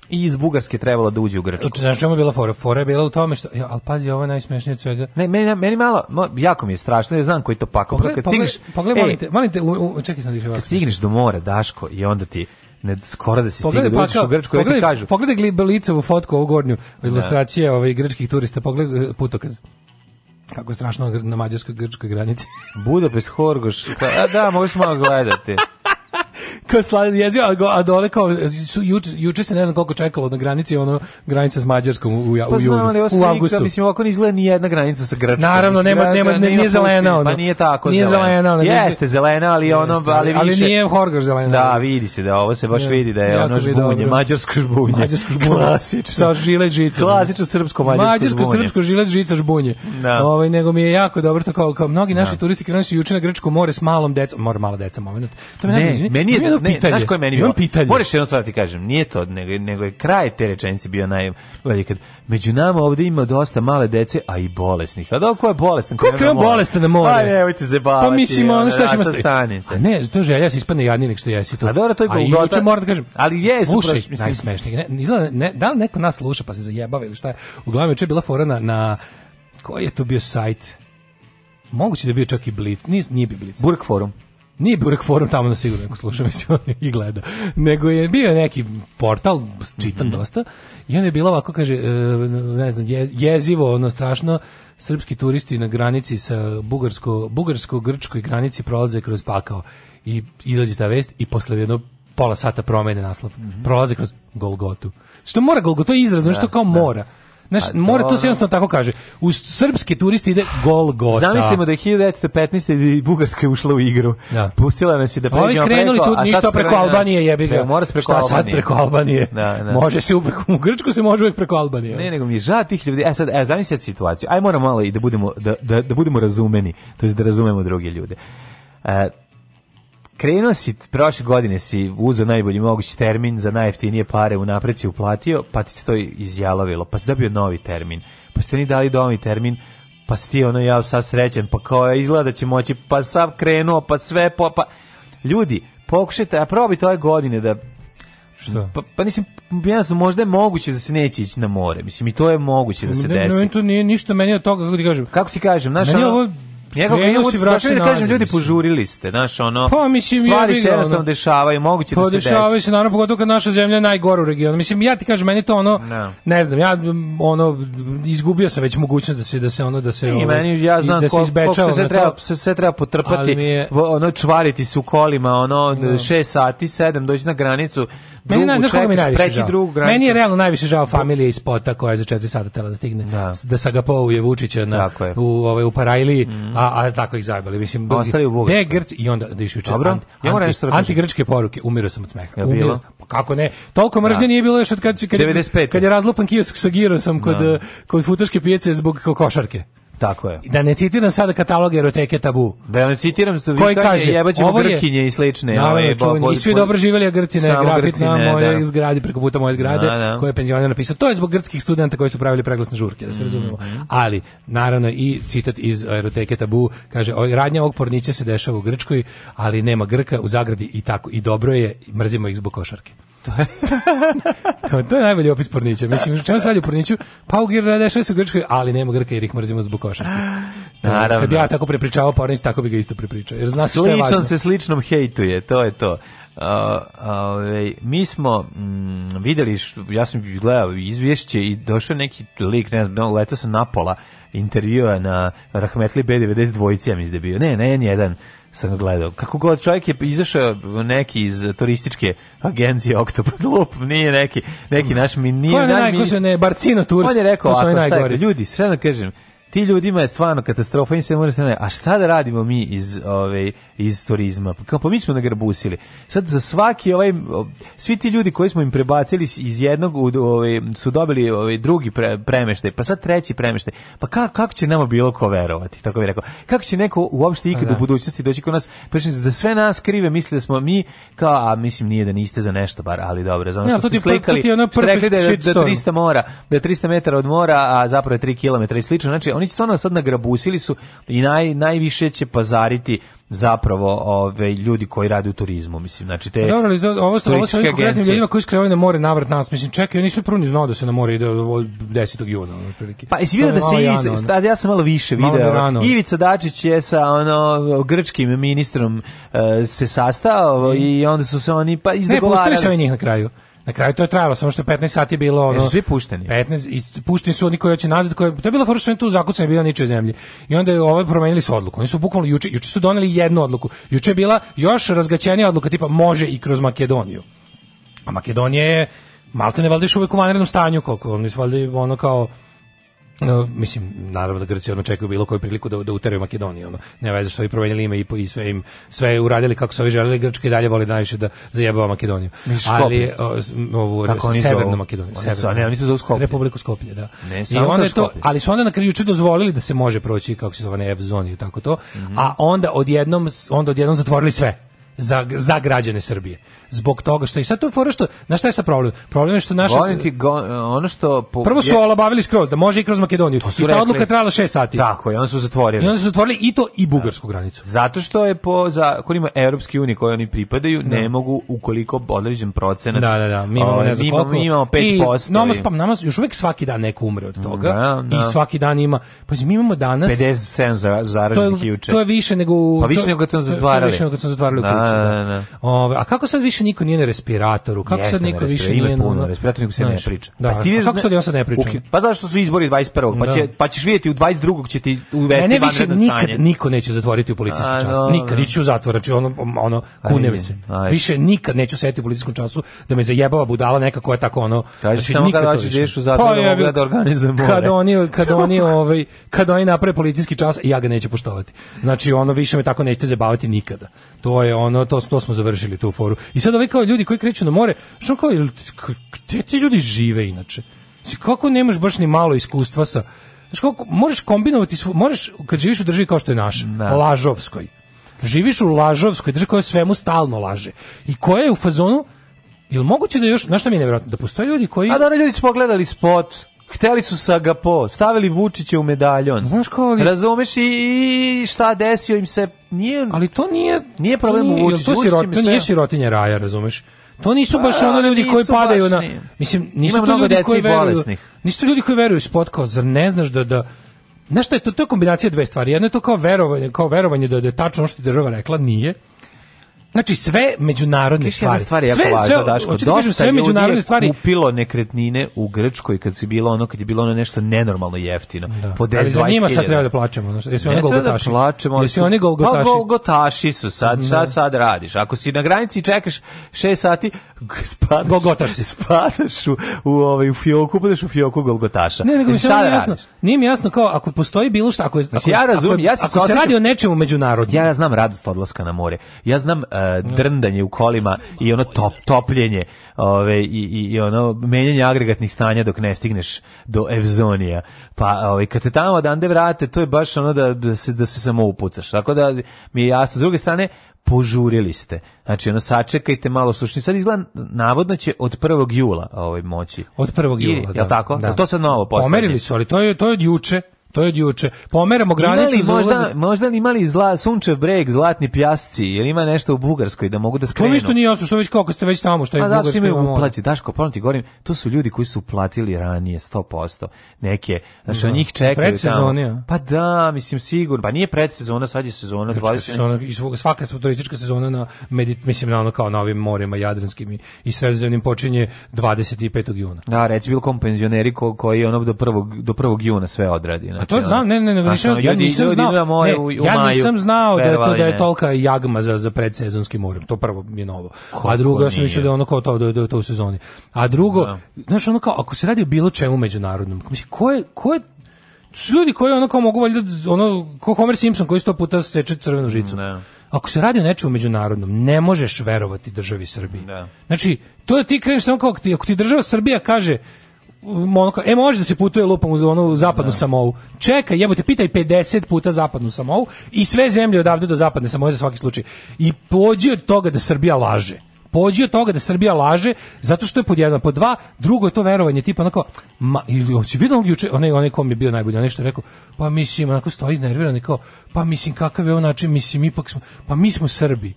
Speaker 5: i iz Bugarske trebala da uđe u Grčku. Znači, znaš čemu je bila fora? Fora je bila u tome što, ja, ali pazi, ovo je najsmešnije svega. Ne, meni, meni malo, jako mi je strašno, ja znam koji to pakao. Pogledaj, pogledaj, stigneš, pogledaj, molim e, te, molim te, u, u, čekaj sam da vas. stigneš do mora, Daško, i onda ti, ne skoro da se stigne da uđeš u Grčku, ja ti kažu. Pogledaj Gliblicevu fotku ovu gornju, da. ilustracije ovih grčkih turista, pogledaj e, putokaz. Kako strašno na mađarsko-grčkoj granici. Budapest, Horgoš, pa, a da, možeš malo gledati kao sladan jezivo, a, a dole kao, juče, juče se ne znam koliko čekalo na granici, ono, granica s Mađarskom u, u, pa u junu, znam, ali u slika, Mislim, ovako ne ni jedna granica sa Grčkom. Naravno, nema, nema, ne, nije zelena. Ono. Pa nije tako nije zelena. zelena ono, jeste zelena, ali ono, ali, više. Ali nije Horgor zelena. Da, vidi se da ovo se baš vidi da je ono žbunje, mađarsko žbunje. Mađarsko žbunje. Klasično. Sa žile žica. Klasično srpsko-mađarsko žbunje. Mađarsko-srpsko žile žica žbunje. Da. Ovaj, nego mi je jako dobro to kao, kao mnogi naši da. turisti krenuli su juče na Grčko more s malom decom. More mala deca, moment. To me ne, meni je jedno ne, pitanje. Znaš koje meni bilo? pitanje. Moraš jedno stvar da ti kažem, nije to, nego, nego je kraj te rečenice bio najbolji. Kad među nama ovde ima dosta male dece, a i bolesnih. A dok ko je bolestan? Ko je bolestan na da more? Pa nemojte se bavati. Pa mislim, ono šta da, ćemo stani. A ne, to želja se ispadne jadni nek što jesi to. A dobro, to je gogota. moram da kažem. Ali je, slušaj, najsmešnije. Ne, izgleda, ne, da li neko nas sluša pa se zajebava ili šta je? Uglavnom, juče je bila fora na, na koji je to bio sajt? Moguće da je bio čak i Blitz, nije, nije bi Blitz. Burg forum nije Burek forum tamo na sigurno ako sluša i gleda. Nego je bio neki portal čitan mm -hmm. dosta i onda je bila ovako kaže e, ne znam jezivo ono strašno srpski turisti na granici sa bugarsko bugarsko grčkoj granici prolaze kroz pakao i izađe ta vest i posle jedno pola sata promene naslov. Mm -hmm. Prolaze kroz Golgotu. Što mora Golgotu, to je izraz, da, što kao da. mora. Znaš, to, mora to se jednostavno tako kaže. U srpske turisti ide gol gota. Zamislimo da je 1915. i Bugarska je ušla u igru. Da. Pustila nas je da pa pređemo preko. Ovi krenuli tu ništa preko Albanije, jebi ga. Mora se preko Šta sad preko Albanije? Da, da. Može se uvek, u Grčku se može uvek preko Albanije. Ne, nego mi je žao tih ljudi. E sad, e, zamislite situaciju. Aj moramo malo i da budemo, da, da, da budemo razumeni, to je da razumemo druge ljude. E, krenuo si, prošle godine si uzeo najbolji mogući termin za najjeftinije pare, u napreci uplatio, pa ti se to izjalovilo, pa si dobio novi termin, pa ste ni dali novi termin, pa si ti ono ja sad srećen, pa kao izgleda da će moći, pa sav krenuo, pa sve, pa, pa... Ljudi, pokušajte, a probajte ove godine da što? Pa, pa mislim, jasno, možda je moguće da se neće ići na more. Mislim, i to je moguće da se desi. Ne, to nije ništa meni od toga, kako ti kažem. Kako ti kažem? Znaš, meni ono, ovo Nekako je uvuci, da kažem, ljudi požurili ste, znaš, ono, pa, mislim, stvari se jednostavno dešavaju, moguće pa, da se desi. Dešavaju se, naravno, pogotovo kad naša zemlja je najgora u regionu. Mislim, ja ti kažem, meni to ono, no. Da. ne znam, ja ono, izgubio sam već mogućnost da se, da se ono, da se, I ovaj, meni, ja znam da se izbečava. se treba, se sve treba potrpati, je, ono, čvariti se u kolima, ono, no. Da. sati, 7 doći na granicu, drugu, meni, čekaš, mi najviše preći žao. drugu granicu. Meni je realno najviše žao familije iz Pota koja je za 4 sata tela da stigne, da, da sagapovuje Vučića na, u, ovaj, u Parajliji, mhm a, a tako ih zajebali. Mislim, pa Ostali u Bugarskoj. Ne, Grci, i onda da išuče Dobro, anti, anti, antigrčke poruke, umirio sam od smeha. Ja umirio, pa kako ne? Toliko mržnje da. nije bilo još od kad, kad, 95. kad je razlupan kiosk sa Girosom kod, no. Da. kod futaške pijace zbog košarke. Tako je. Da ne citiram sada kataloge eroteke tabu. Da ne citiram sa koji kaže jebaćemo je, grkinje i slične. Da, je, ovaj, čuveni, I svi dobro živeli, a Grci ne, grafit na mojoj da. zgradi, preko puta moje zgrade, da, da. koje je penzioner napisao. To je zbog grčkih studenta koji su pravili preglasne žurke, da se razumemo. Mm. Ali, naravno, i citat iz eroteke tabu, kaže, radnja ovog pornića se dešava u Grčkoj, ali nema Grka u zagradi i tako. I dobro je, mrzimo ih zbog košarke. To je, to je najbolji opis Pornića. Mislim, čemu se radi u Porniću? Pa u Gira dešava se u Grčkoj, ali nema Grka jer ih mrzimo zbog košarke. Naravno. Kad bi ja tako prepričavao Pornić, tako bi ga isto prepričao. Jer znaš što je važno. se sličnom hejtuje, to je to. Uh, uh, mi smo mm, videli, ja sam gledao izvješće i došao neki lik, ne znam, letao sam napola intervjua na Rahmetli B92, ja mislim da bio, ne, ne, N1, sam ga gledao. Kako god, čovjek je izašao neki iz turističke agencije Octopus Loop, nije neki, neki naš mi nije... Ko je najgore, ne, Barcino Tours, on je rekao, to su najgori. Ljudi, sredno da kažem, ti ljudima je stvarno katastrofa, im se mora se a šta da radimo mi iz ove iz turizma? Kao pa mi smo nagrbusili. Sad za svaki ovaj svi ti ljudi koji smo im prebacili iz jednog u ovaj su dobili ovaj drugi pre, premeštaj, pa sad treći premeštaj. Pa ka, kako će nama bilo ko verovati? Tako bih rekao. Kako će neko uopšte ikad da. u budućnosti doći kod nas? Prešli za sve nas krive, mislili smo mi kao a mislim nije da niste za nešto bar, ali dobro, za ono što ja, ste slikali. Što rekli da, da 300 mora, da 300 metara od mora, a zapravo je 3 km i slično. Znači Oni stvarno sad nagrabusili su i naj, najviše će pazariti zapravo ove ljudi koji rade u turizmu mislim znači te Dobro, ali ovo sa ovo konkretnim ljudima koji iskreno na da more navrat nas mislim čekaju nisu su prvo ni znao da se na more ide od 10. juna otprilike Pa jesi vidio da se Ivica ja sam malo više malo video Ivica Dačić je sa ono grčkim ministrom uh, se sastao mm. i onda su se oni pa izdegovarali Ne, pustili su njih na kraju Na kraju to je trajalo, samo što 15 sati je bilo ono. Jesu svi pušteni. 15 i pušteni su oni koji hoće nazad, koji to je bila foršan tu zakucana bila ničije zemlje. I onda je ovaj promenili su odluku. Oni su bukvalno juče juče su doneli jednu odluku. Juče je bila još razgaćenija odluka tipa može i kroz Makedoniju. A Makedonija je Malta ne valjda uvek u vanrednom stanju, koliko oni su valjda ono kao No, mislim, naravno da Grci ono čekaju bilo koju priliku da, da uteraju Makedoniju. Ono. Ne veze što i promenili ime i, i sve im sve uradili kako su ovi želeli, Grčki dalje vole najviše da zajebava Makedoniju. Ali o, ovu kako Severnu oni Makedoniju, oni su, ne, oni su za Skoplje. Republiku Skoplje, da. Ne, I onda to, ali su onda na kraju čudo dozvolili da se može proći kako se zove na F zoni i tako to. Mm -hmm. A onda odjednom onda odjednom zatvorili sve za, za građane Srbije. Zbog toga što i sad to fora što, na šta je sa problem? Problem je što naša Golinti, go, e, ono što po, Prvo su je... olabavili skroz da može i kroz Makedoniju. To su I ta rekli, odluka trajala 6 sati. Tako je, onda su zatvorili. I onda su zatvorili i to i bugarsku da. granicu. Zato što je po za kojima evropski uniji koji oni pripadaju da. ne mogu ukoliko određen procenat. Da, da, da, mi imamo ovaj, ne znam koliko. Mi imamo 5%. I nama spam, nama još uvek svaki dan neko umre od toga da, da. i svaki dan ima pa mi imamo danas 57 zaraženih juče. To je više nego pa više nego kad su zatvarali. Više nego kad su zatvarali u da, znači. Da, da. da, da a kako sad više niko nije na respiratoru? Kako Jeste sad niko više nije na puno respirator niko se znači, ne priča. Da, a pa ti vidiš kako sad ja sad ne pričam? Pa zašto su izbori 21. pa će pa ćeš videti u 22. će ti uvesti vanredno stanje. Ne više nikad niko neće zatvoriti u policijski čas. No, nikad ići u zatvor, znači ono ono kunevi se. Više nikad neću sedeti u policijskom času da me zajebava budala neka koja tako ono. Znači nikad da ćeš u zatvor pa da organizujemo. Kad oni kad oni ovaj kad oni naprave policijski čas ja ga neću poštovati. Znači ono više me tako nećete zabaviti nikada. To je on ono, to, to smo završili tu foru. I sad ovi kao ljudi koji kreću na more, što kao, gde ti ljudi žive inače? Znači, kako nemaš baš ni malo iskustva sa... Znači, kako, možeš kombinovati, možeš, kad živiš u državi kao što je naša, da. Lažovskoj, živiš u Lažovskoj državi koja svemu stalno laže i koja je u fazonu Jel moguće da još, znaš šta mi je nevjerojatno, da postoje ljudi koji... A da, ljudi su pogledali spot, Hteli su sa ga po, stavili Vučića u medaljon. Znaš ko, Razumeš i, šta desio im se, nije... Ali to nije... Nije problem u Vučiću. To, sirot, to nije sirotinja raja, razumeš? To nisu baš A, ono ljudi koji padaju na... Mislim, nisu Ima to ljudi koji veruju... Bolesnih. Nisu to ljudi koji veruju spot kao, zar ne znaš da... da Znaš šta je to? To je kombinacija dve stvari. Jedno je to kao verovanje, kao verovanje da, da je tačno ono što ti država rekla, nije Znači sve međunarodne stvari. stvari sve, jako sve, važno, Daško. Da Dosta sve međunarodne stvari. kupilo nekretnine u Grčkoj kad si bilo ono kad je bilo ono nešto nenormalno jeftino. Da. Po 10 Ali za njima sad treba da plaćamo. Znači, jesu oni da golgotaši? Da plaćemo, jesu su, oni pa golgotaši? Pa golgotaši su sad. Šta da. sad radiš? Ako si na granici i čekaš 6 sati, spadaš, golgotaš Spadaš u, u, ovaj, u fioku, upadaš u fioku golgotaša. Ne, nego mi sad jasno. Nije mi jasno kao ako postoji bilo šta, ako, ako, ja razum, ako, ja se, ako radi o nečemu međunarodnom. Ja znam radost odlaska na more. Ja znam E, drndanje u kolima i ono top, topljenje ove, i, i, i ono menjanje agregatnih stanja dok ne stigneš do Evzonija. Pa ove, kad te tamo odande vrate, to je baš ono da, da, se, da se samo upucaš. Tako da mi je jasno. S druge strane, požurili ste. Znači, ono, sačekajte malo sušni. Sad izgleda, navodno će od 1. jula ovaj moći. Od 1. jula, I, da. Je tako? Da. to sad novo postavljanje? Pomerili su, ali to je, to je od juče. To je od juče. Pomeramo granicu imali, za možda, ulaze... možda li imali zla, sunčev breg, zlatni pjasci, ili ima nešto u Bugarskoj da mogu da pa skrenu? To ništa nije jasno, što već kako ste već tamo, što je pa, da, Bugarskoj. Da, imaju uplaći, Daško, pa ti govorim, to su ljudi koji su platili ranije 100%, neke, znaš, no, da. njih čekaju predsezonija. Pa da, mislim, sigurno, pa nije predsezona, sad je sezona. 20... sezona svaka turistička sezona na, medit, mislim, na ono kao na ovim morima jadranskim i, i sredozemnim počinje 25. juna. Da, reci bilo kom penzioneri ko, koji ono do 1. do 1. juna sve odradi. Ne? Znači, to znam, ne, ne, ne, znači, nisam, ja nisam ljudi, znao, ljudi ne, ja nisam znao da je, to, da je tolika jagma za, za predsezonski morim, to prvo je novo. Kako a drugo, ja sam mislio da je ono kao to, da, da, je, to u sezoni. A drugo, da. znaš, ono kao, ako se radi o bilo čemu međunarodnom, mislim, ko je, ko je su ljudi koji ono kao mogu valjda, ono, ko Homer Simpson koji sto puta seče crvenu žicu. Ne. Da. Ako se radi o nečemu međunarodnom, ne možeš verovati državi Srbiji. Da. Znači, to da ti kreneš samo kao, ako ti država Srbija kaže, ono, e može da se putuje lupom u onu zapadnu da. samovu. Čekaj, jebote, pitaj 50 puta zapadnu samovu i sve zemlje odavde do zapadne samovu za svaki slučaj. I pođi od toga da Srbija laže pođi od toga da Srbija laže zato što je pod jedan, pod dva, drugo je to verovanje tipa onako ma ili hoće vidio juče onaj onaj kom je bio najbolji, onaj što je rekao, pa mislim onako stoji nerviran i kao pa mislim kakav je on način, mislim ipak smo, pa mi smo Srbi.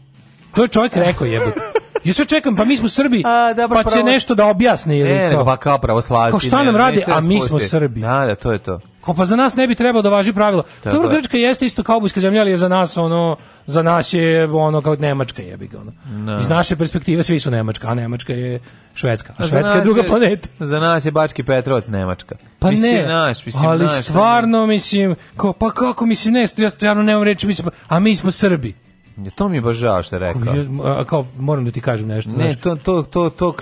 Speaker 5: To je čovjek rekao jebote. Ja sve čekam, pa mi smo Srbi, a, da, pa će nešto da objasne ili ne, to. pa kao pravoslavci. Kao šta nam radi, a mi smo Srbi. Da, da, to je to. Ko pa za nas ne bi trebalo da važi pravilo. Tako Dobro, Grčka jeste isto kaubojska zemlja, ali je za nas ono, za nas je ono kao Nemačka jebi ga ono. No. Da. Iz naše perspektive svi su Nemačka, a Nemačka je Švedska, a, Švedska je druga planeta. Za nas je Bački Petrovac Nemačka. Pa mislim, ne, naš, mislim, ali naš, stvarno mislim, kao, pa kako mislim ne, ja stvarno nemam reći, mislim, a mi smo Srbi. To mi je baš žao što je rekao. A kao moram da ti kažem nešto. Ne, znači, to to to to,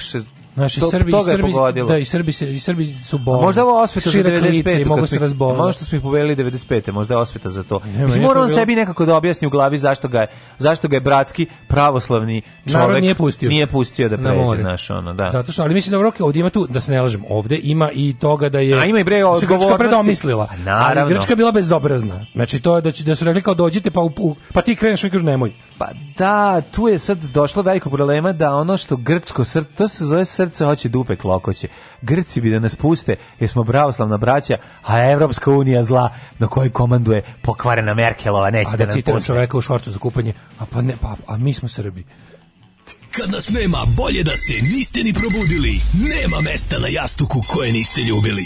Speaker 5: Naši to, Srbi, toga je Srbi, pogodilo. Da, i Srbi, se, i Srbi su bolji. Možda ovo osveta za 95. Mogu se razboliti. Možda što smo ih pobedili 95. Možda je osveta za to. Nema, Mislim, mora bilo... sebi nekako da objasni u glavi zašto ga je, zašto ga je bratski pravoslavni čovjek Narod nije pustio. Nije pustio da pređe na naš ono, da. Zato što, ali mislim da Roki ovdje ima tu, da se ne lažem, ovdje ima i toga da je... A ima i bre odgovornosti. predomislila. Naravno. Ali Grčka bila bezobrazna. Znači to je da, će, da su rekli kao dođite pa, u, pa ti kreneš i kažu nemoj. Pa da, tu je sad došlo veliko problema da ono što grčko srce, to se zove srce srca hoće dupe klokoće. Grci bi da nas puste, jer smo pravoslavna braća, a Evropska unija zla na kojoj komanduje pokvarena Merkelova, neće a da, da nam puste. čoveka u šorcu za kupanje, a pa ne, pa, a mi smo Srbi. Kad nas nema, bolje da se niste ni probudili. Nema mesta na jastuku koje niste ljubili.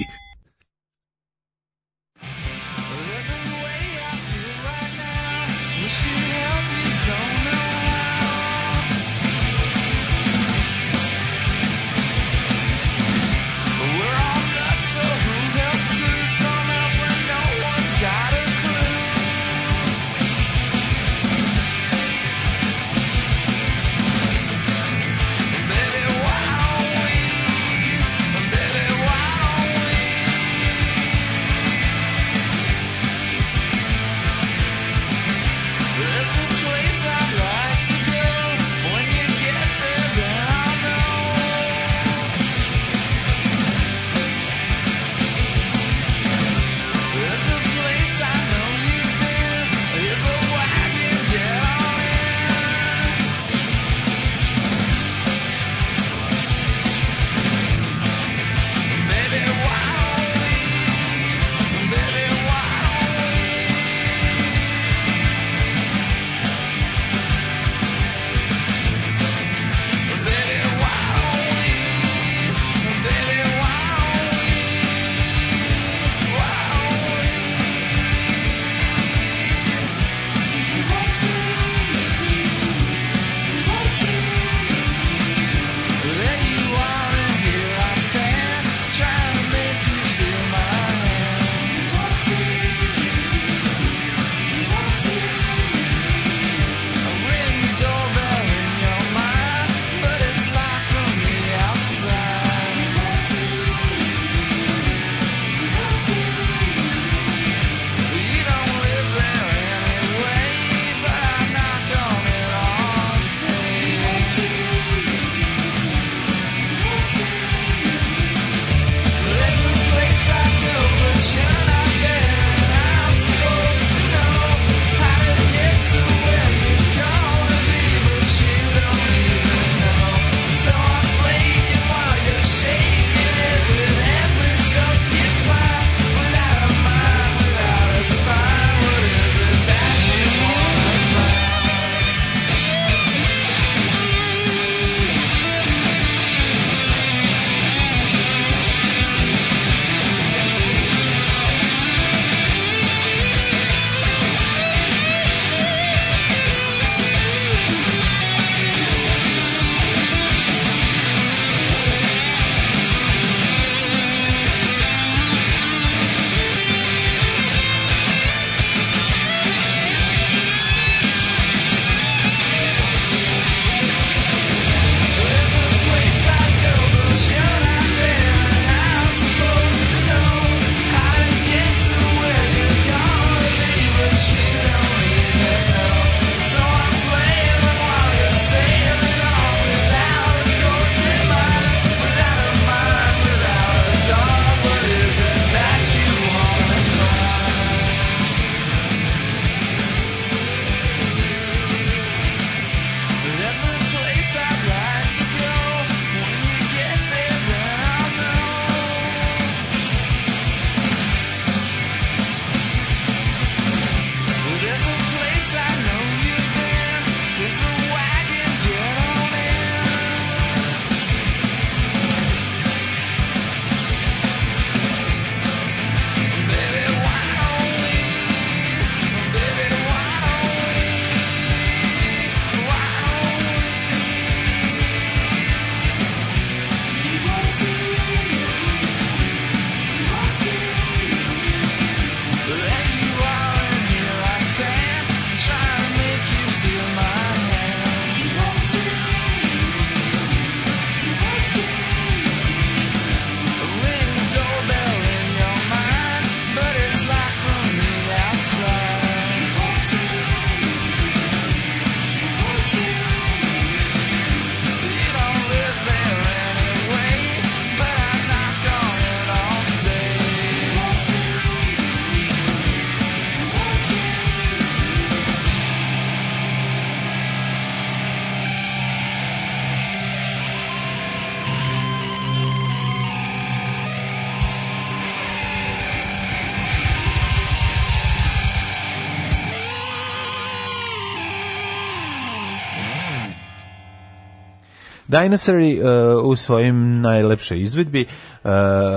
Speaker 10: Dinosauri uh, u svojim najlepšoj izvedbi, uh,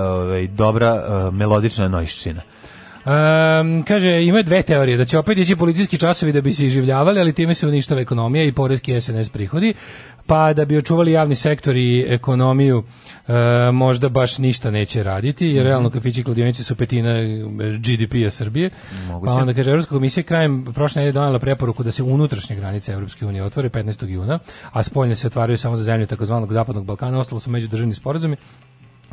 Speaker 10: ovaj, dobra uh, melodična nojšćina.
Speaker 5: Um, kaže, ima dve teorije, da će opet ići policijski časovi da bi se iživljavali, ali time se uništava ekonomija i porezki SNS prihodi pa da bi očuvali javni sektor i ekonomiju e, možda baš ništa neće raditi jer mm -hmm. realno kafići kladionice su petina e, GDP-a Srbije Moguće. pa onda kaže Evropska komisija krajem prošle nedelje donela preporuku da se unutrašnje granice Evropske unije otvore 15. juna a spoljne se otvaraju samo za zemlje takozvanog zapadnog Balkana ostalo su međudržavni sporazumi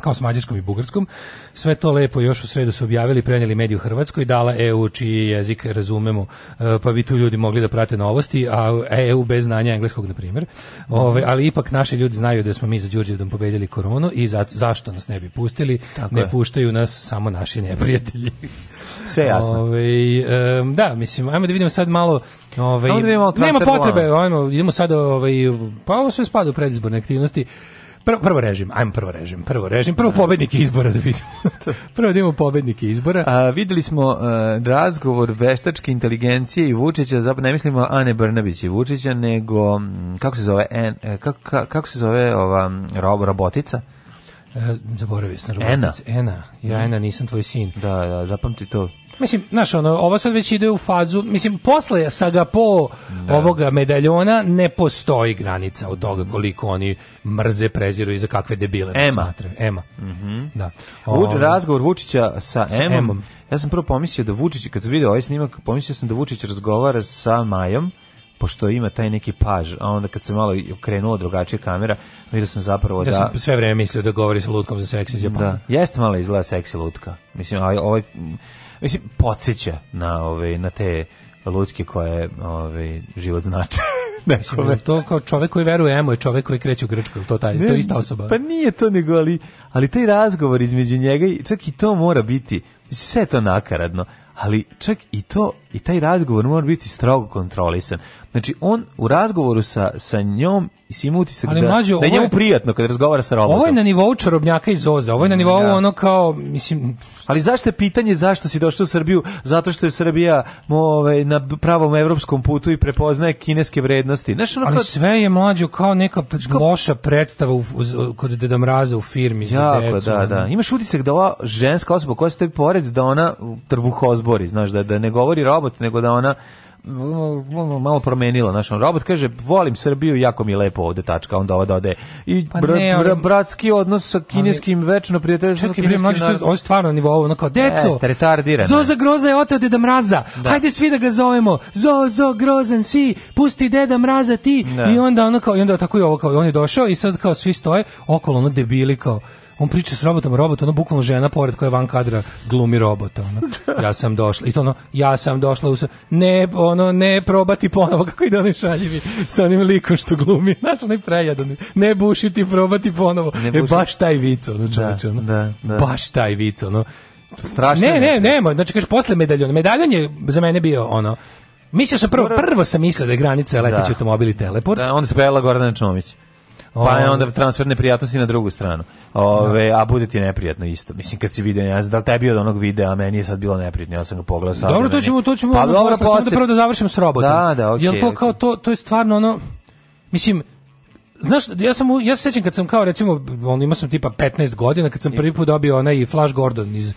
Speaker 5: kao s mađarskom i bugarskom. Sve to lepo još u sredu su objavili, prenijeli mediju Hrvatskoj, dala EU čiji jezik razumemo, e, pa bi tu ljudi mogli da prate novosti, a EU bez znanja engleskog, na primjer. Ove, ali ipak naši ljudi znaju da smo mi za Đurđevdom pobedili koronu i za, zašto nas ne bi pustili, Tako ne je. puštaju nas samo naši neprijatelji.
Speaker 10: Sve jasno. Ove,
Speaker 5: um, da, mislim, ajmo da vidimo sad malo, ove, da vidimo malo nema potrebe, ajmo, idemo sad, ove, pa ovo sve spada u predizborne aktivnosti. Prvo, prvo režim, ajmo prvo režim, prvo režim, prvo pobednike izbora da vidimo. prvo da imamo pobednike izbora.
Speaker 10: A, videli smo uh, razgovor veštačke inteligencije i Vučića, zapravo ne mislimo Ane Brnabić i Vučića, nego kako se zove, en, e, kako, kako se zove ova rob,
Speaker 5: robotica? E, zaboravio sam Ena. Ena. Ja Ena nisam tvoj sin.
Speaker 10: Da, da, zapamti to.
Speaker 5: Mislim, znaš, ono, ovo sad već ide u fazu, mislim, posle Sagapo da. ovoga medaljona ne postoji granica od toga koliko oni mrze, preziru i za kakve debile Ema. smatraju. Ema. Mm -hmm.
Speaker 10: da. O, ovaj. Vuč, razgovor Vučića sa, sa Emom. Emom. Ja sam prvo pomislio da Vučić, kad sam vidio ovaj snimak, pomislio sam da Vučić razgovara sa Majom, pošto ima taj neki paž, a onda kad se malo okrenuo drugačije kamera, vidio sam zapravo da... Ja
Speaker 5: sam da- sve vreme mislio da govori sa lutkom za seksi iz Japana. Da,
Speaker 10: jeste malo izgleda seksi lutka. Mislim, a ovaj, mislim, podsjeća na, ove, ovaj, na te lutke koje ove, ovaj, život znači. Mislim,
Speaker 5: to kao čovjek koji veruje emo je čovjek koji kreće u Grčku, to taj, ne, to ista osoba.
Speaker 10: Pa nije to nego, ali, ali taj razgovor između njega, čak i to mora biti, sve to nakaradno, ali čak i to i taj razgovor mora biti strogo kontrolisan. Znači, on u razgovoru sa, sa njom i svim utisak da, mlađo, da je njemu prijatno kad razgovara sa robotom. Ovo je
Speaker 5: na nivou čarobnjaka iz Oza, ovo je na mm, nivou da. ono kao, mislim...
Speaker 10: Ali zašto je pitanje zašto si došao u Srbiju? Zato što je Srbija ove, ovaj, na pravom evropskom putu i prepoznaje kineske vrednosti. Znaš, ono
Speaker 5: Ali kao... sve je mlađo kao neka loša predstava u, u, kod Deda Mraza u firmi jako, za decu. Da,
Speaker 10: da. Imaš utisak da ova ženska osoba koja se tebi pored, da ona trbuhozbori, znaš, da, da ne govori rob robot, nego da ona mm, mm, malo promenila naš robot kaže volim Srbiju jako mi je lepo ovde tačka onda ova dode i pa bra, ne, bra, bratski odnos sa kineskim ali, večno prijateljstvo sa
Speaker 5: kineskim mlađi, narod... ovo je stvarno nivo ovo kao deco e, retardirano Zoza Groza je oteo Deda Mraza da. hajde svi da ga zovemo zo, zo, Grozan si pusti Deda Mraza ti da. i onda ono kao i onda tako je ovo kao on je došao i sad kao svi stoje okolo ono debili kao on priča s robotom, robot, ono bukvalno žena pored koja je van kadra glumi robota, ono. Ja sam došla. I to ono, ja sam došla u ne, ono, ne probati ponovo kako ide onaj šaljivi sa onim likom što glumi. Znači, onaj prejadan. Ne bušiti, probati ponovo. E, baš taj vic, ono, da, čovječe, ono. Da, da, Baš taj vic, ono. Strašno. Ne, ne, nema. Znači, kažeš, posle medaljon. Medaljon je za mene bio, ono, Mislio sam prvo, prvo sam mislio da je granica letići da. automobil i
Speaker 10: teleport. Da, onda se pojavila Gordana Čomić. Pa je ovaj. onda transfer neprijatnosti na drugu stranu. Ove, da. a bude ti neprijatno isto. Mislim kad si video, ja znam da li tebi od onog videa, a meni je sad bilo neprijatno, ja sam ga pogledao.
Speaker 5: Dobro, to da ćemo, to ćemo. Pa dobro, posle... da prvo da završim s robotom.
Speaker 10: Da, da, okay, Jel
Speaker 5: to kao to to je stvarno ono mislim Znaš, ja sam ja se sećam kad sam kao recimo on imao sam tipa 15 godina kad sam prvi put dobio onaj Flash Gordon iz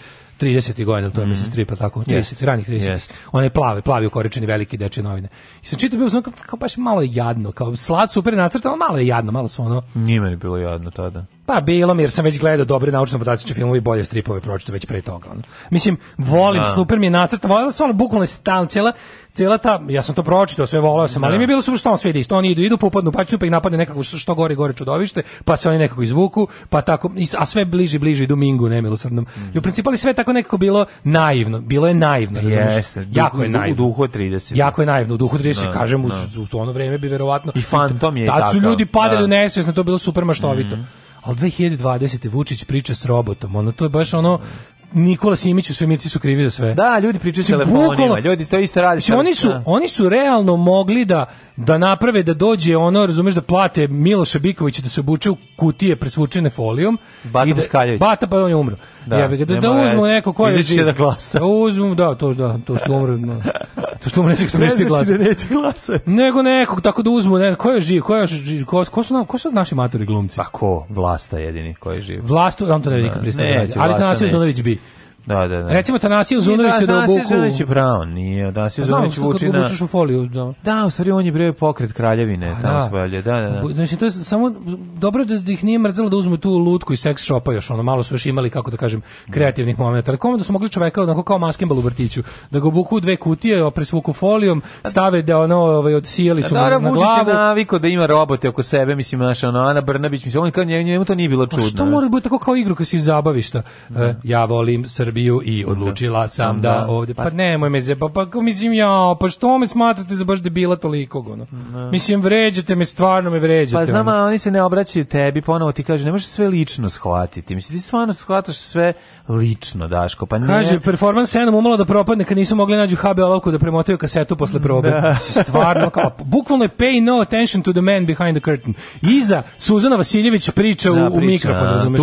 Speaker 5: 30. godina, to je mm. mislim mhm. stripa tako, 30, yes. ranih 30. Yes. One plave, plavi ukoričeni veliki dečje novine. I sam čitao, bilo sam kao, kao baš malo jadno, kao slad super nacrtano, malo je jadno, malo su ono...
Speaker 10: Njima
Speaker 5: je
Speaker 10: bilo jadno tada.
Speaker 5: Pa bilo mi jer sam već gledao dobre naučno fantastične filmove i bolje stripove pročitao već pre toga. Ono. Mislim, volim, da. super mi je nacrta, volio sam ono bukvalno stan, cijela, cijela ta, ja sam to pročitao, sve volao sam, da. ali mi je bilo super što on sve ide isto, oni idu, idu, popadnu, pa ću, pa ih napadne nekako što gore, gore čudovište, pa se oni nekako izvuku, pa tako, a sve bliže, bliže idu Mingu, nemilosrdnom. Mm. I u mhm. principu ali sve tako nekako bilo naivno, bilo je naivno, Jeste, jako je naivno. U duhu 30. Jako je naivno, u duhu
Speaker 10: 30, da,
Speaker 5: kažem, da. U, u, ono vreme bi verovatno...
Speaker 10: I fantom
Speaker 5: je
Speaker 10: Da su
Speaker 5: ljudi padali da. u nesvjesno, to bilo super maštovito. Mm ali 2020. Vučić priča s robotom, ono, to je baš ono, Nikola Simić u svemirci su krivi za sve.
Speaker 10: Da, ljudi pričaju s telefonima, bukalo, ljudi to isto radi. Či,
Speaker 5: oni, su, da. oni su realno mogli da, da naprave, da dođe ono, razumeš, da plate Miloša Bikovića da se obuče u kutije presvučene folijom. Bata i da, Baskaljević. Bata, pa on je umro da, ja bih da, da uzmu neko ko je izaći da glasa. Da uzmu, da, to da, to što umre. No, to što umre, sam neće glasati. Ne da neće glasati. Nego nekog tako da uzmu, ne, ko je živ, ko je živ, ko, ko su nam, ko su naši matori glumci?
Speaker 10: Pa ko? Vlasta jedini ko
Speaker 5: je
Speaker 10: živ.
Speaker 5: Vlastu, on to ne bi nikad pristao. Ali Tanasio Zunović bi.
Speaker 10: Da,
Speaker 5: da, da. Recimo Tanasije Uzunović da, da je pa da
Speaker 10: obuku. Tanasije Uzunović je pravo, nije. Tanasije Uzunović
Speaker 5: vuči na...
Speaker 10: u foliju, da. Da, u stvari on je bre pokret kraljevine, pa tamo da. se da, da, da.
Speaker 5: Znači, to je samo, dobro da da ih nije mrzelo da uzmu tu lutku i seks shopa još, ono, malo su još imali, kako da kažem, kreativnih momenta. Ali komu da su mogli čoveka onako kao maskembal u vrtiću, da ga obuku dve kutije, presvuku folijom, stave da ono, ovaj, od sijelicu
Speaker 10: da, na glavu. Da, naviko da ima robote oko sebe, mislim, naša ono, Ana Brnabić, mislim, on kao njemu to nije bilo pa čudno.
Speaker 5: A što mora biti tako kao igru kad si zabavišta? E, ja volim Srbiju Srbiju i da. odlučila sam da, da ovdje pa nemoj me zepa, pa, pa mislim ja, pa što me smatrate za baš debila toliko ono. Da. Mislim vređate me, stvarno me vređate. Pa
Speaker 10: znam, ono. oni se ne obraćaju tebi, ponovo ti kaže, ne možeš sve lično shvatiti. Mislim ti stvarno shvataš sve lično, Daško, pa nije Kaže
Speaker 5: performans 7 umalo da propadne kad nisu mogli da nađu HB olovku da premotaju kasetu posle probe. Da. stvarno kao bukvalno je pay no attention to the man behind the curtain. Iza Suzana Vasiljević priča da, u, u mikrofon, razumeš?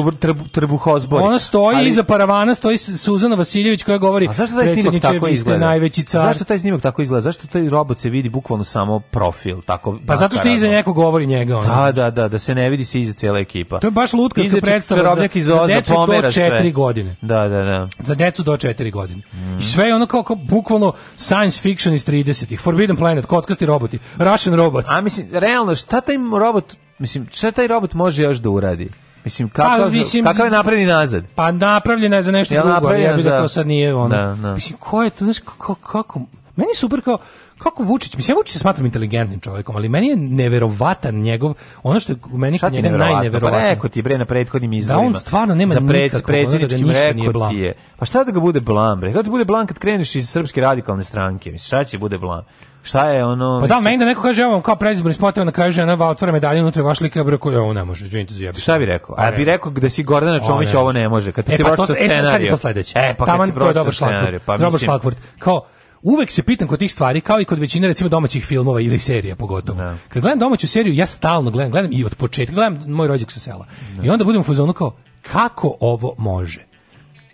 Speaker 5: Ona stoji ali... iza paravana, stoji Suzana Vasiljević koja govori A zašto taj snimak tako izgleda? Najveći car.
Speaker 10: Zašto taj snimak tako izgleda? Zašto taj robot se vidi bukvalno samo profil, tako
Speaker 5: Pa zato što iza nekog govori njega on.
Speaker 10: Da, da, da, da se ne vidi se iza cela ekipa.
Speaker 5: To je baš lutka što predstava za, za decu do četiri godine. Da, da, da. Za decu do 4 godine. Mm. I sve je ono kao, kao bukvalno science fiction iz 30-ih. Forbidden Planet, kockasti roboti, Russian
Speaker 10: robots. A mislim, realno, šta taj robot, mislim, šta taj robot može još da uradi? Mislim, kakav, pa, mislim, kakav je napravljen nazad?
Speaker 5: Pa napravljena je za nešto ja drugo, ali ja bih da to sad nije ono. Da, da. Mislim, ko je to, znaš, kako, kako, meni super kao, kako Vučić, mislim, ja Vučić se smatram inteligentnim čovjekom, ali meni je neverovatan njegov, ono što je meni kod njega
Speaker 10: najneverovatno.
Speaker 5: Pa
Speaker 10: neko ti bre na prethodnim izborima. Da on stvarno nema za pred, nikako, predsjedničkim ono da ga Ti je. Pa šta da ga bude blam, bre? Kako ti bude blam kad kreneš iz Srpske radikalne stranke? Mislim, šta će bude blam? Šta je ono?
Speaker 5: Pa da, meni da neko kaže, evo, kao predizborni spot, na kraju žena va otvara medalje unutra vaš lik, ja bih rekao, ovo ne može, izvinite, zjebi.
Speaker 10: Šta bi rekao? A, a pa bi rekao da si Gordana Čomić, ovo ne može. Kad e, si pa to, e, sad
Speaker 5: je to sledeće. E, pa Taman, kad si dobar šlagvort. Pa, dobar šlagvort. Kao, uvek se pitam kod tih stvari, kao i kod većine recimo domaćih filmova ili serija pogotovo. Ne. Da. Kad gledam domaću seriju, ja stalno gledam, gledam i od početka, gledam moj rođak sa sela. Ne. Da. I onda budem u fazonu kao, kako ovo može?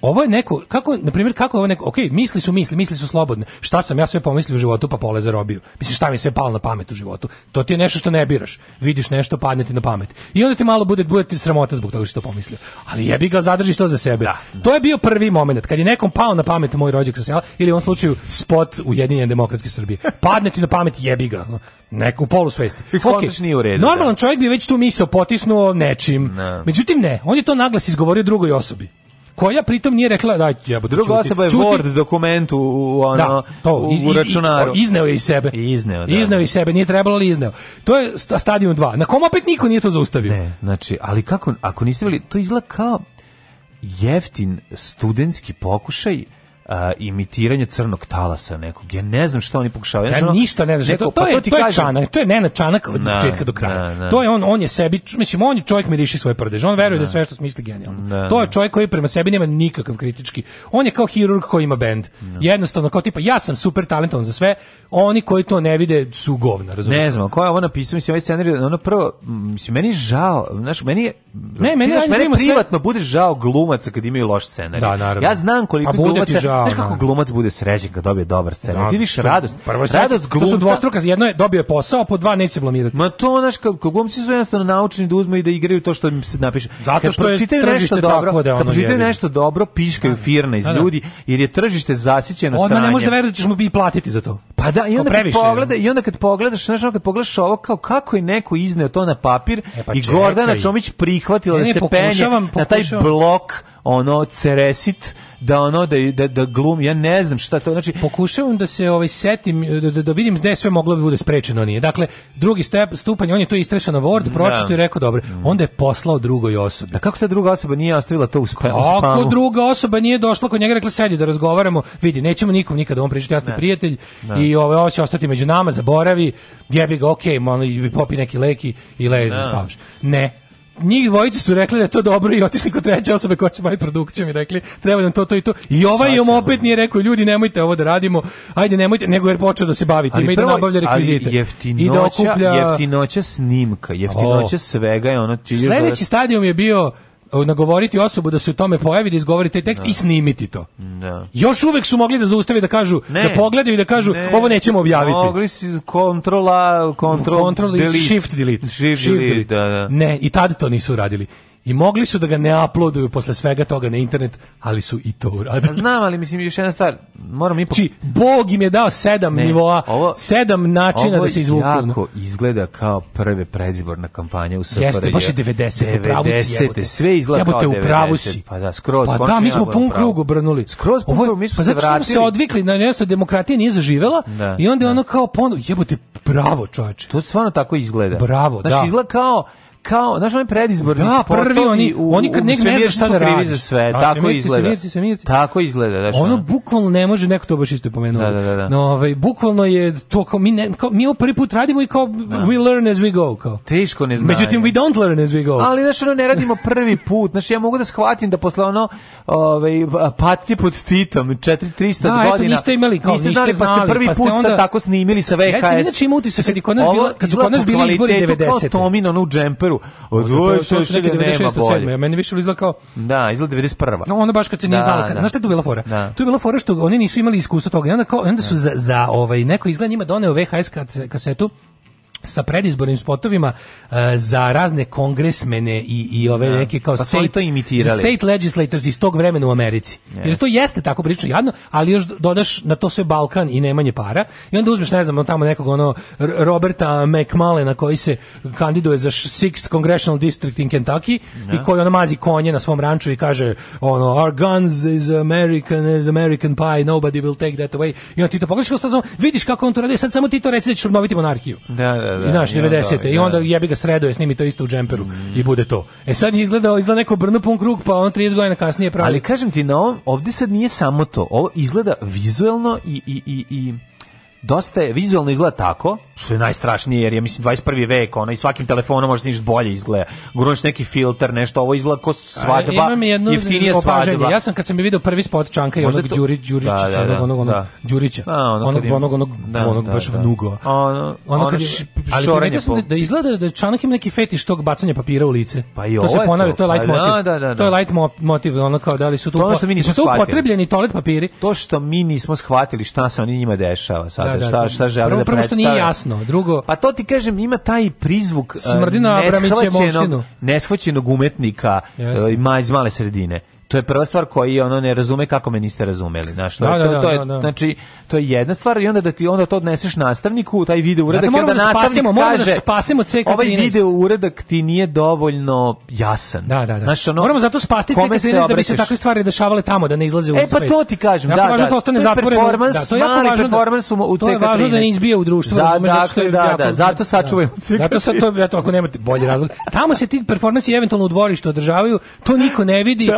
Speaker 5: ovo je neko, kako, na primjer, kako je ovo neko, ok, misli su misli, misli su slobodne, šta sam ja sve pomislio u životu pa pole robiju, mislim šta mi sve palo na pamet u životu, to ti je nešto što ne biraš, vidiš nešto, padne ti na pamet i onda ti malo bude, bude ti sramota zbog toga što to pomislio, ali jebi ga, zadržiš to za sebe, da, da. to je bio prvi moment, kad je nekom pao na pamet moj rođak sa sela, ili u ovom slučaju spot Ujedinjene demokratske Srbije, padne ti na pamet, jebi ga, neku u polu svesti.
Speaker 10: Okay. nije u redu.
Speaker 5: Normalan da. čovjek bi već tu misao potisnuo nečim. Ne. Da. Međutim ne, on je to naglas izgovorio drugoj osobi koja pritom nije rekla da
Speaker 10: ja budem
Speaker 5: druga čuti, osoba
Speaker 10: je Word dokument u, ono da, to, iz, u računaru
Speaker 5: izneo je iz sebe izneo da. izneo iz sebe nije trebalo ali izneo to je stadion 2 na kom opet niko nije to zaustavio ne
Speaker 10: znači ali kako ako niste bili to izlako jeftin studentski pokušaj a, imitiranje crnog talasa nekog. Ja ne znam šta oni pokušavaju. Ja,
Speaker 5: ništa ne znam. Neko, to, pa je, to, kažem... je čanak, to je Nena Čanak od početka do kraja. Na, na. To je on, on je sebi, mislim, on je čovjek miriši svoje prdež. On veruje da na. da sve što smisli genijalno. To je čovjek koji prema sebi nema nikakav kritički. On je kao hirurg koji ima bend. Jednostavno, kao tipa, ja sam super talentovan za sve, oni koji to ne vide su govna, razumiješ?
Speaker 10: Ne znam, ko je ovo napisao, mislim, ovaj scenarij, ono prvo, mislim, meni je žao, znaš, meni je, ne, meni, znaš, meni privatno sve... bude žao glumaca kad imaju loš scenarij. Da, naravno. Ja znam koliko pa glumaca Znaš kako glumac bude srećan kad dobije dobar scenarij. Ti da, vidiš radost. Prvo radost glumca. To su dvostruka,
Speaker 5: jedno je dobio je posao, po dva neće se blamirati.
Speaker 10: Ma to znaš kad glumci su jednostavno naučeni da uzmu i da igraju to što im se napiše. Zato što je tržište nešto dobro, da ono kad nešto dobro, piškaju da, da. firna iz ljudi jer je tržište zasićeno sranjem.
Speaker 5: Onda ne
Speaker 10: može da
Speaker 5: veruje da ćeš mu bi platiti za to.
Speaker 10: Pa da, i onda kad pogleda, i onda kad pogledaš, znaš, kad pogledaš ovo kao kako je neko izneo to na papir e, pa i Gordana Čomić prihvatila da se penje na taj blok ono ceresit da ono da da, da glum ja ne znam šta to znači
Speaker 5: pokušavam da se ovaj setim da, da, da vidim gde sve moglo bi da bude sprečeno nije dakle drugi step stupanj on je to istresao na Word da. pročitao i rekao dobro mm. onda je poslao drugoj osobi
Speaker 10: a kako ta druga osoba nije ostavila to u, spa, spamu ako
Speaker 5: druga osoba nije došla kod njega rekla sedi da razgovaramo vidi nećemo nikom nikada on pričati ja sam prijatelj ne. i ovaj hoće ostati među nama zaboravi jebi ga okej okay, malo popi neki leki i lezi spavaš ne njih dvojice su rekli da je to dobro i otišli kod treće osobe koja se bavi produkcijom i rekli treba nam to, to i to. I ovaj im opet da. nije rekao, ljudi nemojte ovo da radimo, ajde nemojte, nego je počeo da se bavi time i da nabavlja rekvizite. Ali
Speaker 10: jeftinoća, I da okuplja... jeftinoća snimka, jeftinoća oh. svega
Speaker 5: je ono... Sljedeći stadion je bio nagovoriti osobu da se u tome pojavi, da izgovori taj tekst no. Da. i snimiti to. No. Da. Još uvek su mogli da zaustave da kažu, da ne. da pogledaju i da kažu ne. ovo nećemo objaviti. Mogli si
Speaker 10: kontrola, kontrol, control, delete.
Speaker 5: shift
Speaker 10: delete.
Speaker 5: Shift, shift delete. delete. Da, da. Ne, i tad to nisu uradili. I mogli su da ga ne uploaduju posle svega toga na internet, ali su i to uradili. Pa
Speaker 10: znam, ali mislim još jedna stvar, moram ipak...
Speaker 5: Či, znači, Bog im je dao sedam ne, nivoa, ovo, sedam načina da se izvuku. Ovo
Speaker 10: jako izgleda kao prve predzborna kampanja u SFRJ. Jeste,
Speaker 5: baš je 90.
Speaker 10: 90. Sve izgleda kao 90. u pravu si.
Speaker 5: Pa da, skroz. Pa da, mi smo pun krug obrnuli. Skroz pun krug, mi smo pa se vratili. Pa zato smo se odvikli, na nešto demokratija nije zaživela da, i onda je da. ono kao ponu, jebote, bravo čoveče.
Speaker 10: To stvarno tako izgleda. Bravo, znači, da. Znači izgleda kao kao, znaš, oni predizborni da, prvi oni, u, oni kad nek ne zna šta da radi. za sve, da, tako izgleda. Svemirci, svemirci. Tako izgleda, da.
Speaker 5: Ono bukvalno ne može, neko to baš isto pomenuo. Da, da, da, da, No, ovaj, bukvalno je to kao, mi, ne, kao, mi ovo prvi put radimo i kao, da. we learn as we go, kao. Teško ne znam. Međutim, we don't learn as we go.
Speaker 10: Ali, znaš, ono, ne radimo prvi put, znaš, ja mogu da shvatim da posle ono, ovaj, patnje pod Titom, 4300 da, godina. Da, eto, niste imali, kao, niste, niste znali, znali, pa ste prvi pa put onda, tako snimili sa VHS. Ja sam
Speaker 5: inače imao utisak kad, nas bila, kad su kod nas bili izbori 90.
Speaker 10: Tomin, ono u džemperu, odvojio se od to, su neke 96.
Speaker 5: Meni više izgleda kao...
Speaker 10: Da, izgleda 91.
Speaker 5: No, ono baš kad se nije da, znalo. Da. Znaš šta je tu bila fora? Da. Tu je bila fora što oni nisu imali iskustva toga. I onda, kao, onda su da. za, za ovaj, neko izgled njima doneo VHS kasetu sa predizbornim spotovima uh, za razne kongresmene i, i ove ja. Da. neke kao pa state, to imitirali. state legislators iz tog vremena u Americi. Yes. Jer to jeste tako prilično jadno, ali još dodaš na to sve Balkan i nemanje para i onda uzmeš, ne znam, tamo nekog ono Roberta McMallena koji se kandiduje za 6th Congressional District in Kentucky ja. i da. koji ono mazi konje na svom ranču i kaže ono, our guns is American is American pie, nobody will take that away. I onda ti to pogledaš kao sad, vidiš kako on to radi, sad samo ti to reci da ćeš obnoviti monarhiju. Da, da da, da, i naš 90. I da. onda jebi ga sredo je snimi to isto u džemperu mm. i bude to. E sad je izgledao izgleda neko brno pun krug pa on 30 godina kasnije pravi.
Speaker 10: Ali kažem ti na ovom ovde sad nije samo to. Ovo izgleda vizuelno i i i i dosta je vizualno izgleda tako, što je najstrašnije jer je mislim 21. vek, ona i svakim telefonom može ništa bolje izgleda. Grunš neki filter, nešto ovo izgleda kao svadba.
Speaker 5: A,
Speaker 10: imam jedno jeftinije opaženje. Svadba.
Speaker 5: Ja sam kad sam je video prvi spot Čanka i Možda onog to... Đuri Đuričića, da, da, da, onog onog da. Đurića. Da, ono onog onog onog da, onog da, baš da, vnugo. Ono, ono kad je, pa ali primetio sam da, da izgleda da-, da Čanak ima neki fetiš tog bacanja papira u lice. Pa i ovo to se ponavlja, to, je pa light da, motiv. Da, da, da, To je light motiv, ono kao da li su tu to što mi nismo shvatili. upotrebljeni toalet papiri.
Speaker 10: To što mi nismo shvatili šta se oni njima dešava sad Da, da, da, šta, da. šta želi
Speaker 5: prvo, da predstave. Prvo što nije jasno, drugo...
Speaker 10: Pa to ti kažem, ima taj prizvuk Smrdina e, neshvaćenog, neshvaćenog umetnika Jasne. ma e, iz male sredine to je prva stvar koji ono ne razume kako me niste razumeli znači to, da, da je, to, da, to je da, da. znači to je jedna stvar i onda da ti onda to odneseš nastavniku taj video uredak kada
Speaker 5: da spasimo, da kaže da spasimo CK13 ovaj
Speaker 10: video uredak ti nije dovoljno jasan
Speaker 5: da,
Speaker 10: da,
Speaker 5: da.
Speaker 10: Znači,
Speaker 5: ono, moramo zato spasti CK13 da bi se takve stvari dešavale tamo da ne izlaze u e,
Speaker 10: pa to ti kažem jako da, važno da, to ostane zatvoreno
Speaker 5: performans,
Speaker 10: da, to je mali performans u, u CK13 to je važno
Speaker 5: da ne izbije u društvo dakle,
Speaker 10: da, da, zato sačuvajmo CK13 zato sad
Speaker 5: to, eto, ako nemate bolji razlog tamo se ti performansi eventualno u dvorištu održavaju to niko ne vidi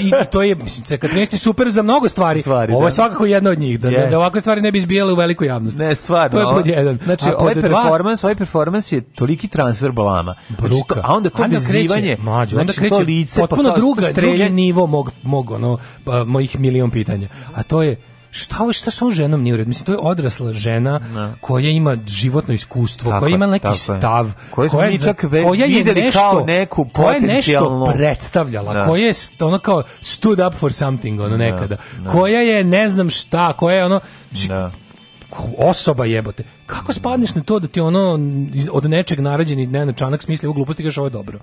Speaker 5: i, to je, mislim, kad je super za mnogo stvari. stvari Ovo je da. svakako jedna od njih, da, yes. da ovakve stvari ne bi izbijale u veliku javnost. Ne, stvarno. To je pod jedan. Znači,
Speaker 10: ovaj performans, ovaj performans je toliki transfer balama. Znači, to, a onda to onda vezivanje, mlađo, onda znači, kreće lice, pa potpuno pa druga, drugi
Speaker 5: nivo mog, mog, ono, pa, mojih milion pitanja. A to je, šta ovo šta sa ženom nije u redu? Mislim to je odrasla žena ne. Da. koja ima životno iskustvo, tako koja ima neki stav, koja, koja je, koja je nešto kao neku koja nešto predstavljala, ne. Da. koja je ona kao stood up for something ono da, nekada, ne. koja je ne znam šta, koja je ono osoba jebote. Kako spadneš na to da ti ono od nečeg narađeni Nenad Čanak smisli u gluposti kažeš ovo je dobro.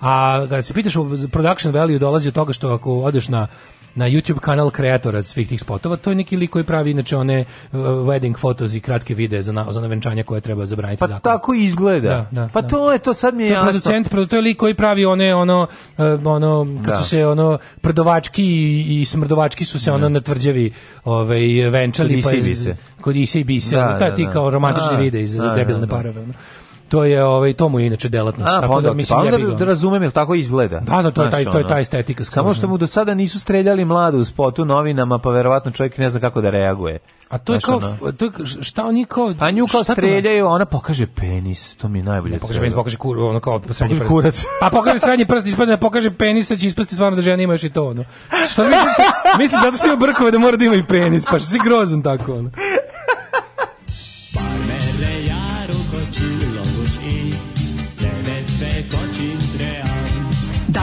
Speaker 5: A kad se pitaš o production value dolazi od toga što ako odeš na na YouTube kanal kreatora svih tih spotova. To je neki lik koji pravi inače one uh, wedding fotos i kratke videe za na, za navenčanja koje treba zabraniti
Speaker 10: pa
Speaker 5: zakon.
Speaker 10: Pa tako izgleda. Da, da, pa da. to je to sad mi je to jasno. Producent,
Speaker 5: to je lik koji pravi one ono uh, ono kako da. su se ono prdovački i, i smrdovački su se ono da. na tvrđavi ovaj venčali kod pa se. kod i se da, da, da, ti kao romantični videi za, za debilne parove. Ono to je ovaj to mu je inače delatnost.
Speaker 10: A, tako pa da mislim pa onda ja da razumem jel tako izgleda.
Speaker 5: Da, da, to je taj to je taj estetika.
Speaker 10: Skoro. Samo što mu do sada nisu streljali mladu u spotu novinama, pa verovatno čovjek ne zna kako da reaguje.
Speaker 5: A to je kao, to je, šta oni kao...
Speaker 10: A
Speaker 5: nju
Speaker 10: kao znači? streljaju, ona pokaže penis, to mi je najbolje. Ne
Speaker 5: pokaže penis, pokaže kur, ono kao srednji prst. Kurac. Pa pokaže srednji prst, ispadne, da pokaže penis, će ispasti stvarno da žena ima još i to, ono. Što misliš, misliš zato što ima brkove da mora da ima i penis, pa što si grozan tako, ono.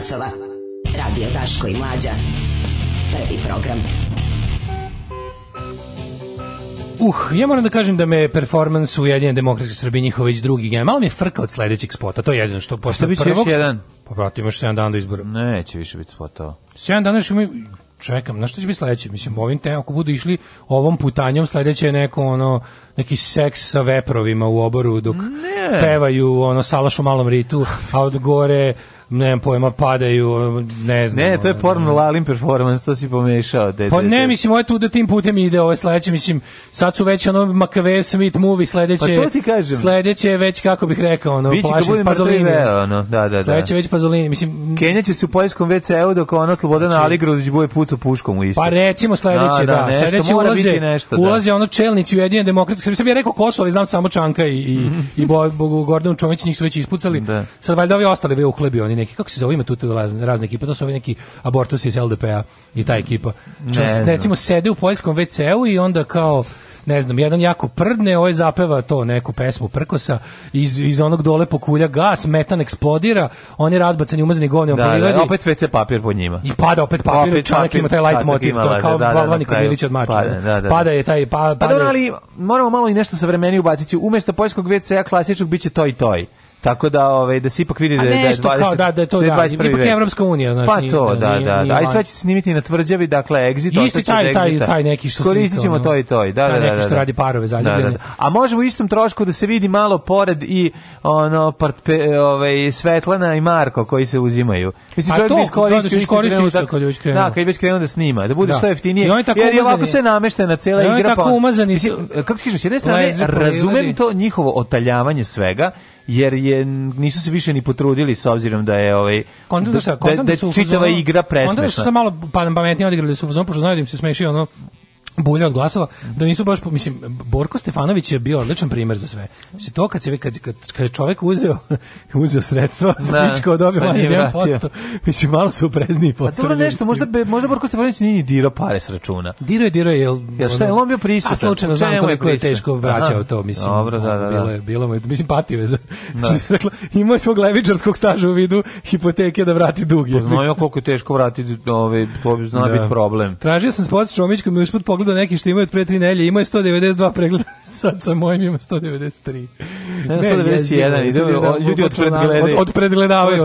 Speaker 5: časova. Radio Daško i Mlađa. Prvi program. Uh, ja moram da kažem da me performans u Jedine demokratske Srbije njihov već drugi gen. Malo mi je frka od sledećeg spota, to je jedino što posle prvog. Biće još jedan. Pa brate, imaš 7 dana do izbora.
Speaker 10: Neće više biti spota.
Speaker 5: 7 dana još mi... čekam, na što će biti sledeće? Mislim, ovim tem, ako budu išli ovom putanjom, sledeće je neko, ono, neki seks sa veprovima u oboru dok ne. pevaju, ono, salaš u malom ritu, a od gore ne pojma, padaju, ne znam.
Speaker 10: Ne, to je porno lalim performance, to si pomešao. De,
Speaker 5: pa ne, mislim, ovo ovaj tu da tim putem ide, ovo sledeće, mislim, sad su već ono Makave Smith movie, sledeće, pa to ti kažem. sledeće već, kako bih rekao,
Speaker 10: ono, Bići
Speaker 5: plašim Pazolini. Ono, da, da, da. Sledeće već Pazolini, mislim.
Speaker 10: Kenja će se u poljskom WC-u dok ona Slobodana znači, Aligrović bude pucu puškom u isto.
Speaker 5: Pa recimo sledeće, da, da, da sledeće ulaze, nešto, da. ulaze ono čelnici Ujedinjene demokratske, sam ja rekao Kosovo, ali znam samo Čanka i, i, i Gordon Čomić, njih su već ispucali, da. sad valjda ovi ostali ve uhlebi, oni neki, kako se zove, ima tu razne, ekipe, to su ovi neki abortusi iz LDP-a i ta ekipa. Čas, ne, ne, recimo, sede u poljskom WC-u i onda kao ne znam, jedan jako prdne, ovaj zapeva to neku pesmu Prkosa, iz, iz onog dole pokulja gas, metan eksplodira, oni razbacani umazani govnjom da, priladi, da, da
Speaker 10: opet WC papir po njima.
Speaker 5: I pada opet papir, opet čovjek ima taj light motiv, to da, kao da, da, Vlani Komilić od mača. Pada, da, da, da, pada je taj... Pa, pa pada, pa
Speaker 10: dobro, ali moramo malo i nešto savremeni ubaciti. Umesto poljskog WC-a klasičnog biće toj toj. Tako da ovaj da se ipak vidi
Speaker 5: da je da 20 kao, da, da je to da, da ipak je Evropska unija, znači.
Speaker 10: Pa to, da, nije, da, nije, da, Aj sve će se snimiti na tvrđavi, dakle Exit Isti taj taj taj neki što Koristićemo to i to, da, da, da.
Speaker 5: Neki da, što da. radi parove za zaljubljene.
Speaker 10: A možemo u istom trošku da se vidi malo pored i ono partpe, ovaj Svetlana i Marko koji se uzimaju. Mislim pa čovjek to, iskoristi iskoristi
Speaker 5: isto kad je krenuo.
Speaker 10: Da, kad već krenuo da snima, da bude što jeftinije. Jer je ovako se nameštena cela igra pa. Kako ti kažeš, s jedne strane razumem to njihovo otaljavanje svega, jer je nisu se više ni potrudili s obzirom da je ovaj da, da, da, da, da čitava igra presmešna.
Speaker 5: Onda su se malo pa- pametnije odigrali su fazon pošto znaju da im se smeši ono bulja od glasova, da nisu baš, mislim, Borko Stefanović je bio odličan primer za sve. Mislim, to kad, se, kad, kad, kad je čovek uzeo, uzeo sredstva, da, Spičko dobio manje pa 1%, mislim, malo su uprezniji postavili.
Speaker 10: A dobro nešto, možda, be, možda Borko Stefanović nije ni dirao pare s računa.
Speaker 5: Dirao je, dirao je. Jel,
Speaker 10: ja, šta je, on bio prisutan? A slučajno znam koliko je teško vraćao Aha, to, mislim. Dobro, da, da, da. Bilo
Speaker 5: je,
Speaker 10: bilo mu, mislim, patio je za,
Speaker 5: da. što se rekla, imao je svog levičarskog staža u vidu hipoteke da vrati dug.
Speaker 10: Znao koliko je teško vratiti, ove, ovaj, to bi znao da. biti problem.
Speaker 5: Tražio sam spod s Čomićkom i usput pogledao nego da neki što imaju pre tri nelje, imaju 192 pregleda, sad sa mojim ima 193.
Speaker 10: Ne,
Speaker 5: 191, idemo, da, ljudi od predgledaju. Od, od predgledavaju.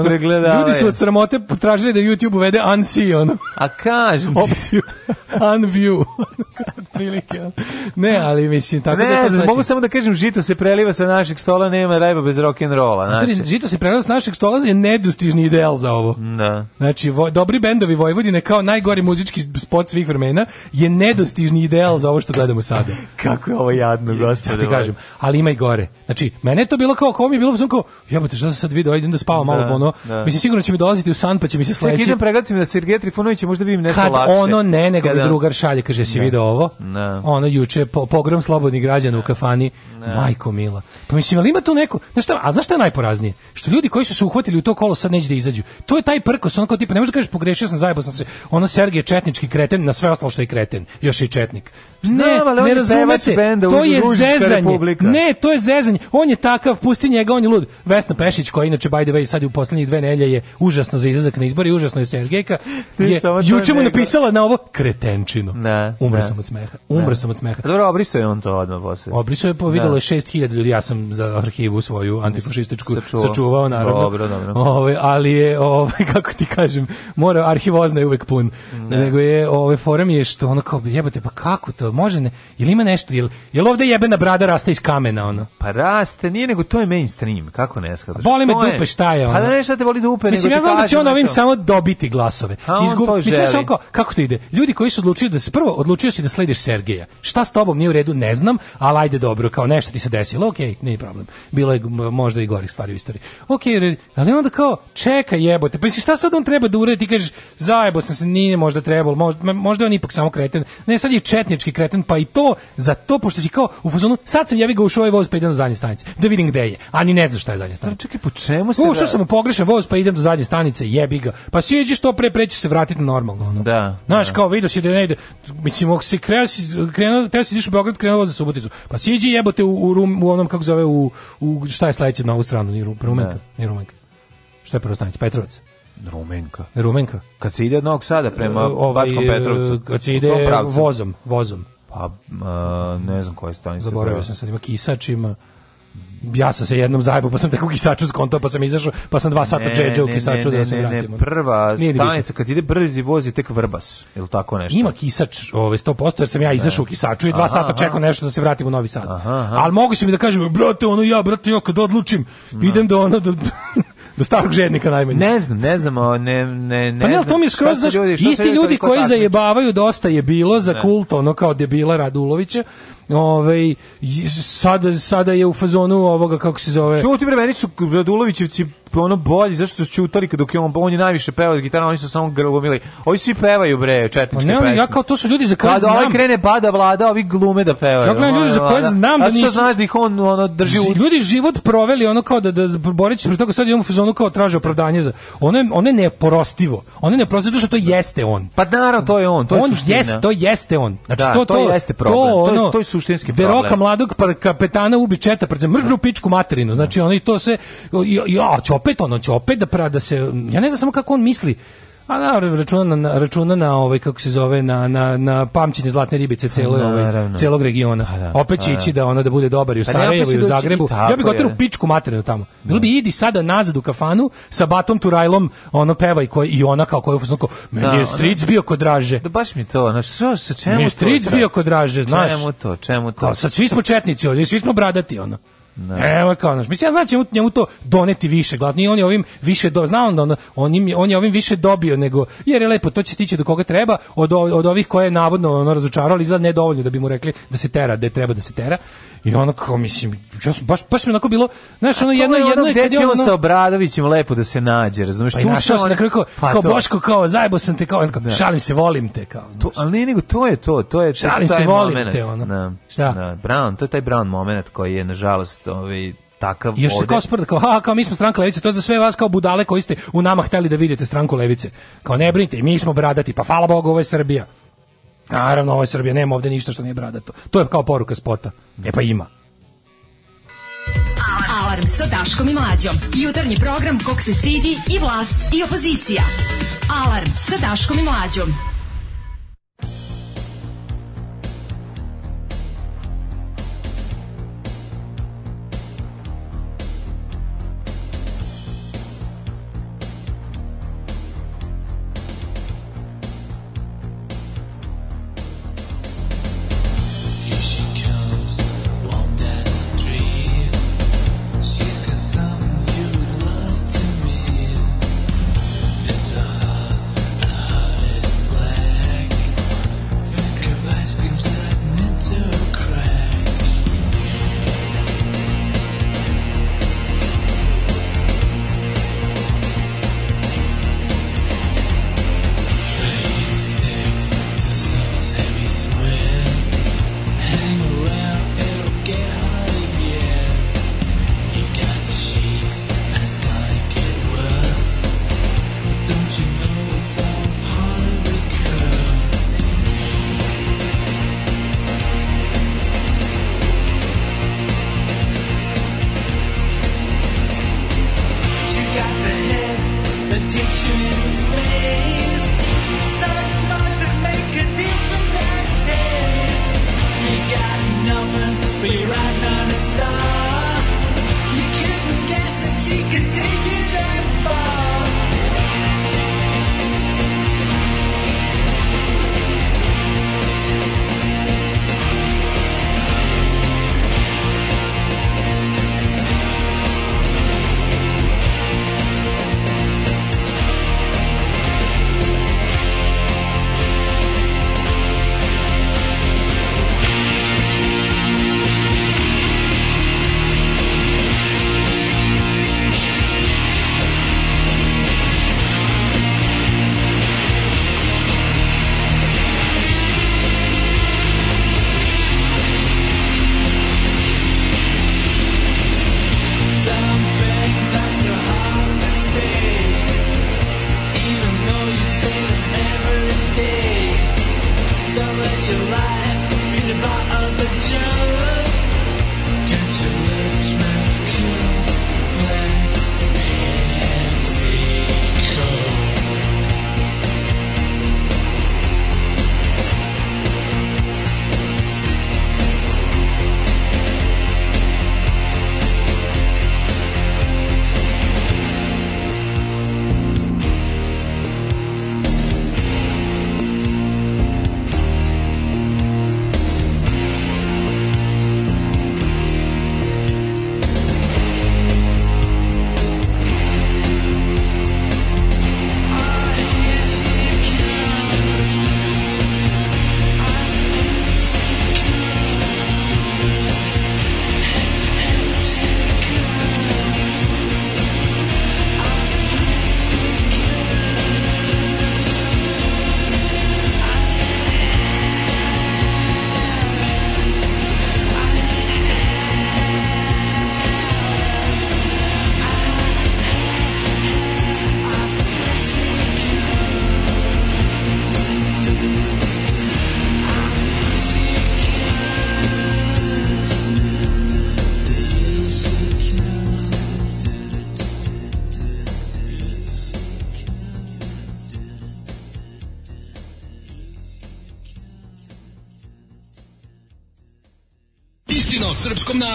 Speaker 10: Ljudi
Speaker 5: su od sramote tražili da YouTube uvede unsee, ono.
Speaker 10: A kažem. Opciju.
Speaker 5: Unview. Prilike, Ne, ali mislim, tako
Speaker 10: da ne,
Speaker 5: da
Speaker 10: to znači. mogu samo da kažem, žito se preliva sa našeg stola, nema rajba bez rock'n'rolla. Znači.
Speaker 5: Žito se preliva sa našeg stola je nedostižni ideal za ovo.
Speaker 10: Da.
Speaker 5: Znači, vo, dobri bendovi Vojvodine kao najgori muzički spot svih vremena je nedostižni prestižni ideal za ovo što gledamo sada.
Speaker 10: Kako je ovo jadno,
Speaker 5: gospodine. Ja da ti kažem, ali ima i gore. Znači, mene je to bilo kao, kao mi je bilo, sam jebote, šta sam sad video, ajde da spavam da, malo, bono. Pa da. mislim, sigurno će mi dolaziti u san, pa će mi se sleći. Čekaj,
Speaker 10: idem pregledati da Sergej Trifunović je možda bi im nešto Kad lakše.
Speaker 5: ono ne, nego Kada... drugar šalje, kaže, si video ovo? Da. Ono, juče, po, pogrom slobodnih građana u kafani, majko mila. Pa mislim, ali ima tu neko, znaš šta, a znaš šta je najporaznije? Što ljudi koji su se uhvatili u to kolo sad neće da izađu. To je taj prkos, on kao tipa, ne možeš da kažeš pogrešio sam, zajebao sam se. Ono Sergej Četnički kreten na sve ostalo što je kreten. Još i četnik. Ne,
Speaker 10: Znam, ne razumete, benda to je zezanje. Republika.
Speaker 5: Ne, to je zezanje. On je takav, pusti njega, on je lud. Vesna Pešić, koja inače, by the way, sad u poslednjih dve nelje je užasno za izlazak na izbori, užasno je Sergejka, je juče mu napisala na ovo kretenčino. Ne, umro sam od smeha. Umro sam od smeha.
Speaker 10: dobro, obrisao je on to
Speaker 5: odmah posle. Obrisao je, povidelo da. je 6000 ljudi, ja sam za arhivu svoju antifašističku sačuvao, sačuvao naravno. Dobro, dobro. Ove, ali je, ove, kako ti kažem, mora, arhivozna je uvek pun. Ne. Nego je, ove, forum je što ono kao, jebate, pa kako to, može ne, ili ima nešto, ili jel ovde jebena brada raste iz kamena, ono?
Speaker 10: Pa raste, nije nego to je mainstream, kako ne skadaš?
Speaker 5: Boli me to dupe, šta je pa ono?
Speaker 10: Pa da ne šta te boli dupe, Mislim,
Speaker 5: ja znam da će on ovim samo dobiti glasove.
Speaker 10: Pa Izgub... Mislim, ja kao,
Speaker 5: kako to ide? Ljudi koji su odlučili da se, prvo odlučio si da slediš Sergeja, šta s tobom nije u redu, ne znam, ali ajde dobro, kao nešto ti se desilo, okej, okay, nije problem. Bilo je možda i gorih stvari u istoriji. Okej, okay, ali onda kao, čeka jebote, pa si šta sad on treba da uredi, ti kažeš, zajebo sam se, nije možda trebalo, možda, možda on ipak samo kreten. Ne, sad najbolji četnički kreten, pa i to za to pošto si kao u fazonu, sad sam jebi ga ušao ovaj voz pa idem do zadnje stanice. Da vidim gde je. A ni ne zna šta je zadnja stanica. Pa
Speaker 10: čekaj, po čemu se?
Speaker 5: Ušao sam u pogrešan voz pa idem do zadnje stanice, jebi ga. Pa siđi što pre preći se vratiti normalno ono.
Speaker 10: Da.
Speaker 5: Znaš
Speaker 10: da.
Speaker 5: kao video si da ne ide. Mislim, ok si krenuo si krenuo, teo si da ideš u Beograd, krenuo za Suboticu. Pa siđi jebote u, u, rum, u onom kako zove u, u šta je sledeće na ovu stranu, ni Rumenka, da. ni Rumenka. Šta je prva stanica? Petrovac.
Speaker 10: Rumenka.
Speaker 5: Rumenka.
Speaker 10: Kad se ide od Novog Sada prema e, ovaj, Bačkom Petrovcu.
Speaker 5: E, kad se ide vozom, vozom.
Speaker 10: Pa, a, ne znam koje stanice.
Speaker 5: se Zaboravio sam sad, ima kisačima. ja sam se jednom zajebao, pa sam tako kisaču skonto, pa sam izašao, pa sam dva sata džedže u kisaču
Speaker 10: ne,
Speaker 5: da se
Speaker 10: vratimo. Ne, prva stanica, kad ide brzi vozi tek vrbas, ili tako nešto?
Speaker 5: Ima kisač, ove, ovaj, 100%, jer sam ja da. izašao u kisaču i dva aha, sata čekao nešto da se vratim u Novi Sad.
Speaker 10: Aha, aha.
Speaker 5: Ali mogu se mi da kažem, brate, ono ja, brate, ja kad odlučim, da. idem da ono, da, do starog žednika najmanje.
Speaker 10: Ne znam, ne znam, o, ne, ne, ne
Speaker 5: pa ne, znam.
Speaker 10: to mi
Speaker 5: je skroz, znaš, ljudi, isti ljudi, koji takmiči? zajebavaju dosta je bilo za ne. Da. kult, ono kao debila Radulovića, ovaj sada, sada je u fazonu ovoga, kako se zove...
Speaker 10: Čuti bre, meni su Radulovićevci ono bolji, zašto su čutali dok je on, on je najviše pevao gitara, oni su samo grlumili. oni svi pevaju bre, četničke pa ne, Ja
Speaker 5: kao to su ljudi za koje Kada ovaj znam. Kada ovaj
Speaker 10: krene bada vlada, ovi glume da pevaju. Ja
Speaker 5: gledam ljudi za koje znam da nisu. znaš
Speaker 10: da ih on ono drži u...
Speaker 5: Ljudi život proveli ono kao da, da boreći se protiv toga, sad imamo fazonu kao traže opravdanje za... Ono je, ono je neporostivo. Ono je neporostivo što to jeste on.
Speaker 10: Pa naravno, to je on, to
Speaker 5: je on suština. Jest, to jeste on. Znači, da, to, to, to, jeste problem. To, ono,
Speaker 10: to, je, to je suštinski problem.
Speaker 5: Beroka mladog par, kapetana ubi četa, mržnu pičku materinu. Znači, ono i to se... I, ja, opet ono će opet da pra, da se ja ne znam samo kako on misli a da, računa na, računa na ovaj, kako se zove, na, na, na pamćenje zlatne ribice celo, ovaj, celog regiona. Pa da, opet će pa da. ići da ona da bude dobar i u pa Sarajevu i u Zagrebu. Tako, ja bih gotovo pičku materinu tamo. Da. Bilo bi idi sada nazad u kafanu sa Batom Turajlom, ono pevaj koji, i ona kao koju kao, meni da, je stric bio kod draže.
Speaker 10: Da baš mi to, znači što, se čemu Mi je
Speaker 5: stric bio kod draže, znaš.
Speaker 10: Čemu to, čemu to? Kao,
Speaker 5: sad svi smo četnici ovdje, svi smo bradati, ono. Ne. Da. Evo kao, znaš, mislim, ja znači da njemu, njemu to doneti više gladno i on je ovim više do, znao da on, on, im, on je ovim više dobio nego, jer je lepo, to će stići do koga treba, od, od ovih koje je navodno ono, razočarali, izgleda nedovoljno da bi mu rekli da se tera, da treba da se tera. I ono kao, mislim, ja sam, baš, baš mi onako bilo, znaš, ono jedno, je jedno je
Speaker 10: kad
Speaker 5: je
Speaker 10: ono... sa Obradovićem lepo da se nađe, razumeš?
Speaker 5: Pa i našao
Speaker 10: sam
Speaker 5: na kraju kao, pa kao Boško, kao, zajebo sam te, kao, onako, da. šalim se, volim te, kao.
Speaker 10: To, ali ne, nego to je to, to je šalim taj se, volim moment. te,
Speaker 5: ono. Da,
Speaker 10: Šta?
Speaker 5: Da,
Speaker 10: Brown, to je taj Brown moment koji je, nažalost, ovaj, takav
Speaker 5: I još ovde. se kao sprda, kao, ha, kao mi smo stranka levice, to je za sve vas kao budale koji ste u nama hteli da vidite stranku levice. Kao ne brinite, mi smo bradati, pa hvala Bogu, ovo je Srbija. Naravno, ovo je Srbija, nema ovde ništa što nije bradato. To je kao poruka spota. E pa ima. Alarm, sa Daškom i Mlađom. Jutarnji program kog se stidi i vlast i opozicija. Alarm sa Daškom i Mlađom.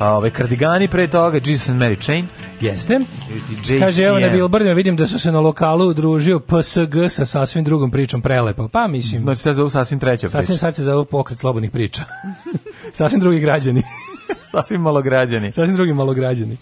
Speaker 10: A Ove kardigani pre toga Jesus and Mary Chain.
Speaker 5: Jeste. Kaže evo na Billboardima vidim da su se na lokalu udružio PSG sa sasvim drugom pričom prelepo. Pa mislim.
Speaker 10: Znači
Speaker 5: sad
Speaker 10: zovu sasvim treća priča.
Speaker 5: Sasvim sad se zove pokret slobodnih priča. sasvim drugi građani.
Speaker 10: sasvim malograđani.
Speaker 5: Sasvim drugi malograđani.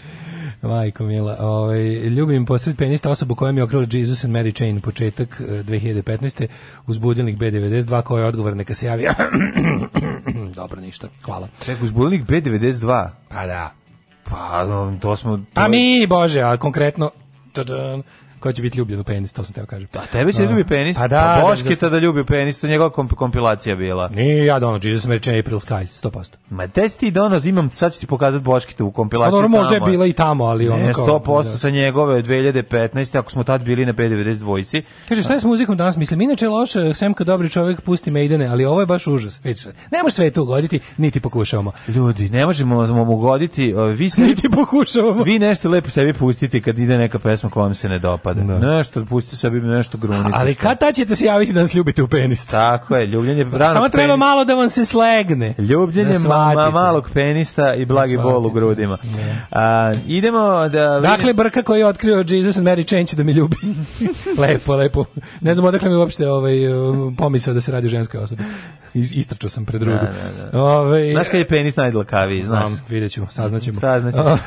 Speaker 5: Majko mila, ovaj, ljubim posred penista osobu koja mi je okrila Jesus and Mary Chain početak 2015. Eh, uz budilnik B92 koja je odgovor neka se javi Mm, dobro, ništa. Hvala.
Speaker 10: Čekaj, uzbudnik B92.
Speaker 5: Pa da.
Speaker 10: Pa, to smo... To... A pa
Speaker 5: mi, Bože, a konkretno... Tadam Ko će biti ljubljen u penis, to sam teo kažem.
Speaker 10: Pa tebi će no. ljubi penis, pa, da, pa da, Boške da, tada ljubi penis, to njegova kompilacija bila.
Speaker 5: Nije ja dono, da, Jesus Merchant April Skies,
Speaker 10: 100%. Ma te si ti donos, imam, sad ću ti pokazati Boškita u kompilaciji
Speaker 5: tamo. Pa, možda je bila i tamo, ali ono ne,
Speaker 10: 100% sa njegove 2015. ako smo tad bili na P92. dvojici.
Speaker 5: Kaže, šta je s muzikom danas? Mislim, inače je loše, sem kad dobri čovjek pusti Maidene, ali ovo je baš užas. Već, ne može sve to ugoditi, niti pokušavamo.
Speaker 10: Ljudi, ne možemo vam ugoditi, vi se...
Speaker 5: Niti pokušavamo.
Speaker 10: Vi nešto lepo sebi pustite kad ide neka pesma koja vam se ne dopa napada. Da. Nešto, pusti sebi nešto gruniti.
Speaker 5: Ali kad ta ćete se javiti da nas ljubite u penis?
Speaker 10: Tako je, ljubljenje
Speaker 5: rano Samo treba penis. malo da vam se slegne.
Speaker 10: Da ljubljenje ma, malog penista i blagi da bol u grudima. Da. A, idemo da... Vidim.
Speaker 5: Dakle, Brka koji je otkrio Jesus and Mary Chain će da mi ljubi. lepo, lepo. Ne znam odakle mi uopšte ovaj, pomisao da se radi o ženskoj osobi. Istračao sam pred rudu. Da, da,
Speaker 10: Ove, ovaj, znaš kad je penis najdlakaviji, znaš? Znam,
Speaker 5: vidjet ćemo, saznaćemo.
Speaker 10: Saznaćemo.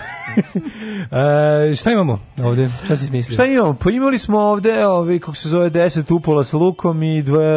Speaker 5: šta imamo ovde? Šta si smislio?
Speaker 10: Šta imamo? imamo, pa imali smo ovde, ovi, kako se zove, 10 upola sa lukom i dva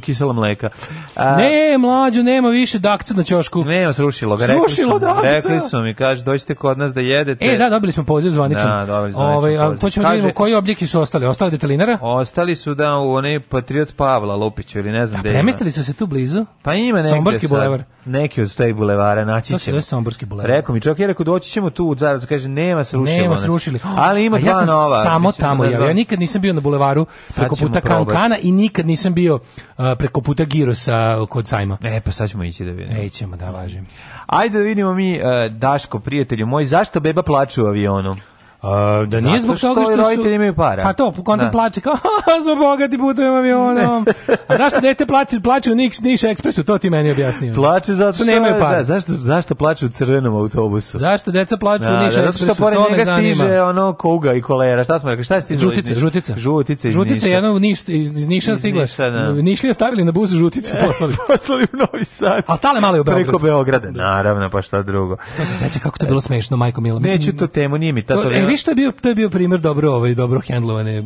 Speaker 10: kisela mleka.
Speaker 5: A, ne, mlađu, nema više dakca na ćošku.
Speaker 10: Nema, srušilo ga. Srušilo dakca. Rekli su mi, kaže, dođite kod nas da jedete.
Speaker 5: E, da, dobili smo poziv zvaničan. Da, dobili zvaničan Ove, ovaj, a, To ćemo da vidimo, koji obljeki su ostali? Ostali detelinara?
Speaker 10: Ostali su, da, u onaj Patriot Pavla Lupiću ili ne znam
Speaker 5: gde. A Premestili su se tu blizu?
Speaker 10: Pa ima negde. Somborski
Speaker 5: bulevar.
Speaker 10: Neki od taj bulevara naći
Speaker 5: ćemo. To se Somborski bulevar.
Speaker 10: Rekao mi, čovjek je rekao, doći ćemo tu, zaraz, da, da, kaže, nema srušilo. Nema
Speaker 5: srušili.
Speaker 10: Ali ima dva nova. samo tamo tamo da,
Speaker 5: da. Ja da. nikad nisam bio na bulevaru preko puta Kankana i nikad nisam bio uh, preko puta Girosa kod sajma.
Speaker 10: E, pa sad ćemo ići da vidimo.
Speaker 5: ćemo
Speaker 10: da,
Speaker 5: važim.
Speaker 10: Ajde da vidimo mi, uh, Daško, prijatelju moj, zašto beba plače u avionu?
Speaker 5: A, da nije zbog toga što, što
Speaker 10: roditelji imaju para. Pa
Speaker 5: to, onda da. plače kao, zbog bogati putujem avionom. A zašto dete plače, plače u Nix, Niš ekspresu, to ti meni objasnio.
Speaker 10: Plače zato što,
Speaker 5: što nemaju da, para. Da,
Speaker 10: zašto, zašto plaču u crvenom autobusu?
Speaker 5: Zašto deca plaču da, u Niš da, ekspresu, zato
Speaker 10: što pored njega stiže ono kuga i kolera, šta smo rekli, šta je
Speaker 5: stizalo? Žutica, žutica.
Speaker 10: Žutica iz Žutica je jedno
Speaker 5: niš, iz, iz Niša stigla. Da. Nišlija stavili na buzu žuticu, poslali.
Speaker 10: poslali u Novi Sad.
Speaker 5: A stale male u
Speaker 10: Beogradu. Preko Beograda, naravno, pa šta drugo.
Speaker 5: To se seća kako to bilo smešno, majko Milo.
Speaker 10: Neću to temu, nije mi tato
Speaker 5: vi što je bio, to je bio primjer dobro, ovaj, dobro hendlovane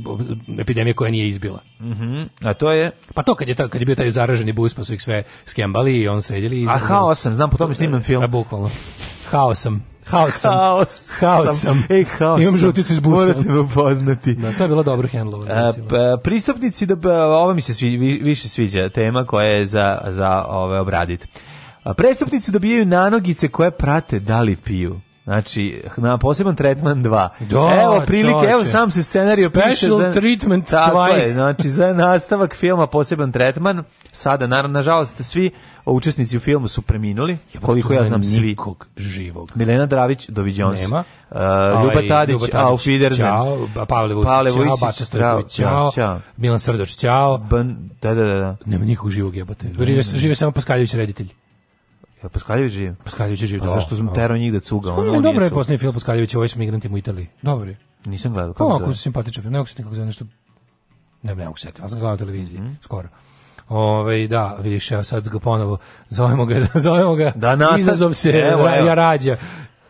Speaker 5: epidemije koja nije izbila.
Speaker 10: Mm -hmm. A to je?
Speaker 5: Pa to kad je, ta, kad je bio taj zaraženi bus, pa sve skembali i on sedjeli. I
Speaker 10: A haosam, znam, po tome snimam film. A
Speaker 5: bukvalno. Haosam.
Speaker 10: Haosam. Haos. Haosam. haos. Imam žuticu iz busa. Morate me upoznati. Da, to
Speaker 5: je bilo dobro hendlovano.
Speaker 10: Pa, pristupnici, da, pa, ovo mi se svi, više sviđa tema koja je za, za ove obraditi. Prestupnici dobijaju nanogice koje prate da li piju. Znači, na poseban tretman 2. Da, evo prilike, evo sam se scenarijo piše za...
Speaker 5: treatment 2. je,
Speaker 10: znači za nastavak filma poseban tretman. Sada, naravno, nažalost, svi učesnici u filmu su preminuli, koliko ja znam svi. Nikog živog. Milena Dravić, Doviđons. Nema. Uh, Ljuba Tadić, Auf Wiedersehen. Ćao, pa Pavle Vucić, Pavle Vucić, ćao, Bača Stojković, ćao, ćao, Milan Srdoš, ćao. Ben,
Speaker 5: da, da, da, da. Nema nikog živog jebate. Žive samo Paskaljević reditelj.
Speaker 10: Pa Paskaljević živ.
Speaker 5: Paskaljević živ, pa da, zašto sam terao njih da cuga. Ono, on dobro da je su... posljednji film Paskaljević, ovo ovaj je migrantima u Italiji. Dobro je.
Speaker 10: Nisam gledao.
Speaker 5: Pa, kako pa, ako simpatičan film, ne mogu se nekako zove nešto... Ne, ne mogu se, ali sam televiziji, mm. skoro. Ove, ovaj, da, vidiš, evo sad ga ponovo zovemo ga, zovemo ga, da, nasad, izazov se, evo, evo. ja rađa.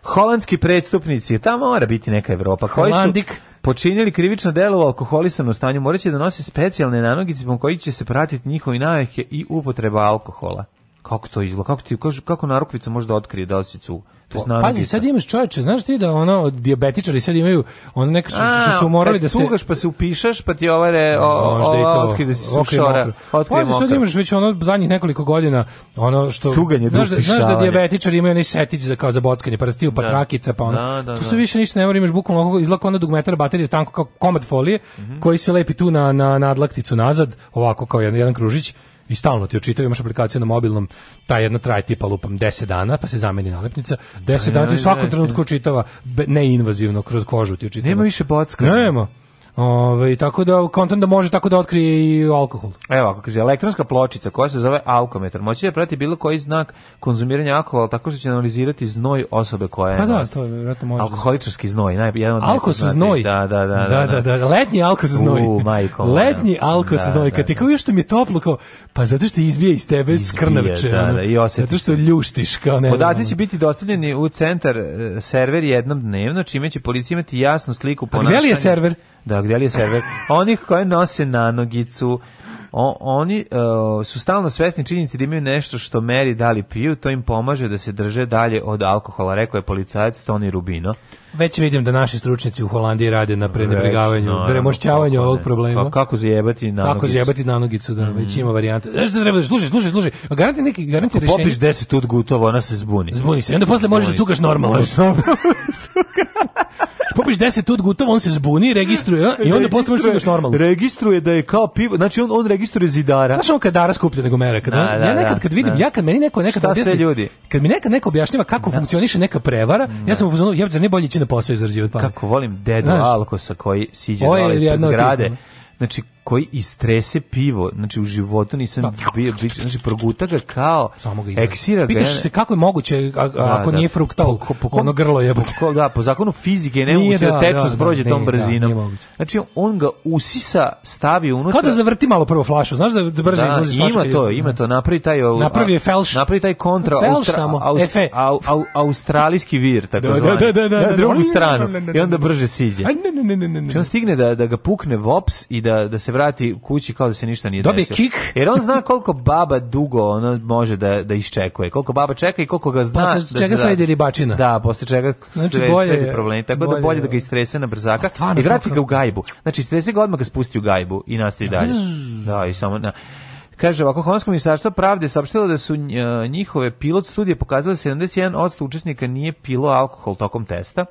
Speaker 10: Holandski predstupnici, ta mora biti neka Evropa. Koji Holandik. Su počinili krivično delo u alkoholisanom stanju, moraće da nose specijalne nanogice po koji će se pratiti njihovi navike i upotreba alkohola. Kako to izgleda? Kako ti kaže kako narukvica može da otkrije da li si cu?
Speaker 5: Pa, pazi, sad imaš čoveče, znaš ti da ono dijabetičari sad imaju ono neka što, što su morali da se
Speaker 10: tugaš pa se upišeš, pa ti ovare re o,
Speaker 5: možda i to otkrije da si sušora. Otkrije sad imaš već ono zadnjih nekoliko godina ono što Cuganje,
Speaker 10: da znaš, da,
Speaker 5: znaš da dijabetičari imaju onaj setić za kao za bockanje, pa rastiju, pa da. trakica, pa ono. Da, da, tu da. su više ništa ne mora, imaš bukvalno izlako ona dugmetara baterije tanko kao komad folije mm -hmm. koji se lepi tu na na nadlakticu nazad, ovako kao jedan, jedan kružić i stalno ti očitaju, imaš aplikaciju na mobilnom, ta jedna traje tipa lupam 10 dana, pa se zameni nalepnica, 10 pa dana ti u svakom trenutku očitava neinvazivno kroz kožu ti očitava. Nema
Speaker 10: više bocka.
Speaker 5: Nema. Ove, tako da kontam da može tako da otkrije i alkohol.
Speaker 10: Evo, ako kaže elektronska pločica koja se zove alkometar, moći da prati bilo koji znak konzumiranja alkohola tako što će analizirati znoj osobe koja je. Pa da, to je verovatno može. Alkoholičarski znoj, naj jedan od Alko
Speaker 5: se znoj.
Speaker 10: Da, da, da.
Speaker 5: Da, da, da, da. letnji alko se znoj. U,
Speaker 10: majko. Letnji alko
Speaker 5: se da, znoj, da, kad ti da. kao još što mi je toplo, kao pa zato što izbije iz tebe skrnavče.
Speaker 10: Da,
Speaker 5: da, i osjeti. Zato što ljuštiš kao ne. Podaci
Speaker 10: će biti dostavljeni u centar e, server jednom dnevno, čime će policija imati jasnu sliku
Speaker 5: pa ponašanja. Gde je server?
Speaker 10: da gdje je server, onih koje nose na nogicu, o, oni uh, su stalno svesni činjenici da imaju nešto što meri da li piju, to im pomaže da se drže dalje od alkohola, rekao je policajac Toni Rubino.
Speaker 5: Već vidim da naši stručnjaci u Holandiji rade na prenebrigavanju, premošćavanju ovog pa da. problema. Pa
Speaker 10: kako zajebati nanogicu?
Speaker 5: Kako zajebati nanogicu, da, mm. već ima varijanta. Znaš što treba, da- slušaj, slušaj, slušaj, garanti neki, garanti rešenje.
Speaker 10: Popiš 10 ut gutovo, ona se
Speaker 5: zbuni. Zbuni se, onda posle možeš da cukaš normalno. Možeš normalno da Popiš 10 ut gutovo, on se zbuni, registruje i onda posle možeš da cukaš normalno.
Speaker 10: Registruje da je kao pivo, znači on, on registruje zidara. Znaš on
Speaker 5: kad dara skuplja nego mera, kad da, da, ja nekad kad vidim, da. ja kad meni neko nekad
Speaker 10: Šta se ljudi?
Speaker 5: Kad mi nekad neko objašnjava kako funkcioniše neka prevara, ja sam u fazonu, jebote, ne bolje na posao izrađivati pamet.
Speaker 10: Kako volim dedu Alkosa koji siđe dole iz zgrade. Znači, koji istrese pivo, znači u životu nisam da. bio, bić, znači proguta ga kao Samo ga eksira
Speaker 5: Pitaš se kako je moguće a, a, da, ako da, nije fruktal, po, po, po, ono grlo jebote. Po,
Speaker 10: da, po zakonu fizike da da, ne nemoguće da, teče tečnost prođe tom brzinom. znači on ga usisa, stavi unutra. Kao
Speaker 5: da zavrti malo prvo flašu, znaš da, brže da, izlazi Ima
Speaker 10: to, ima to, napravi taj... Ovaj,
Speaker 5: napravi je felš.
Speaker 10: Napravi taj kontra australijski vir, tako da, da, da,
Speaker 5: da, na
Speaker 10: drugu stranu. I onda brže siđe. Znači on stigne da, da ga pukne vops i da, da se vrati kući kao da se ništa nije Dobije desilo.
Speaker 5: kik.
Speaker 10: Jer on zna koliko baba dugo ona može da, da iščekuje. Koliko baba čeka i koliko ga zna.
Speaker 5: Posle da čega
Speaker 10: da
Speaker 5: sledi ribačina.
Speaker 10: Da, posle čega znači, sve, bolje, sledi problemi. Tako da bolje, da bolje da ga istrese na brzaka stvarno, i vrati ga u gajbu. Znači, istrese ga odmah ga spusti u gajbu i nastavi dalje.
Speaker 5: Da,
Speaker 10: i samo... Na, Kaže, ovako, Honsko ministarstvo pravde saopštilo da su e, njihove pilot studije pokazale 71% da učesnika nije pilo alkohol tokom testa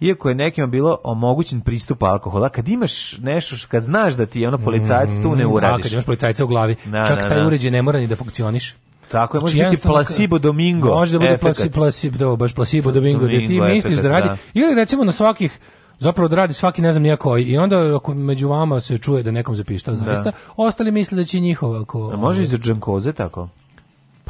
Speaker 10: iako je nekima bilo omogućen pristup alkohola, kad imaš nešto, kad znaš da ti je ono policajac tu ne uradiš.
Speaker 5: Mm, a, kad
Speaker 10: imaš
Speaker 5: policajca u glavi, na, da, čak na, da, na. Da. uređaj ne mora ni da funkcioniš.
Speaker 10: Tako je, može Či znači, biti placebo domingo.
Speaker 5: Može da bude placebo, placebo, baš placebo domingo, domingo gde ti efekt, misliš da radi. Da. Ili recimo na svakih zapravo da radi svaki ne znam nijako i onda ako među vama se čuje da nekom zapišta zaista, da. ostali misle da će njihova ako... A
Speaker 10: može i za džankoze tako?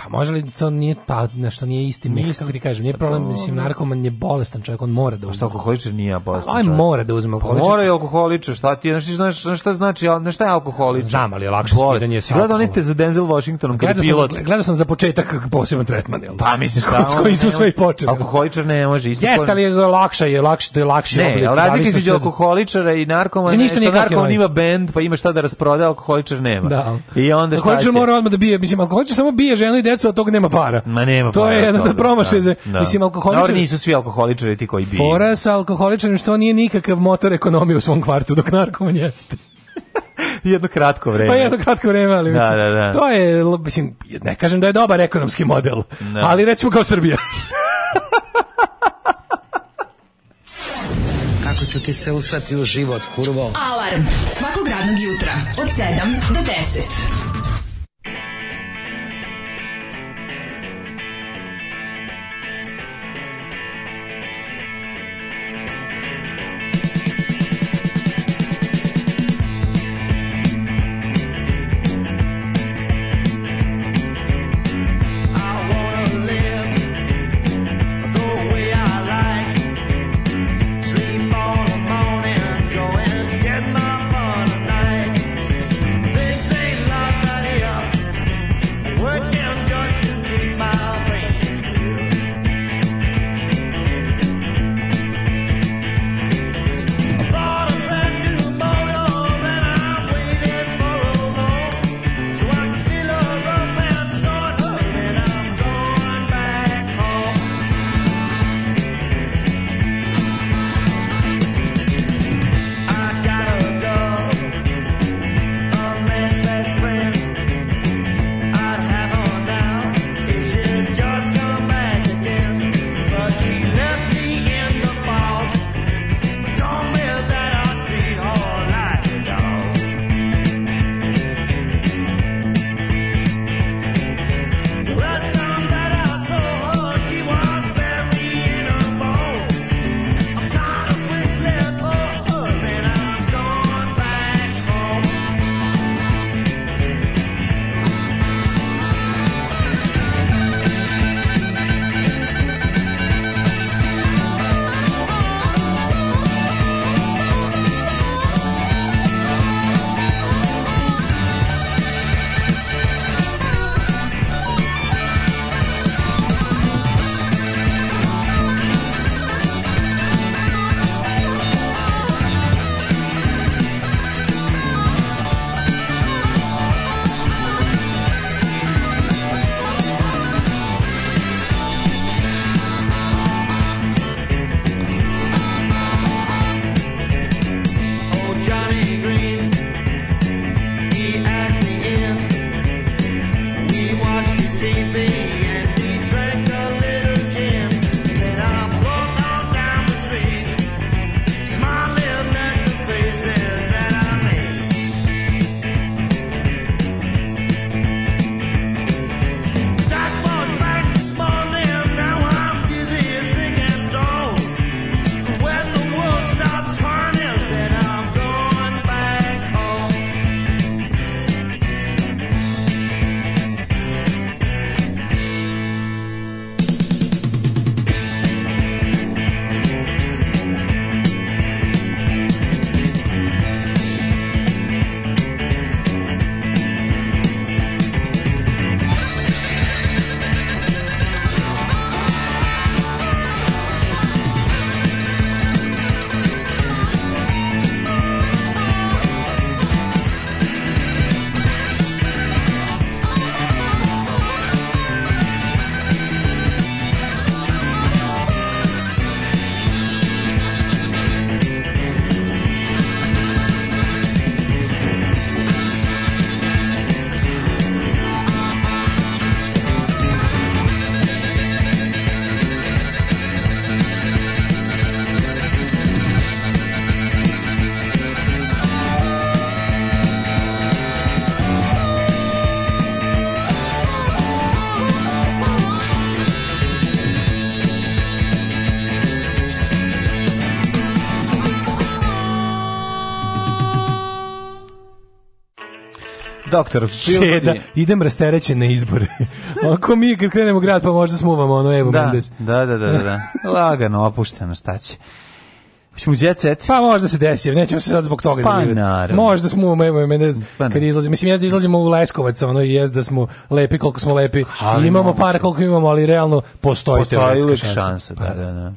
Speaker 5: Pa može li to nije pa nešto nije isti mi kako ti kažem, nije problem, pa mislim narkoman je bolestan čovjek, on mora da pa uzme. Šta
Speaker 10: alkoholičar nije bolestan?
Speaker 5: Aj pa mora da uzme alkoholičar.
Speaker 10: mora je alkoholičar, šta ti znači znaš šta znači, al ne šta je alkoholičar? Znam,
Speaker 5: ali je lakše skidanje
Speaker 10: sa. Gledao nite za Denzel Washingtonom kad je pilot.
Speaker 5: Gledao sam za početak poseban tretman,
Speaker 10: jel?
Speaker 5: Pa mislim šta. S smo sve i počeli.
Speaker 10: Alkoholičar ne može isto.
Speaker 5: Jeste, ali je lakše, je lakše,
Speaker 10: to je
Speaker 5: lakše ne, oblik.
Speaker 10: Ne, razlika između alkoholičara i narkomana znači, je što narkoman ovaj. ima bend, pa ima šta da rasprodaje, alkoholičar nema. Da.
Speaker 5: I onda
Speaker 10: šta?
Speaker 5: Alkoholičar mora odmah da bije, mislim alkoholičar samo bije ženu decu, a tog nema para.
Speaker 10: Ma nema
Speaker 5: to
Speaker 10: para.
Speaker 5: to je jedno da promaše. Da, da. Mislim, da. alkoholičari...
Speaker 10: Dobro, nisu svi alkoholičari ti koji bi.
Speaker 5: Fora sa alkoholičarima što nije nikakav motor ekonomije u svom kvartu, dok narkoman jeste.
Speaker 10: jedno kratko vreme.
Speaker 5: Pa jedno kratko vreme, ali da, mislim, da, da, da. to je, mislim, ne kažem da je dobar ekonomski model, da. ali recimo kao Srbija.
Speaker 11: Kako ću ti se usrati u život, kurvo? Alarm svakog radnog jutra od 7 do 10.
Speaker 5: doktor, Čeda, idem rasterećen na izbore. Ako mi kad krenemo grad, pa možda smuvamo ono Evo da, Mendes.
Speaker 10: Da, da, da, da. Lagano, opušteno, šta će.
Speaker 5: Hoćemo jet
Speaker 10: set? Pa
Speaker 5: možda se desi, nećemo se sad zbog toga
Speaker 10: pa,
Speaker 5: naravno. Možda smo u evo mene pa, kad izlazimo, mislim jeste da izlazimo u Leskovac, ono i jeste da smo lepi koliko smo lepi. Ali imamo para koliko imamo, ali realno
Speaker 10: postoji,
Speaker 5: postoji
Speaker 10: teoretska šansa. šansa da, da, da.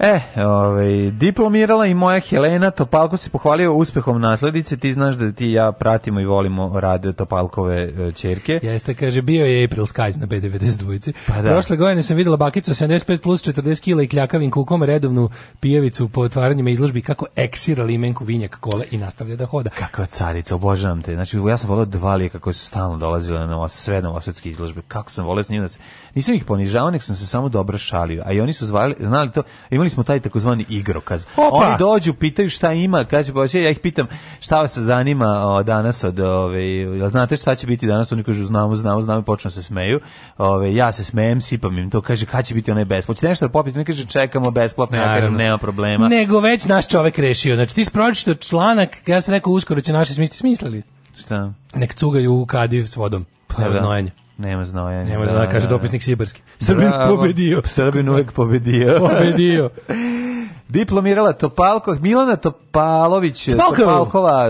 Speaker 10: E, ovaj, diplomirala i moja Helena Topalko se pohvalio uspehom nasledice. Ti znaš da ti ja pratimo i volimo rade Topalkove čerke.
Speaker 5: E, Jeste, kaže, bio je April Skies na B92. Pa da. Prošle godine sam videla bakicu 75 plus 40 kila i kljakavim kukom redovnu pijavicu po otvaranjima izložbi kako eksira limenku vinjak kole i nastavlja da hoda.
Speaker 10: Kakva carica, obožavam te. Znači, ja sam volio dva lijeka koje su stalno dolazile na sve novosadske izložbe. Kako sam volio s njima. Da nisam ih ponižavao, nek sam se samo dobro šalio. A i oni su zvali, znali to. Imali krenuli smo taj takozvani igrokaz. Opa. Oni dođu, pitaju šta ima, kaže bože, ja ih pitam šta vas zanima o, danas od ove, ja znate šta će biti danas, oni kažu znamo, znamo, znamo, počnu se smeju. Ove, ja se smejem, sipam im to, kaže kad će biti onaj besplatno. Hoće nešto da popijete, ne kaže čekamo besplatno, ja kažem nema problema.
Speaker 5: Nego već naš čovek rešio. Znači ti spročito članak, ja sam rekao uskoro će naši smisli smislili.
Speaker 10: Šta?
Speaker 5: Nek cugaju u kadiv s vodom. Pa, da. Nema
Speaker 10: znoja.
Speaker 5: Nema da, znoja, da, kaže da, dopisnik Sibarski. Srbin Bravo, pobedio.
Speaker 10: Srbin uvek pobedio.
Speaker 5: pobedio.
Speaker 10: Diplomirala Topalko, Milana Topalović, Topalkov. Topalkova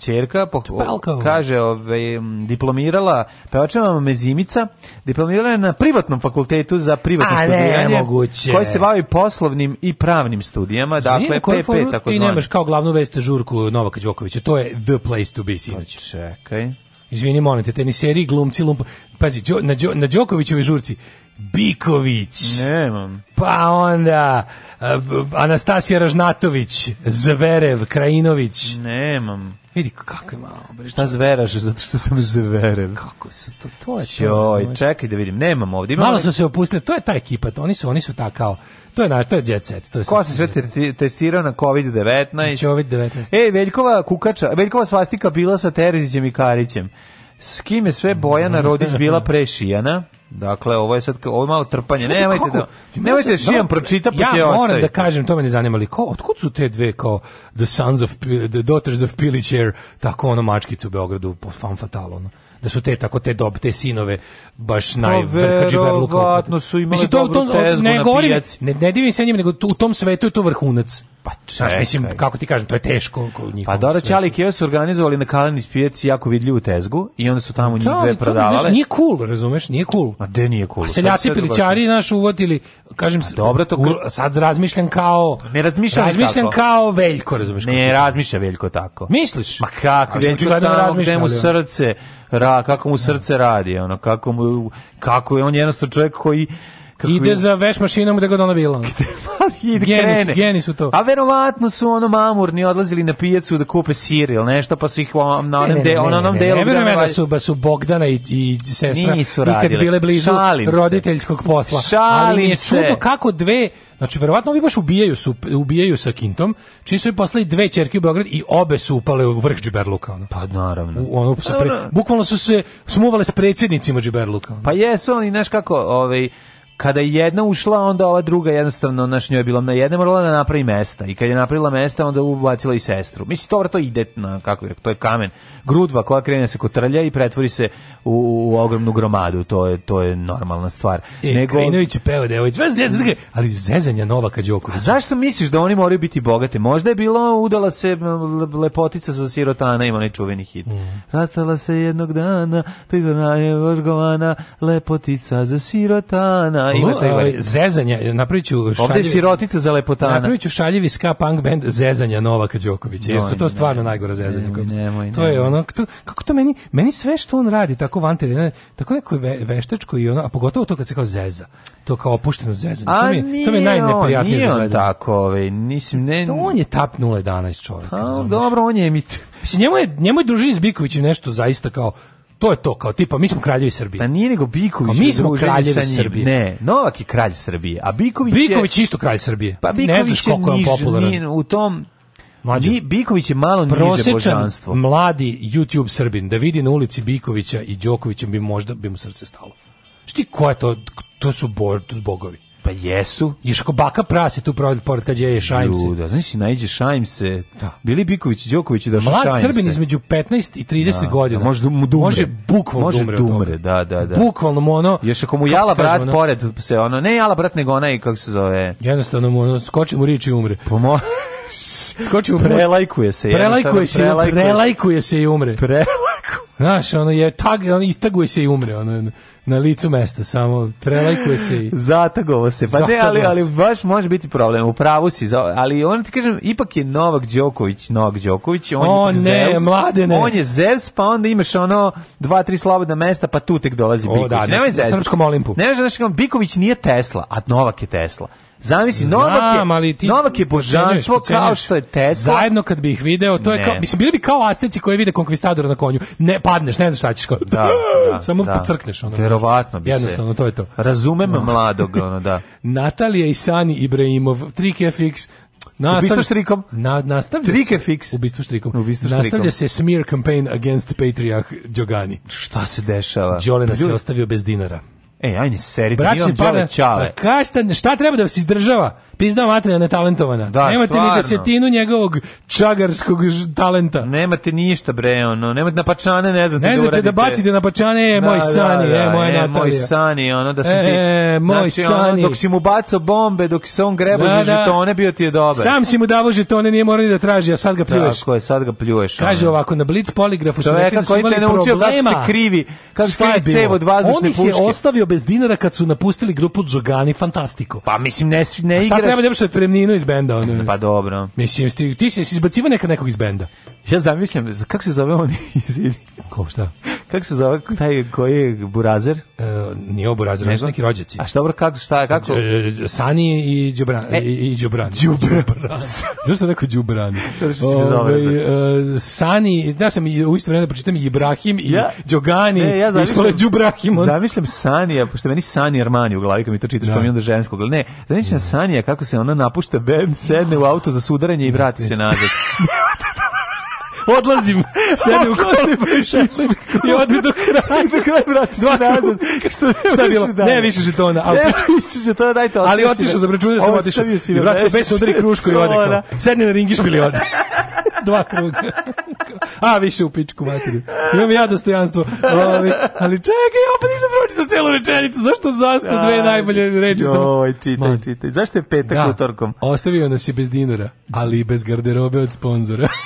Speaker 10: čerka, e, po, Topalkov. kaže, ove, diplomirala pevačeva Mezimica, diplomirala je na privatnom fakultetu za privatno A, studiranje,
Speaker 5: ne,
Speaker 10: koji se bavi poslovnim i pravnim studijama, Zvijem, dakle, PP, tako zvanje. Ti
Speaker 5: nemaš kao glavnu vest žurku Novaka Đokovića, to je the place to be, sinoć. Pa
Speaker 10: čekaj.
Speaker 5: Izvini, molim te, teniseri, glumci, lump... Pazi, Đo, na, Đo, na Đokovićevoj žurci, Biković.
Speaker 10: Nemam.
Speaker 5: Pa onda uh, Anastasija Ražnatović, Zverev, Krajinović.
Speaker 10: Nemam.
Speaker 5: Vidi kakve malo
Speaker 10: bre. Šta zveraš zato što sam zverev.
Speaker 5: Kako su to to je.
Speaker 10: Joj, čekaj da vidim. Nemam ovdje.
Speaker 5: Imam malo sam se opustili. To je ta ekipa. To, oni su oni su ta kao to je naš, to je jet set. To je
Speaker 10: Ko
Speaker 5: se
Speaker 10: sve testirao na COVID-19?
Speaker 5: COVID-19.
Speaker 10: Ej, Veljkova kukača, Veljkova svastika bila sa Terzićem i Karićem. S kim je sve Bojana Rodić bila prešijana? Dakle, ovo je sad ovo je malo trpanje. nemojte da nemojte da Šijan pročita pa
Speaker 5: ja
Speaker 10: će Ja
Speaker 5: moram
Speaker 10: da
Speaker 5: kažem, to me
Speaker 10: ne
Speaker 5: zanima, li ko otkud su te dve kao The Sons of the Daughters of Pilićer, tako ono mačkice u Beogradu po fan fatalo da su te tako te dob, te sinove baš pa naj Verovatno
Speaker 10: su mislim, to, to,
Speaker 5: ne,
Speaker 10: govorim,
Speaker 5: ne, ne divim se njima, nego tu, u tom svetu je to vrhunac. Pa čekaj. mislim, kako ti kažem, to je teško.
Speaker 10: Pa Dora Ćali Kjeva su organizovali na Kalenić pijaci jako vidljivu tezgu i onda su tamo njih da, dve prodavale. Znaš,
Speaker 5: nije cool, razumeš, nije cool.
Speaker 10: A gde nije cool? A
Speaker 5: seljaci pilićari naš uvodili, kažem, A dobro, to sad razmišljam kao...
Speaker 10: Ne razmišljam,
Speaker 5: razmišljam tako. kao Veljko, razumeš.
Speaker 10: Ne razmišlja Veljko tako.
Speaker 5: Misliš? Ma
Speaker 10: kako, Veljko tamo gde mu srce ra, kako mu srce radi, ono, kako mu, kako je, on jednostavno čovjek koji
Speaker 5: ide je? za veš mašinom gde god ona bila. ide geni, su, geni
Speaker 10: su
Speaker 5: to.
Speaker 10: A verovatno su ono mamurni odlazili na pijacu da kupe sir ili nešto, pa su ih na onom, ne, ne, de, on, onom ne, delu...
Speaker 5: Ne, ne, ne, da su, ba da su Bogdana i, i sestra Nisu radile. bile blizu Šalim roditeljskog se. posla. Šalim Ali je se. čudo kako dve Znači, verovatno ovi baš ubijaju, su, ubijaju sa Kintom, čiji su i poslali dve čerke u Beograd i obe su upale u vrh Džiberluka. Ono. Pa naravno. U, ono, sa pre, bukvalno su se smuvale s predsjednicima Džiberluka. Ono.
Speaker 10: Pa jesu oni, znaš kako, ovaj, kada je jedna ušla, onda ova druga jednostavno, naš njoj je bilo na jedne, morala da napravi mesta. I kad je napravila mesta, onda ubacila i sestru. Mislim, to to ide na, kako je, to je kamen. Grudva koja krene se kotrlja i pretvori se u, u ogromnu gromadu. To je, to je normalna stvar.
Speaker 5: E, Nego... Krinović peva devojč, ali zezanja nova kad
Speaker 10: je A zašto misliš da oni moraju biti bogate? Možda je bilo, udala se mm. lepotica za sirotana, ima onaj hit. Mm. Rastala se jednog dana, pridona je vrgovana, lepotica za sirotana, Aha, to taj ovaj, varijet. Zezanja, napravit ću šaljivi...
Speaker 5: Ovde je sirotica za lepotana.
Speaker 10: Napravit ću šaljivi ska punk band Zezanja Novaka Đokovića, jer su to stvarno najgore Zezanja. Nemoj,
Speaker 5: nemoj, To je ono, to, kako to meni, meni sve što on radi, tako vantelje, tako neko ve, veštačko i ono, a pogotovo to kad se kao zeza, to kao opušteno zezanje. A to mi, nije, to mi
Speaker 10: je najneprijatnije nije on tako, ovaj,
Speaker 5: nisim, ne... To on je tap 011 čovjek. A,
Speaker 10: dobro, on je mi...
Speaker 5: Mislim, njemu je, njemu je družin s Bikovićem nešto zaista kao to je to, kao tipa, mi smo kraljevi Srbije. Pa
Speaker 10: nije nego Biković. Kao,
Speaker 5: mi smo kraljevi Srbije.
Speaker 10: Ne, Novak je kralj Srbije, a Biković,
Speaker 5: Biković je... isto kralj Srbije. Pa Biković ne znaš koliko je on popularan. Nije,
Speaker 10: u tom, Mlađo. Biković je malo niže božanstvo.
Speaker 5: mladi YouTube Srbin da vidi na ulici Bikovića i Đokovića bi možda bi mu srce stalo. Šti ko je to? To su, bor, to su bogovi.
Speaker 10: Pa jesu.
Speaker 5: Još ako baka prasi tu pored pored kad je Šajm se. Da,
Speaker 10: znači najđe Šajm Da. Bili Biković i Đoković da Šajm. Mlad
Speaker 5: Srbin između 15 i 30 da, da, godina. Da, može mu dumre. Može bukvalno može dumre. dumre
Speaker 10: da, da, da.
Speaker 5: Bukvalno
Speaker 10: mu
Speaker 5: ono.
Speaker 10: Još ako mu jala brat ono, pored se ono, ne jala brat nego onaj kako se zove.
Speaker 5: Jednostavno mu ono, skoči mu
Speaker 10: riči
Speaker 5: i umre.
Speaker 10: Pomo
Speaker 5: pa Skoči mu
Speaker 10: prelajkuje
Speaker 5: se. Prelajkuje se, prelajkuje, prelajkuje se i umre. Prelajkuje. Znaš, ono je tag, on i taguje se i umre, ono na licu mesta, samo prelajkuje se i...
Speaker 10: Zatagovo se, pa ne, ali, ali baš može biti problem, u pravu si, ali on ti kažem, ipak je Novak Đoković, Novak Đoković, on o, je
Speaker 5: ne,
Speaker 10: Zeus, mlade,
Speaker 5: ne.
Speaker 10: on je Zeus, pa onda imaš ono dva, tri slobodna mesta, pa tu tek dolazi o, Biković. Da, ne, Nemoj
Speaker 5: Zeus. Srpskom Olimpu.
Speaker 10: Ne, znaš, Biković nije Tesla, a Novak je Tesla. Zamisli, Novak je, ali ti Novak je božanstvo kao što je Tesla.
Speaker 5: Zajedno kad bi ih video, to ne. je kao, mislim, bili bi kao aseci koji vide konkvistadora na konju. Ne, padneš, ne znaš šta ćeš kao. Da, da, Samo da. pocrkneš.
Speaker 10: Ono, Verovatno bi Jednostavno, se.
Speaker 5: to je to.
Speaker 10: Razumem no. mladog, ono, da.
Speaker 5: Natalija i Sani Ibrahimov, 3KFX,
Speaker 10: Nastavlja, Ubistvo
Speaker 5: štrikom. Na, nastavlja Trike se,
Speaker 10: fix. Ubistvo štrikom. Ubistvo štrikom. Nastavlja
Speaker 5: se smear campaign against Patriarch Đogani.
Speaker 10: Šta se dešava?
Speaker 5: Đole se ostavio bez dinara.
Speaker 10: Ej, ajde seri, da Bračni par, čale.
Speaker 5: Pa Kašta, šta treba da se izdržava? Pizda materija netalentovana. Da, nemate stvarno. ni desetinu njegovog čagarskog talenta.
Speaker 10: Nemate ništa bre, ono, nemate na pačane, ne znate ne
Speaker 5: da znate da da bacite na pačane, je da, moj da, sani, da, da, je moja e, Natalija.
Speaker 10: moj sani, ono da se ti,
Speaker 5: e, moj znači, sani.
Speaker 10: Ono, dok si mu bacao bombe, dok se on grebo da, za žetone, bio ti je dobar.
Speaker 5: Sam si mu davo žetone, nije morao ni da traži, a sad ga pljuješ. Tako
Speaker 10: je, sad ga pljuješ.
Speaker 5: Kaže ono. ovako, na Blitz poligrafu su rekli da
Speaker 10: su
Speaker 5: imali
Speaker 10: problema. Čoveka koji te naučio kako se krivi,
Speaker 5: kako se krivi
Speaker 10: cev od vazdušne puške. On ih je ostavio
Speaker 5: bez dinara kad su napustili grupu Džogani Fantastiko.
Speaker 10: Pa mislim ne ne igraš.
Speaker 5: Šta treba da što je premnino iz benda ono?
Speaker 10: Pa dobro.
Speaker 5: Mislim ti ti si izbaciva neka nekog iz benda.
Speaker 10: Ja zamišljam kako se zove on iz
Speaker 5: Ko šta?
Speaker 10: Kako se zove taj koji
Speaker 5: je
Speaker 10: Burazer?
Speaker 5: E, nije Burazer, ne neki rođaci.
Speaker 10: A šta dobro kako šta kako? E, e,
Speaker 5: e Sani i Džubran e, i
Speaker 10: Đubran. Džubran.
Speaker 5: Zašto neko Đubran?
Speaker 10: Ove,
Speaker 5: Sani, da sam i u isto vreme pročitam i Ibrahim i ja, Đogani. Ne, ja zamišljam,
Speaker 10: Đubrahim. Zamišljam Sani Armanija, pošto meni Sanja Armani u glavi, kad mi to čitaš, da. pa mi onda žensko glavi. Ne, znači da. na da. Sanja kako se ona napušta bend, sedne u auto za sudaranje i vrati se nazad.
Speaker 5: odlazim, sedim u kosti pa i šesnaest i odim do kraja, do kraja vrati se nazad. Što, šta je bilo? Ne više žetona. Ali, ne više žetona, dajte Ali otišao, za računio sam da- da otišao. I vratio bez udari krušku i ode. Sedne na ringiš ili ode. Dva kruga. A, više u pičku materiju. Imam ja dostojanstvo. Ovi, ovaj, ali čekaj, opet nisam pročitao celu rečenicu. Zašto zastao dve najbolje reči? Joj,
Speaker 10: čitaj, Moj. čitaj. Zašto je petak da, utorkom?
Speaker 5: Ostavio nas je bez dinara, ali i bez garderobe od sponzora.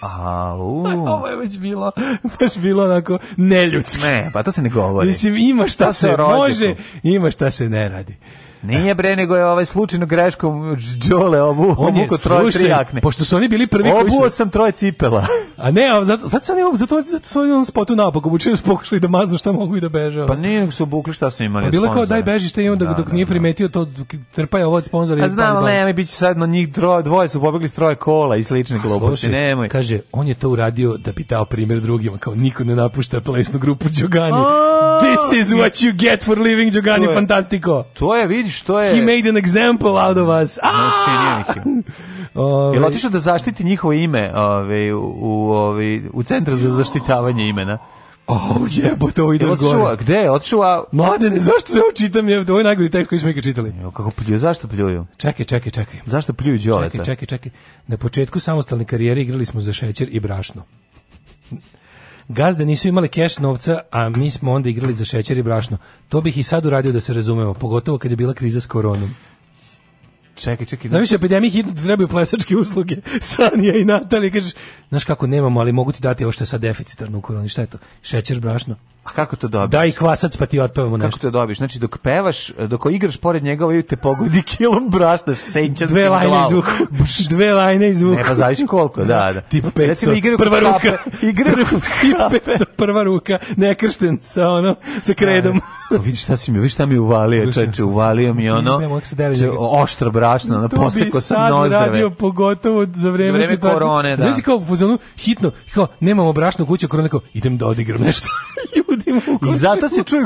Speaker 10: Au.
Speaker 5: Ovo je već bilo, baš bilo onako neljudski.
Speaker 10: Ne, pa to se ne govori.
Speaker 5: Mislim, ima šta to se, se može, ima šta se ne radi.
Speaker 10: Nije bre, nego je ovaj slučajno greškom Đole obu, on je, troje tri jakne.
Speaker 5: Pošto su oni bili prvi
Speaker 10: koji su... sam troje cipela.
Speaker 5: A ne, a zato, zato su oni, zato, zato su oni on spotu napak, obučili su pokušali da maznu šta mogu i da beže. Ovaj.
Speaker 10: Pa nije nego su obukli šta su imali. Pa bilo
Speaker 5: kao daj beži šta imam da, dok da, nije da. primetio to, trpa je ovo od sponzora. A
Speaker 10: znam, ne, mi biće sad, na njih dvoje, dvoje su pobegli s troje kola i slične gluposti, nemoj.
Speaker 5: Kaže, on je to uradio da bi dao primjer drugima, kao niko ne napušta plesnu grupu Đogani This is what you get for living Giogani Fantastico.
Speaker 10: To je, vidiš, to je...
Speaker 5: He made an example out of us. Znači, ah! nije
Speaker 10: Ove... Ovaj. Je otišao da zaštiti njihovo ime ove, ovaj, u, ove, u ovaj, centru za zaštitavanje imena?
Speaker 5: Oh, jebote, to ide gore. Otišao,
Speaker 10: gde je? Otišao...
Speaker 5: Mladene, zašto ja čitam? Je, ovo je najgori tekst koji smo ikad čitali. Jo, kako pljuju, zašto pljuju? Čekaj, čekaj, čekaj. Zašto pljuju Đoleta? Čekaj, čekaj, čekaj. Na početku samostalne karijere igrali smo za šećer i brašno. Gazde nisu imali keš novca, a mi smo onda igrali za šećer i brašno. To bih i sad uradio da se razumemo, pogotovo kad je bila kriza s koronom. Čekaj, čekaj. Znaš, znači- epidemiji hit da trebaju plesačke usluge. Sanja i Natalija kažeš, znaš kako nemamo, ali mogu ti dati ovo što je sad deficitarno u koroni. Šta je to? Šećer, brašno. A pa kako to dobiješ? Daj kvasac pa ti otpevamo nešto. Kako to dobiješ? Znači dok pevaš, dok igraš pored njega, ovaj te pogodi kilom brašna senčanskim Dve lajne i zvuk. Dve lajne i Ne, pa zavisi koliko, da, da. Tip 500, Recimo, igre prva ruka. Igre kod kape. 500, prva ruka, nekršten sa ono, sa da, da. kredom. Da, vidiš šta si mi, vidiš šta mi uvalio, čoveče, uvalio mi ono, če, oštro brašno, na poseko sam nozdrave. To bi sad radio pogotovo za vreme, za vreme situacije. korone, da. Znači kao, hitno, kao, nemamo brašno kuće, korone, kao, idem da odigram nešto. mogu da ima I zato se čuje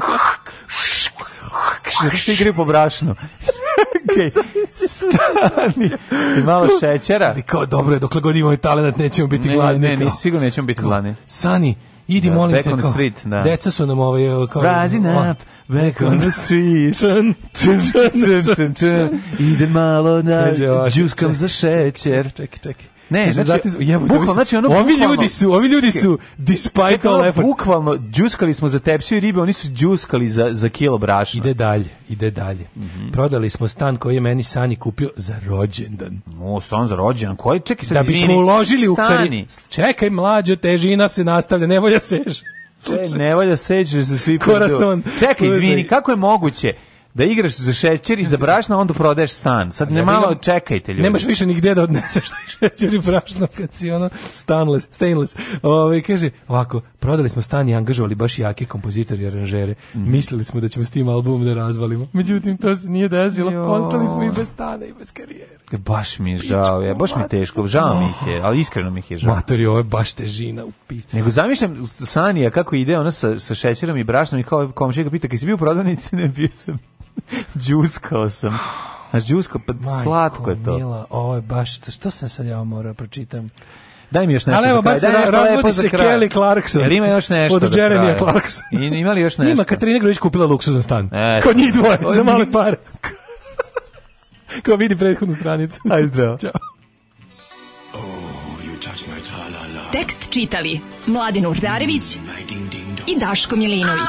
Speaker 5: zato što igri po brašnu. okay. Stani. I malo šećera. Ali kao dobro je, dokle god imamo talent nećemo biti ne, gladni. Ne, ne, nisi sigurno nećemo biti gladni. Sani, idi da, molim te. Kao, street, da. Deca su nam ovaj... Kao, Razin up, back on the street. čun, čun, čun, čun, čun. Ide malo na džuskam za šećer. Čekaj, čekaj. Ne, e, znači, znači, jebo, bukvalno, znači ono ovi ljudi su, ovi ljudi su despite čekaj, all efforts. Bukvalno džuskali smo za tepsiju i ribe, oni su džuskali za za kilo brašna. Ide dalje, ide dalje. Mm -hmm. Prodali smo stan koji je meni Sani kupio za rođendan. No, stan za rođendan. Koji čekaj sad da izvini. bismo uložili Stani. u karini. Čekaj, mlađo, težina se nastavlja, ne volja seže. E, ne valja seći se svi Korason. Čekaj, izvini, kako je moguće da igraš za šećer i za brašno, onda prodaješ stan. Sad ne malo čekajte ljudi. Nemaš više nigde da odneseš šećer i brašno kad si ono stainless, stainless. Ove, ovaj, kaže, ovako, prodali smo stan i angažovali baš jake kompozitori i aranžere. Mm. Mislili smo da ćemo s tim albumom da razvalimo. Međutim, to se nije desilo. Jo. Ostali smo i bez stana i bez karijere. E, baš mi je žao, ja, baš mi je teško, žao mi ih je, ali iskreno mi ih je žao. Matori, ovo je baš težina u pitu. Nego zamišljam Sanija kako ide ona sa, sa šećerom i brašnom i kao komšija ga pita, kaj si bio u prodavnici, ne bio sam. Đuskao sam. A džusko, pa Majko, slatko je to. Mila, ovo je baš, to, što sam sad ja morao pročitam? Daj mi još nešto Ali evo, baš se razvodi se Kelly Clarkson. Jer ima još nešto Od Jeremija Clarkson. I, ima li još nešto? Ima, Katarina Grović kupila luksuzan stan. E, Kod njih dvoje, za male pare. Ko vidi prethodnu stranicu. Aj zdravo. Ćao. Oh, Tekst čitali Mladin Urdarević i Daško Milinović